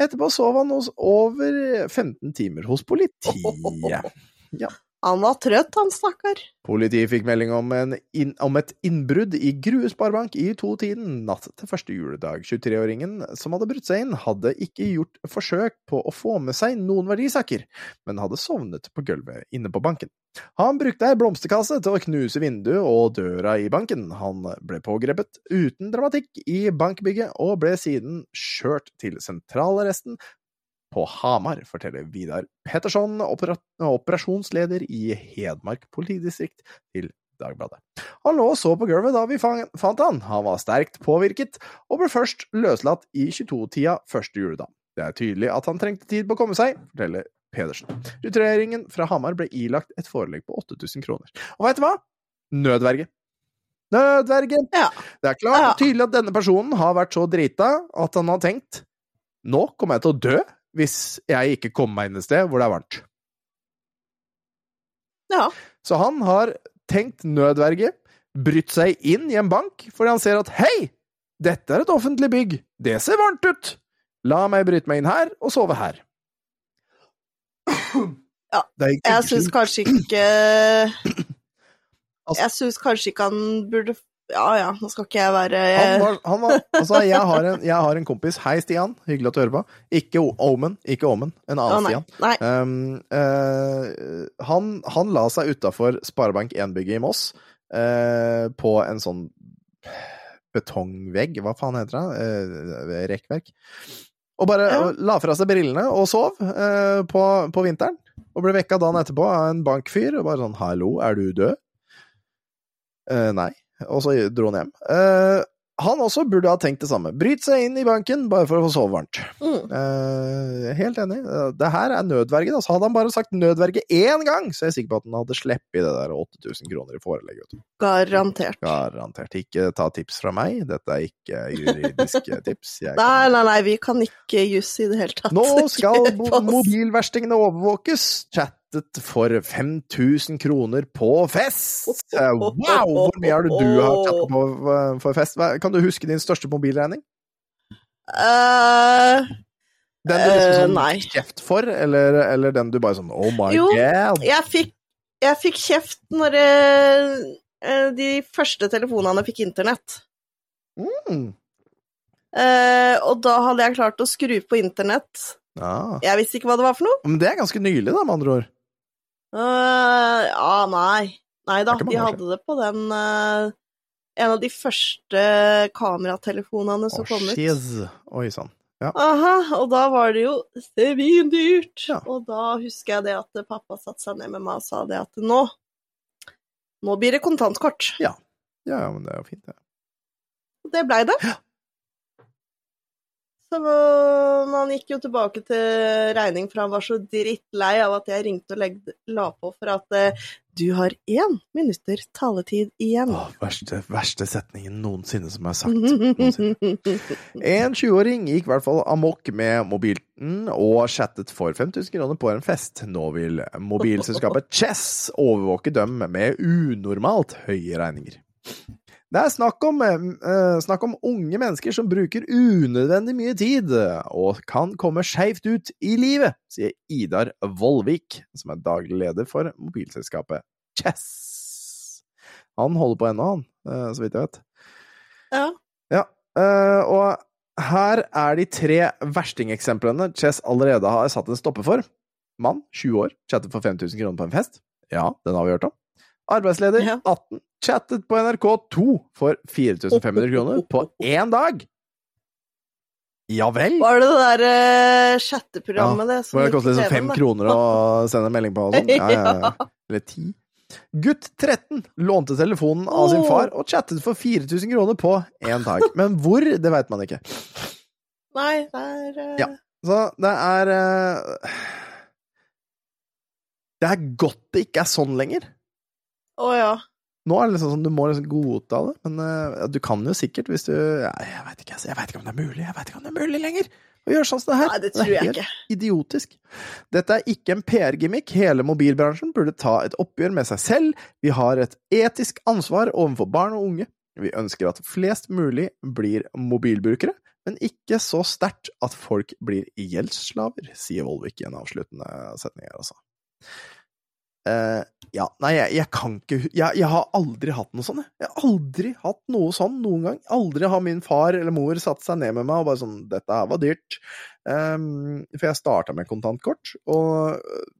Etterpå sov han over 15 timer hos politiet. Han var trøtt, han stakkar. Politiet fikk melding om, inn, om et innbrudd i Grue Sparebank i to-tiden natt til første juledag. 23-åringen som hadde brutt seg inn, hadde ikke gjort forsøk på å få med seg noen verdisaker, men hadde sovnet på gulvet inne på banken. Han brukte ei blomsterkasse til å knuse vinduet og døra i banken. Han ble pågrepet uten dramatikk i bankbygget, og ble siden kjørt til sentralarresten på Hamar, forteller Vidar Petterson, opera operasjonsleder i Hedmark politidistrikt, til Dagbladet. Han lå og så på gulvet da vi fant han. Han var sterkt påvirket, og ble først løslatt i 22-tida første juledag. Det er tydelig at han trengte tid på å komme seg, forteller Pedersen. Retureringen fra Hamar ble ilagt et forelegg på 8000 kroner. Og veit du hva? Nødverge. Nødverge! Ja. Det er klart og tydelig at denne personen har vært så drita at han har tenkt nå kommer jeg til å dø hvis jeg ikke kommer meg inn et sted hvor det er varmt. Ja. Så han har tenkt nødverge, brytt seg inn i en bank fordi han ser at hei, dette er et offentlig bygg, det ser varmt ut, la meg bryte meg inn her og sove her. Ja, Jeg syns kanskje ikke Altså- Jeg syns kanskje ikke han burde Ja ja, nå skal ikke jeg være han var, han var, altså, jeg har, en, jeg har en kompis. Hei, Stian. Hyggelig at du hører på. Ikke Omen. Ikke Omen. En annen nei. Stian. Um, uh, han, han la seg utafor Sparebank 1-bygget i Moss, uh, på en sånn betongvegg, hva faen heter det? Uh, rekkverk. Og bare Ja. la fra seg brillene og sov eh, på, på vinteren. Og ble vekka dagen etterpå av en bankfyr og bare sånn 'hallo, er du død?' Uh, nei. Og så dro han hjem. Eh, han også burde ha tenkt det samme. Bryt seg inn i banken bare for å få sove varmt. Mm. Eh, helt enig. Eh, Det her er nødvergen. Altså. Hadde han bare sagt nødverge én gang, så er jeg sikker på at han hadde sluppet det der 8000 kroner i forelegg. Garantert. Garantert. Ikke ta tips fra meg. Dette er ikke juridiske tips. Jeg Nei, nei, nei, vi kan ikke juss i det hele tatt. Nå skal mobilverstingene overvåkes. Chattet for 5000 kroner på fest! Eh, Wow! Hvor mye er det du har tatt på eh, for fest? Kan du huske din største mobilregning? Uh, Den du liksom sånn uh, kjeft for, eller, eller den du bare sånn Oh my Jo. god! jeg fikk, jeg fikk kjeft når eh, de første telefonene fikk internett. Mm. Uh, og da hadde jeg klart å skru på internett. Ja. Jeg visste ikke hva det var for noe. Men det er ganske nylig, da, med andre ord. Eh, ja, nei. Nei da, de hadde det på den uh, En av de første kameratelefonene som oh, kom ut. Jeez. Oi sann. Aha, og da var det jo svindyrt. Ja. Og da husker jeg det at pappa satte seg ned med meg og sa det at nå Nå blir det kontantkort. Ja, ja, men det er jo fint, det. Og det blei det. Så han gikk jo tilbake til regning, for han var så drittlei av at jeg ringte og legde, la på for at eh, du har én minutter taletid igjen. Åh, verste, verste setningen noensinne som er sagt. En 20-åring gikk i hvert fall amok med mobilen og chattet for 5000 kroner på en fest. Nå vil mobilselskapet Chess overvåke dem med unormalt høye regninger. Det er snakk om, eh, snakk om unge mennesker som bruker unødvendig mye tid, og kan komme skeivt ut i livet, sier Idar Vollvik, som er daglig leder for mobilselskapet Chess. Han holder på ennå, han, eh, så vidt jeg vet. Ja. Ja, eh, og her er de tre verstingeksemplene Chess allerede har satt en stopper for. Mann, 20 år, chatter for 5000 kroner på en fest. Ja, den har vi hørt om. Arbeidsleder, Ja. 18, chattet på NRK2 for 4500 kroner på én dag. Ja vel? Var det det der uh, chatteprogrammet, det? Hvor det kostet koster liksom fem kroner å sende en melding på og sånn. Ja, ja, ja. Eller ti. Gutt 13 lånte telefonen av sin far og chattet for 4000 kroner på én dag. Men hvor, det veit man ikke. Nei, det er uh... Ja. Så det er uh... Det er godt det ikke er sånn lenger. Å ja. Nå er det liksom sånn, du må liksom godta det, men uh, du kan jo sikkert hvis du ja, Jeg veit ikke, altså. Jeg vet ikke om det er mulig. Jeg vet ikke om det er mulig lenger å gjøre sånn som det her. Nei, det tror jeg er helt ikke. idiotisk. Dette er ikke en PR-gimmick. Hele mobilbransjen burde ta et oppgjør med seg selv. Vi har et etisk ansvar overfor barn og unge. Vi ønsker at flest mulig blir mobilbrukere, men ikke så sterkt at folk blir gjeldsslaver, sier Volvik i en avsluttende setning her, altså. Eh, ja, nei, jeg, jeg kan ikke jeg, jeg har aldri hatt noe sånn, jeg. Jeg har aldri hatt noe sånn noen gang. Aldri har min far eller mor satt seg ned med meg og bare sånn 'Dette her var dyrt'. Um, for jeg starta med kontantkort, og øh,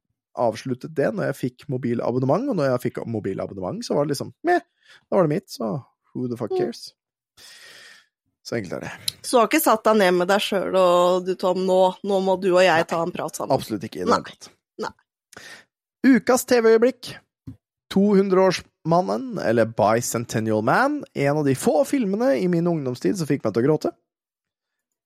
avsluttet det når jeg fikk mobilabonnement. Og når jeg fikk mobilabonnement, så var det liksom meh, da var det mitt, så who the fuck cares? Så enkelt er det. Så du har ikke satt deg ned med deg sjøl og du Tom, nå, nå må du og jeg ta en prat sammen? Absolutt ikke i det Nei. hele tatt. Ukas TV-øyeblikk. 200-årsmannen, eller Bicentennial Man, en av de få filmene i min ungdomstid som fikk meg til å gråte.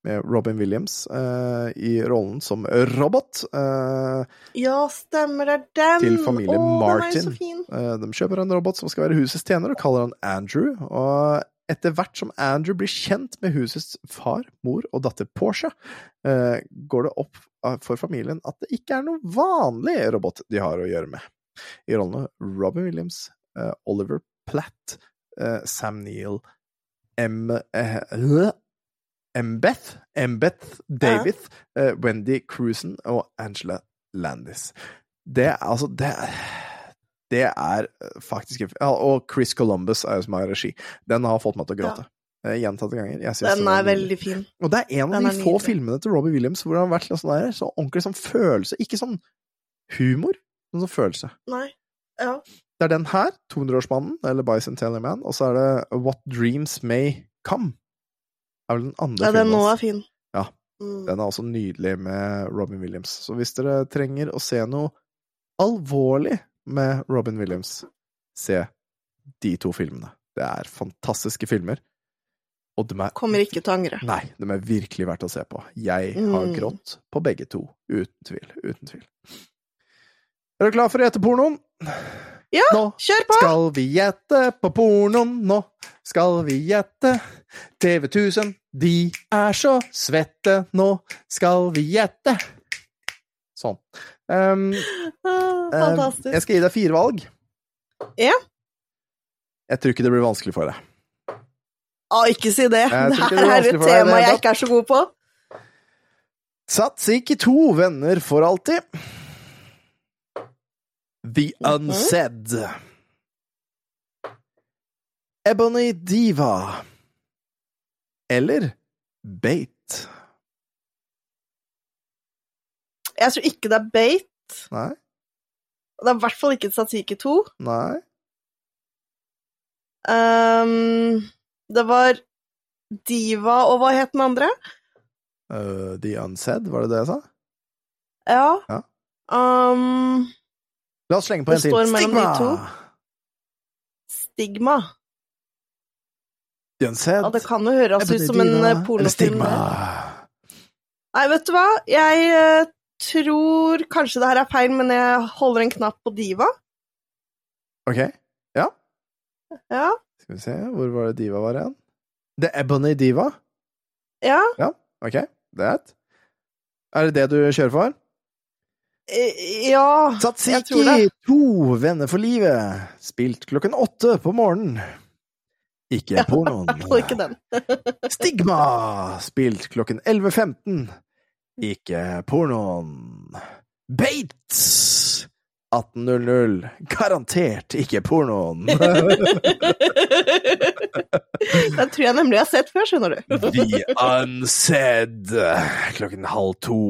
Med Robin Williams eh, i rollen som robot. Eh, Ja, stemmer, det er den! Til familien Den er Martin. så fin. Eh, De kjøper en robot som skal være husets tjener, og kaller han Andrew. Og etter hvert som Andrew blir kjent med husets far, mor og datter Portia, eh, går det opp eh, for familien at det ikke er noe vanlig robot de har å gjøre med. I rollene Robin Williams, eh, Oliver Platt, Sam Neill, M... Embeth øh, Mbeth, Mbeth David, Wendy Cruisen og Angela Landis. Det er altså Det er det er eh, faktisk Og Chris Columbus er jo som har regi. Den har fått meg til å gråte. Ja. Gjentatte ganger. Den er veldig fin. Og det er en av den de få nydelig. filmene til Robbie Williams hvor han har vært sånn der, så ordentlig sånn følelse. Ikke sånn humor, men sånn følelse. Nei. Ja. Det er den her, 200-årsmannen, eller Bicentennial Man, og så er det What Dreams May Come. Det er vel den andre ja, den filmen nå er fin. Ja, Mm. Den er også nydelig med Robin Williams. Så hvis dere trenger å se noe alvorlig med Robin Williams, se de to filmene. Det er fantastiske filmer. Og de er Kommer ikke til å angre. Nei, de er virkelig verdt å se på. Jeg har Mm. grått på begge to. Uten tvil. Uten tvil. Er du klar for å gjette pornoen? Ja, Nå kjør på! skal vi gjette på pornoen, nå skal vi gjette. TV 1000, de er så svette, nå skal vi gjette. Sånn. Um, Fantastisk. um, jeg skal gi deg fire valg. Ja. Jeg tror ikke det blir vanskelig for deg. Å, ikke si det. Det her er et tema jeg ikke er så god på. Sats ikke to venner for alltid. The Mhm. Unsaid. Ebony Diva. Eller Bate. Jeg tror ikke det er bait. Nei? og Det er i hvert fall ikke Satiki 2. Nei? Um, det var Diva, og hva het den andre? Uh, The Unsaid, var det det jeg sa? Ja. Ja. Um, La oss slenge på en til. Stigma! Stigma. The Unsaid. Ja, det kan jo høres ut som en eh, eller pornofilm. Stigma. Nei, vet du hva? Jeg eh, tror kanskje det her er feil, men jeg holder en knapp på Diva. Ok, Ja. ja. skal vi se. Hvor var det Diva var igjen? The Ebony Diva? Ja. ja. Ok, det Er det det du kjører for? Ja. Jeg tror det. to venner for livet. Spilt klokken åtte på morgenen. Ikke pornoen. Ja, ikke den. Stigma, spilt klokken 11.15. Ikke pornoen. Bates, 18.00. Garantert ikke pornoen. Den tror jeg nemlig jeg har sett før, skjønner du. The Unsaid, klokken halv to.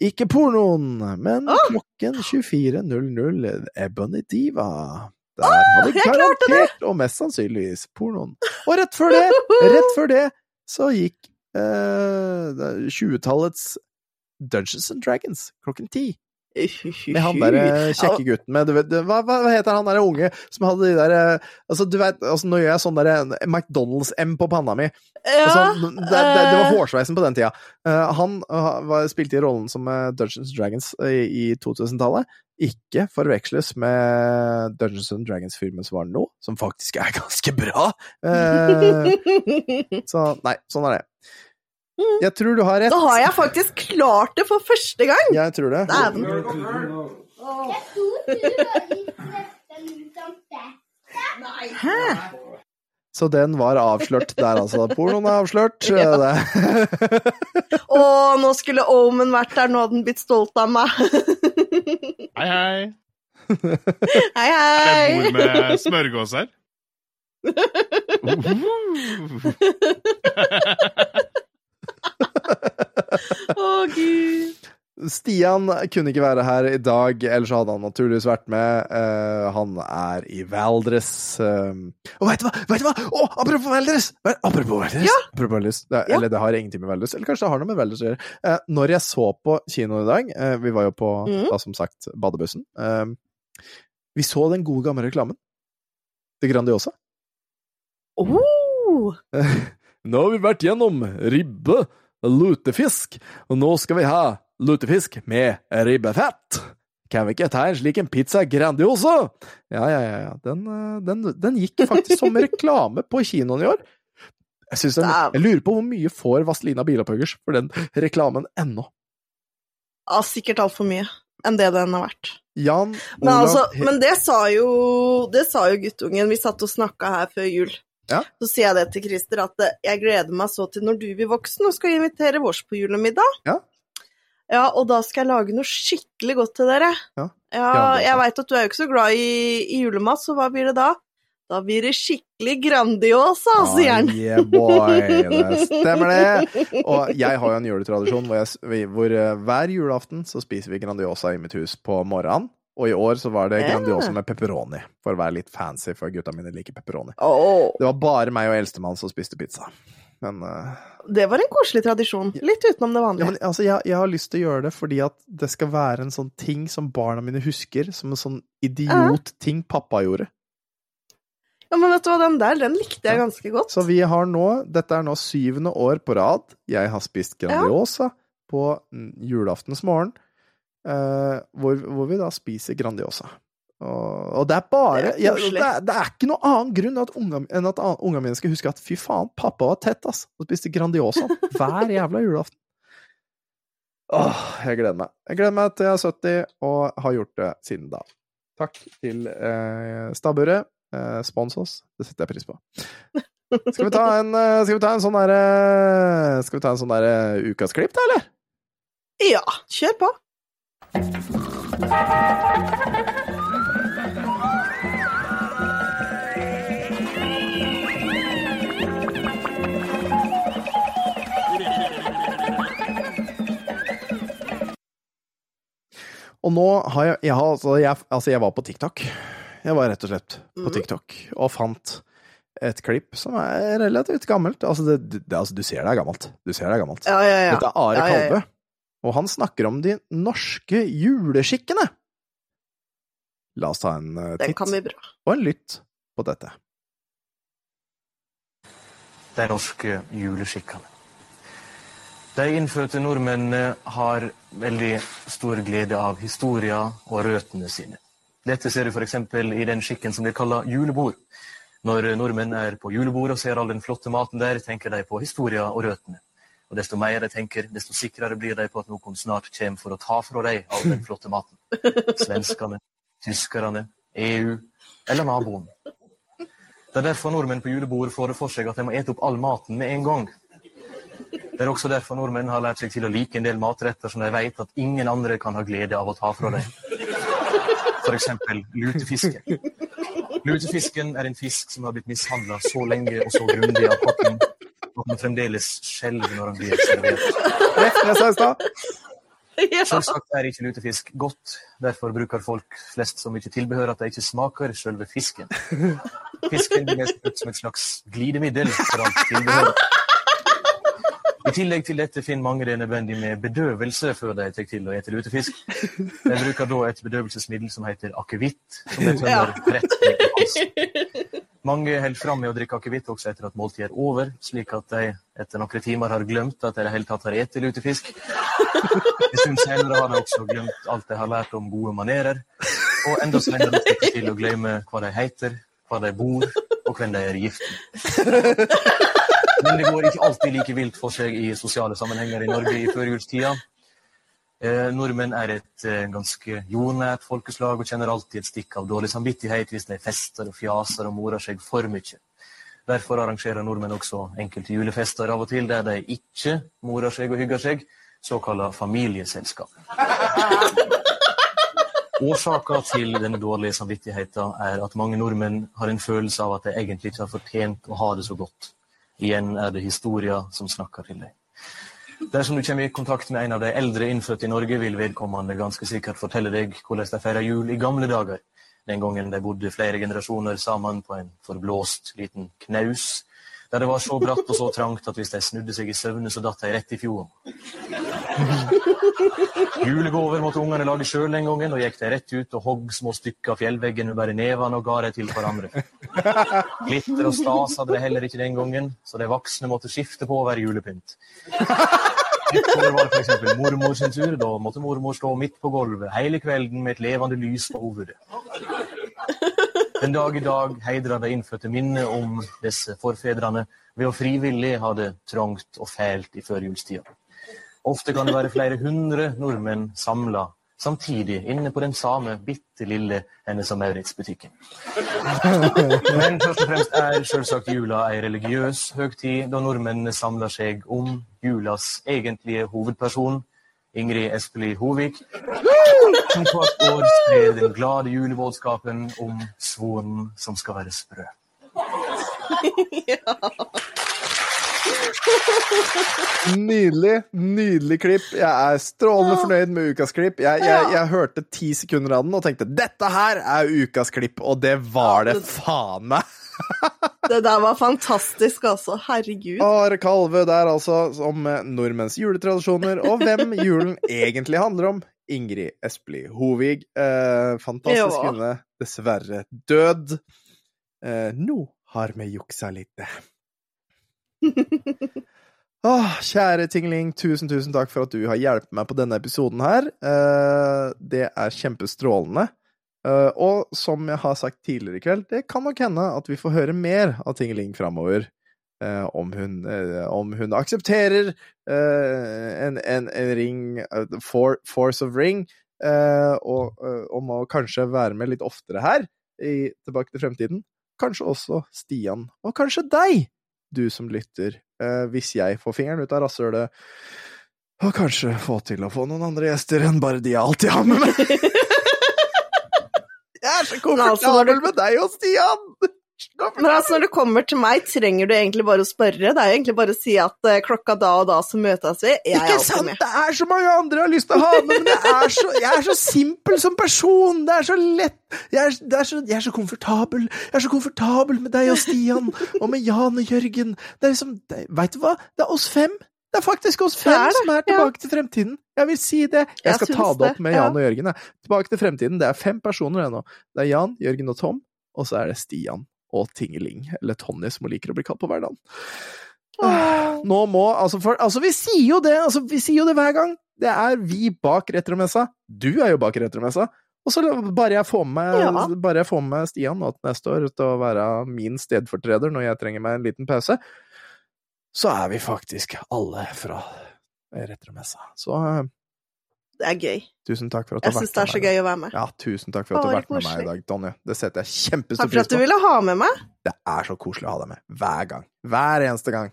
Ikke pornoen, men oh. klokken 24.00. Ebony Diva. Der har vi det! garantert, og mest sannsynligvis, pornoen. Og rett før det, rett før det, så gikk eh, 20-tallets Dungeons and Dragons klokken ti. Med han derre kjekke gutten med du vet, hva, hva heter han derre unge som hadde de derre Altså, du altså, nå gjør jeg sånn derre McDonald's-M på panna mi. Ja, Altså, det, det, det var eh, hårsveisen på den tida. Uh, han uh, var, spilte i rollen som eh, Dungeons and Dragons i, i 2000-tallet. Ikke forveksles med Dungeons and Dragons-filmen som var nå, som faktisk er ganske bra. Uh, så nei, sånn er det. Jeg tror du har rett. Da har jeg faktisk klart det for første gang! Jeg tror det. Dæven. Jeg tror du var litt nesten utenfor. Hæ? Så den var avslørt der, altså. Pornoen er avslørt. Ja. Det- Å, nå skulle Omen vært der, nå hadde han blitt stolt av meg. Hei, hei. Hei, Er det hei! med smørgåser? Å, gud. Stian kunne ikke være her i dag, ellers hadde han naturligvis vært med. Uh, han er i Valdres. Uh, Og veit du hva! Vet du hva? Oh, apropos Valdres! Apropos Valdres! Apropos Valdres. Det, Ja. Eller det har ingenting med Valdres Eller kanskje det har noe med Valdres å gjøre. Uh, når jeg så på kino i dag uh, Vi var jo på, mm. da, som sagt, badebussen. Eh, vi så den gode, gamle reklamen. Det Grandiosa. Oh, Nå har vi vært gjennom ribbe, lutefisk, og nå skal vi ha lutefisk med ribbefett. Kan vi ikke ta en slik en pizza Grandiosa? Ja, ja, ja, ja. Den, eh, den, den gikk faktisk som reklame på kinoen i år. Jeg, den, jeg lurer på hvor mye får Vazelina Bilopphøggers for den reklamen ennå. ja, sikkert altfor mye enn det den har vært. Jan Men, altså, men det sa jo Det sa jo guttungen. Vi satt og snakka her før jul. Ja. Så sier jeg det til Christer at eh, jeg gleder meg så til når du blir voksen og skal invitere vårs på julemiddag. Ja. Ja, og da skal jeg lage noe skikkelig godt til dere. Ja. Ja, jeg veit at du er jo ikke så glad i, i julemat, så hva blir det da? Da blir det skikkelig Grandiosa, sier han. Ah, yeah, boy. Det stemmer det. Og jeg har jo en juletradisjon hvor, jeg, hvor eh, hver julaften så spiser vi Grandiosa i mitt hus på morgenen. Og i år så var det Ja. Grandiosa med pepperoni, for å være litt fancy, for gutta mine liker pepperoni. Oh. Det var bare meg og eldstemann som spiste pizza. Men, uh, det var en koselig tradisjon. Litt utenom det ja, vanlige. men altså, jeg, jeg har lyst til å gjøre det fordi at det skal være en sånn ting som barna mine husker, som en sånn idiot-ting pappa gjorde. Ja, men vet du hva, den der, den likte jeg Ja. ganske godt. Så vi har nå, dette er nå syvende år på rad, jeg har spist Grandiosa på mm, julaftens morgen, hvor, hvor vi da spiser Grandiosa. Og, og det er bare Det er ja, det, er, det er ikke noen annen grunn at unga, enn at unga mine skal huske at fy faen, pappa var tett, ass, og spiste Grandiosa hver jævla julaften. Åh, jeg gleder meg. Jeg gleder meg til jeg er 70 og har gjort det siden da. Takk til eh, stabburet. Eh, spons oss, det setter jeg pris på. Skal vi ta en, eh, skal vi ta en sånn derre Skal vi ta en sånn derre ukas klipp, da, eller? Ja, kjør på. Og nå har jeg, jeg, har, altså, jeg Altså, jeg var på TikTok. Jeg var rett og slett på Mhm. TikTok og fant et klipp som er relativt gammelt. Altså, det, det, altså du ser det er gammelt. Du ser det er gammelt. Ja, ja, ja. Dette er Are. Kalve, og han snakker om de norske juleskikkene. La oss ta en Den titt kan bli bra. og en lytt på dette. de norske juleskikkene. De innfødte nordmennene har veldig stor glede av historia og røttene sine. Dette ser du f.eks. i den skikken som de kaller julebord. Når nordmenn er på julebord og ser all den flotte maten der, tenker de på historia og røttene. Og desto mer de tenker, desto sikrere blir de på at noen snart kommer for å ta fra dem all den flotte maten. Svenskene, tyskerne, EU eller naboen. Det er derfor nordmenn på julebord får det for seg at de må ete opp all maten med en gang. Det er også derfor nordmenn har lært seg til å like en del matretter som de vet at ingen andre kan ha glede av å ta fra dem. F.eks. lutefiske. Lutefisken er en fisk som har blitt mishandla så lenge og så grundig av kokken at fremdeles skjelver når han blir servert. Rett det jeg sa i stad. Ja. Selvsagt er ikke lutefisk godt, derfor bruker folk flest så mye tilbehør at de ikke smaker selve fisken. Fisken blir mest brukt som et slags glidemiddel for alt tilbehør. I tillegg til dette finner mange det nødvendig med bedøvelse før de tar til å ete lutefisk. De bruker da et bedøvelsesmiddel som heter akevitt, som de tømmer rett ned i halsen. Mange holder fram med å drikke akevitt også etter at måltidet er over, slik at de etter noen timer har glemt at de i det hele tatt har spist lutefisk. En stund senere har de også glemt alt de har lært om gode manerer, og enda senere de til å glemme hva de heter, hva de bor, og hvem de er gift med. Men det går ikke alltid like vilt for seg i sosiale sammenhenger i Norge i førjulstida. Eh, nordmenn er et eh, ganske jordnært folkeslag og kjenner alltid et stikk av dårlig samvittighet hvis de fester og fjaser og morer seg for mye. Derfor arrangerer nordmenn også enkelte julefester av og til der de ikke morer seg og hygger seg, såkalla familieselskap. Årsaka til denne dårlige samvittigheten er at mange nordmenn har en følelse av at de egentlig ikke har fortjent å ha det så godt. Igjen er det historia som snakker til deg. Dersom du kommer i kontakt med en av de eldre innfødte i Norge, vil vedkommende ganske sikkert fortelle deg hvordan de feira jul i gamle dager. Den gangen de bodde flere generasjoner sammen på en forblåst liten knaus, der det var så bratt og så trangt at hvis de snudde seg i søvne, så datt de rett i fjorden. Julegaver måtte ungene lage sjøl den gangen, og gikk de rett ut og hogg små stykker av fjellveggen med bare nevene og ga dem til hverandre. Glitter og stas hadde de heller ikke den gangen, så de voksne måtte skifte på å være julepynt. Et år var det f.eks. mormor sin tur. Da måtte mormor stå midt på gulvet hele kvelden med et levende lys på hovedet. Den dag i dag heidrer de innfødte minnet om disse forfedrene ved å frivillig ha det trangt og fælt i førjulstida. Ofte kan det være flere hundre nordmenn samla samtidig inne på den samme bitte lille Hennes og Maurits-butikken. Men først og fremst er selvsagt jula ei religiøs høgtid, da nordmennene samler seg om julas egentlige hovedperson, Ingrid Espelid Hovig, som hvert år sprer den glade julebudskapen om svonen som skal være sprø. Nydelig, nydelig klipp. Jeg er strålende fornøyd med ukas klipp. Jeg, jeg, jeg hørte ti sekunder av den og tenkte dette her er ukas klipp, og det var det faen meg. Det der var fantastisk, altså. Herregud. Are Kalve der, altså, om eh, nordmenns juletradisjoner, og hvem julen egentlig handler om. Ingrid Espelid Hovig. Eh, fantastisk kvinne. Dessverre død. Eh, nå har vi juksa litt. Åh, kjære Tingling, tusen, tusen takk for at du har hjulpet meg på denne episoden her. Eh, det er kjempestrålende. Eh, og som jeg har sagt tidligere i kveld, det kan nok hende at vi får høre mer av Tingling framover. Eh, om, hun, om hun aksepterer en, en, en ring, for, Force of Ring, og om å kanskje være med litt oftere her i Tilbake til fremtiden. Kanskje også Stian, og kanskje deg, du som lytter, eh, hvis jeg får fingeren ut av rasshølet. Og kanskje få til å få noen andre gjester enn bare de jeg alltid har med meg. Jeg er så altså, komfortabel med deg og Stian! Men altså, når det kommer til meg, trenger du egentlig bare å spørre. Det er jo egentlig bare å si at eh, klokka da og da så møtes vi. Jeg er Ikke alltid sant? med. Det er så mange andre jeg har lyst til å ha med, men er så, jeg er så simpel som person. Det er så lett. Jeg er, er så, jeg er så komfortabel. Jeg er så komfortabel med deg og Stian, og med Jan og Jørgen. Det er liksom, Veit vet du hva? Det er oss fem. Det er faktisk oss fem Det det, som er tilbake til fremtiden. Jeg vil si det. Jeg Jeg skal ta det opp med med ja. Jan og Jørgen. Tilbake til fremtiden. Det er fem personer ennå. Det er Jan, Jørgen og Tom, og så er det Stian og Tingeling, eller Tonje, som hun liker å bli kalt på hverdagen. Nå må altså, for, altså Vi sier jo det altså, Vi sier jo det hver gang. Det er vi bak retromessa. Du er jo bak retromessa. Og så bare jeg får med, Ja. bare jeg får med Stian nå til neste år til å være min stedfortreder når jeg trenger meg en liten pause, så er vi faktisk alle fra retromessa. Så eh, Det er gøy. tusen takk for at du Jeg har syns det er så med gøy å være med. Ja, tusen takk for at du har vært med meg i dag, Tonje. Det setter jeg kjempestor Takk for at du på. ville ha med meg. Det er så koselig å ha deg med. Hver gang. Hver eneste gang.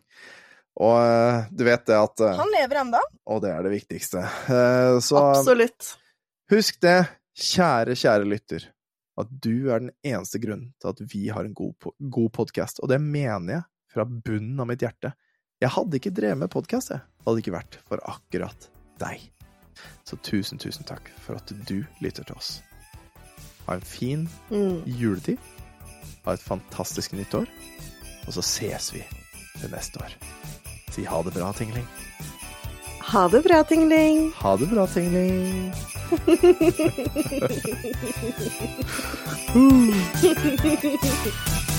Og eh, du vet det at eh, Han lever ennå. Og det er det viktigste. Eh, Så Absolutt. husk det, kjære, kjære lytter, at du er den eneste grunnen til at vi har en god, god podkast. Og det mener jeg fra bunnen av mitt hjerte. Jeg hadde ikke drevet med podkast, jeg. Hadde ikke vært for akkurat deg. Så tusen, tusen takk for at du lytter til oss. Ha en fin Mm. juletid. Ha et fantastisk nytt år. Og så ses vi til neste år. Si ha det bra, Tingling. Ha det bra, Tingling. Ha det bra, Tingling. Mm.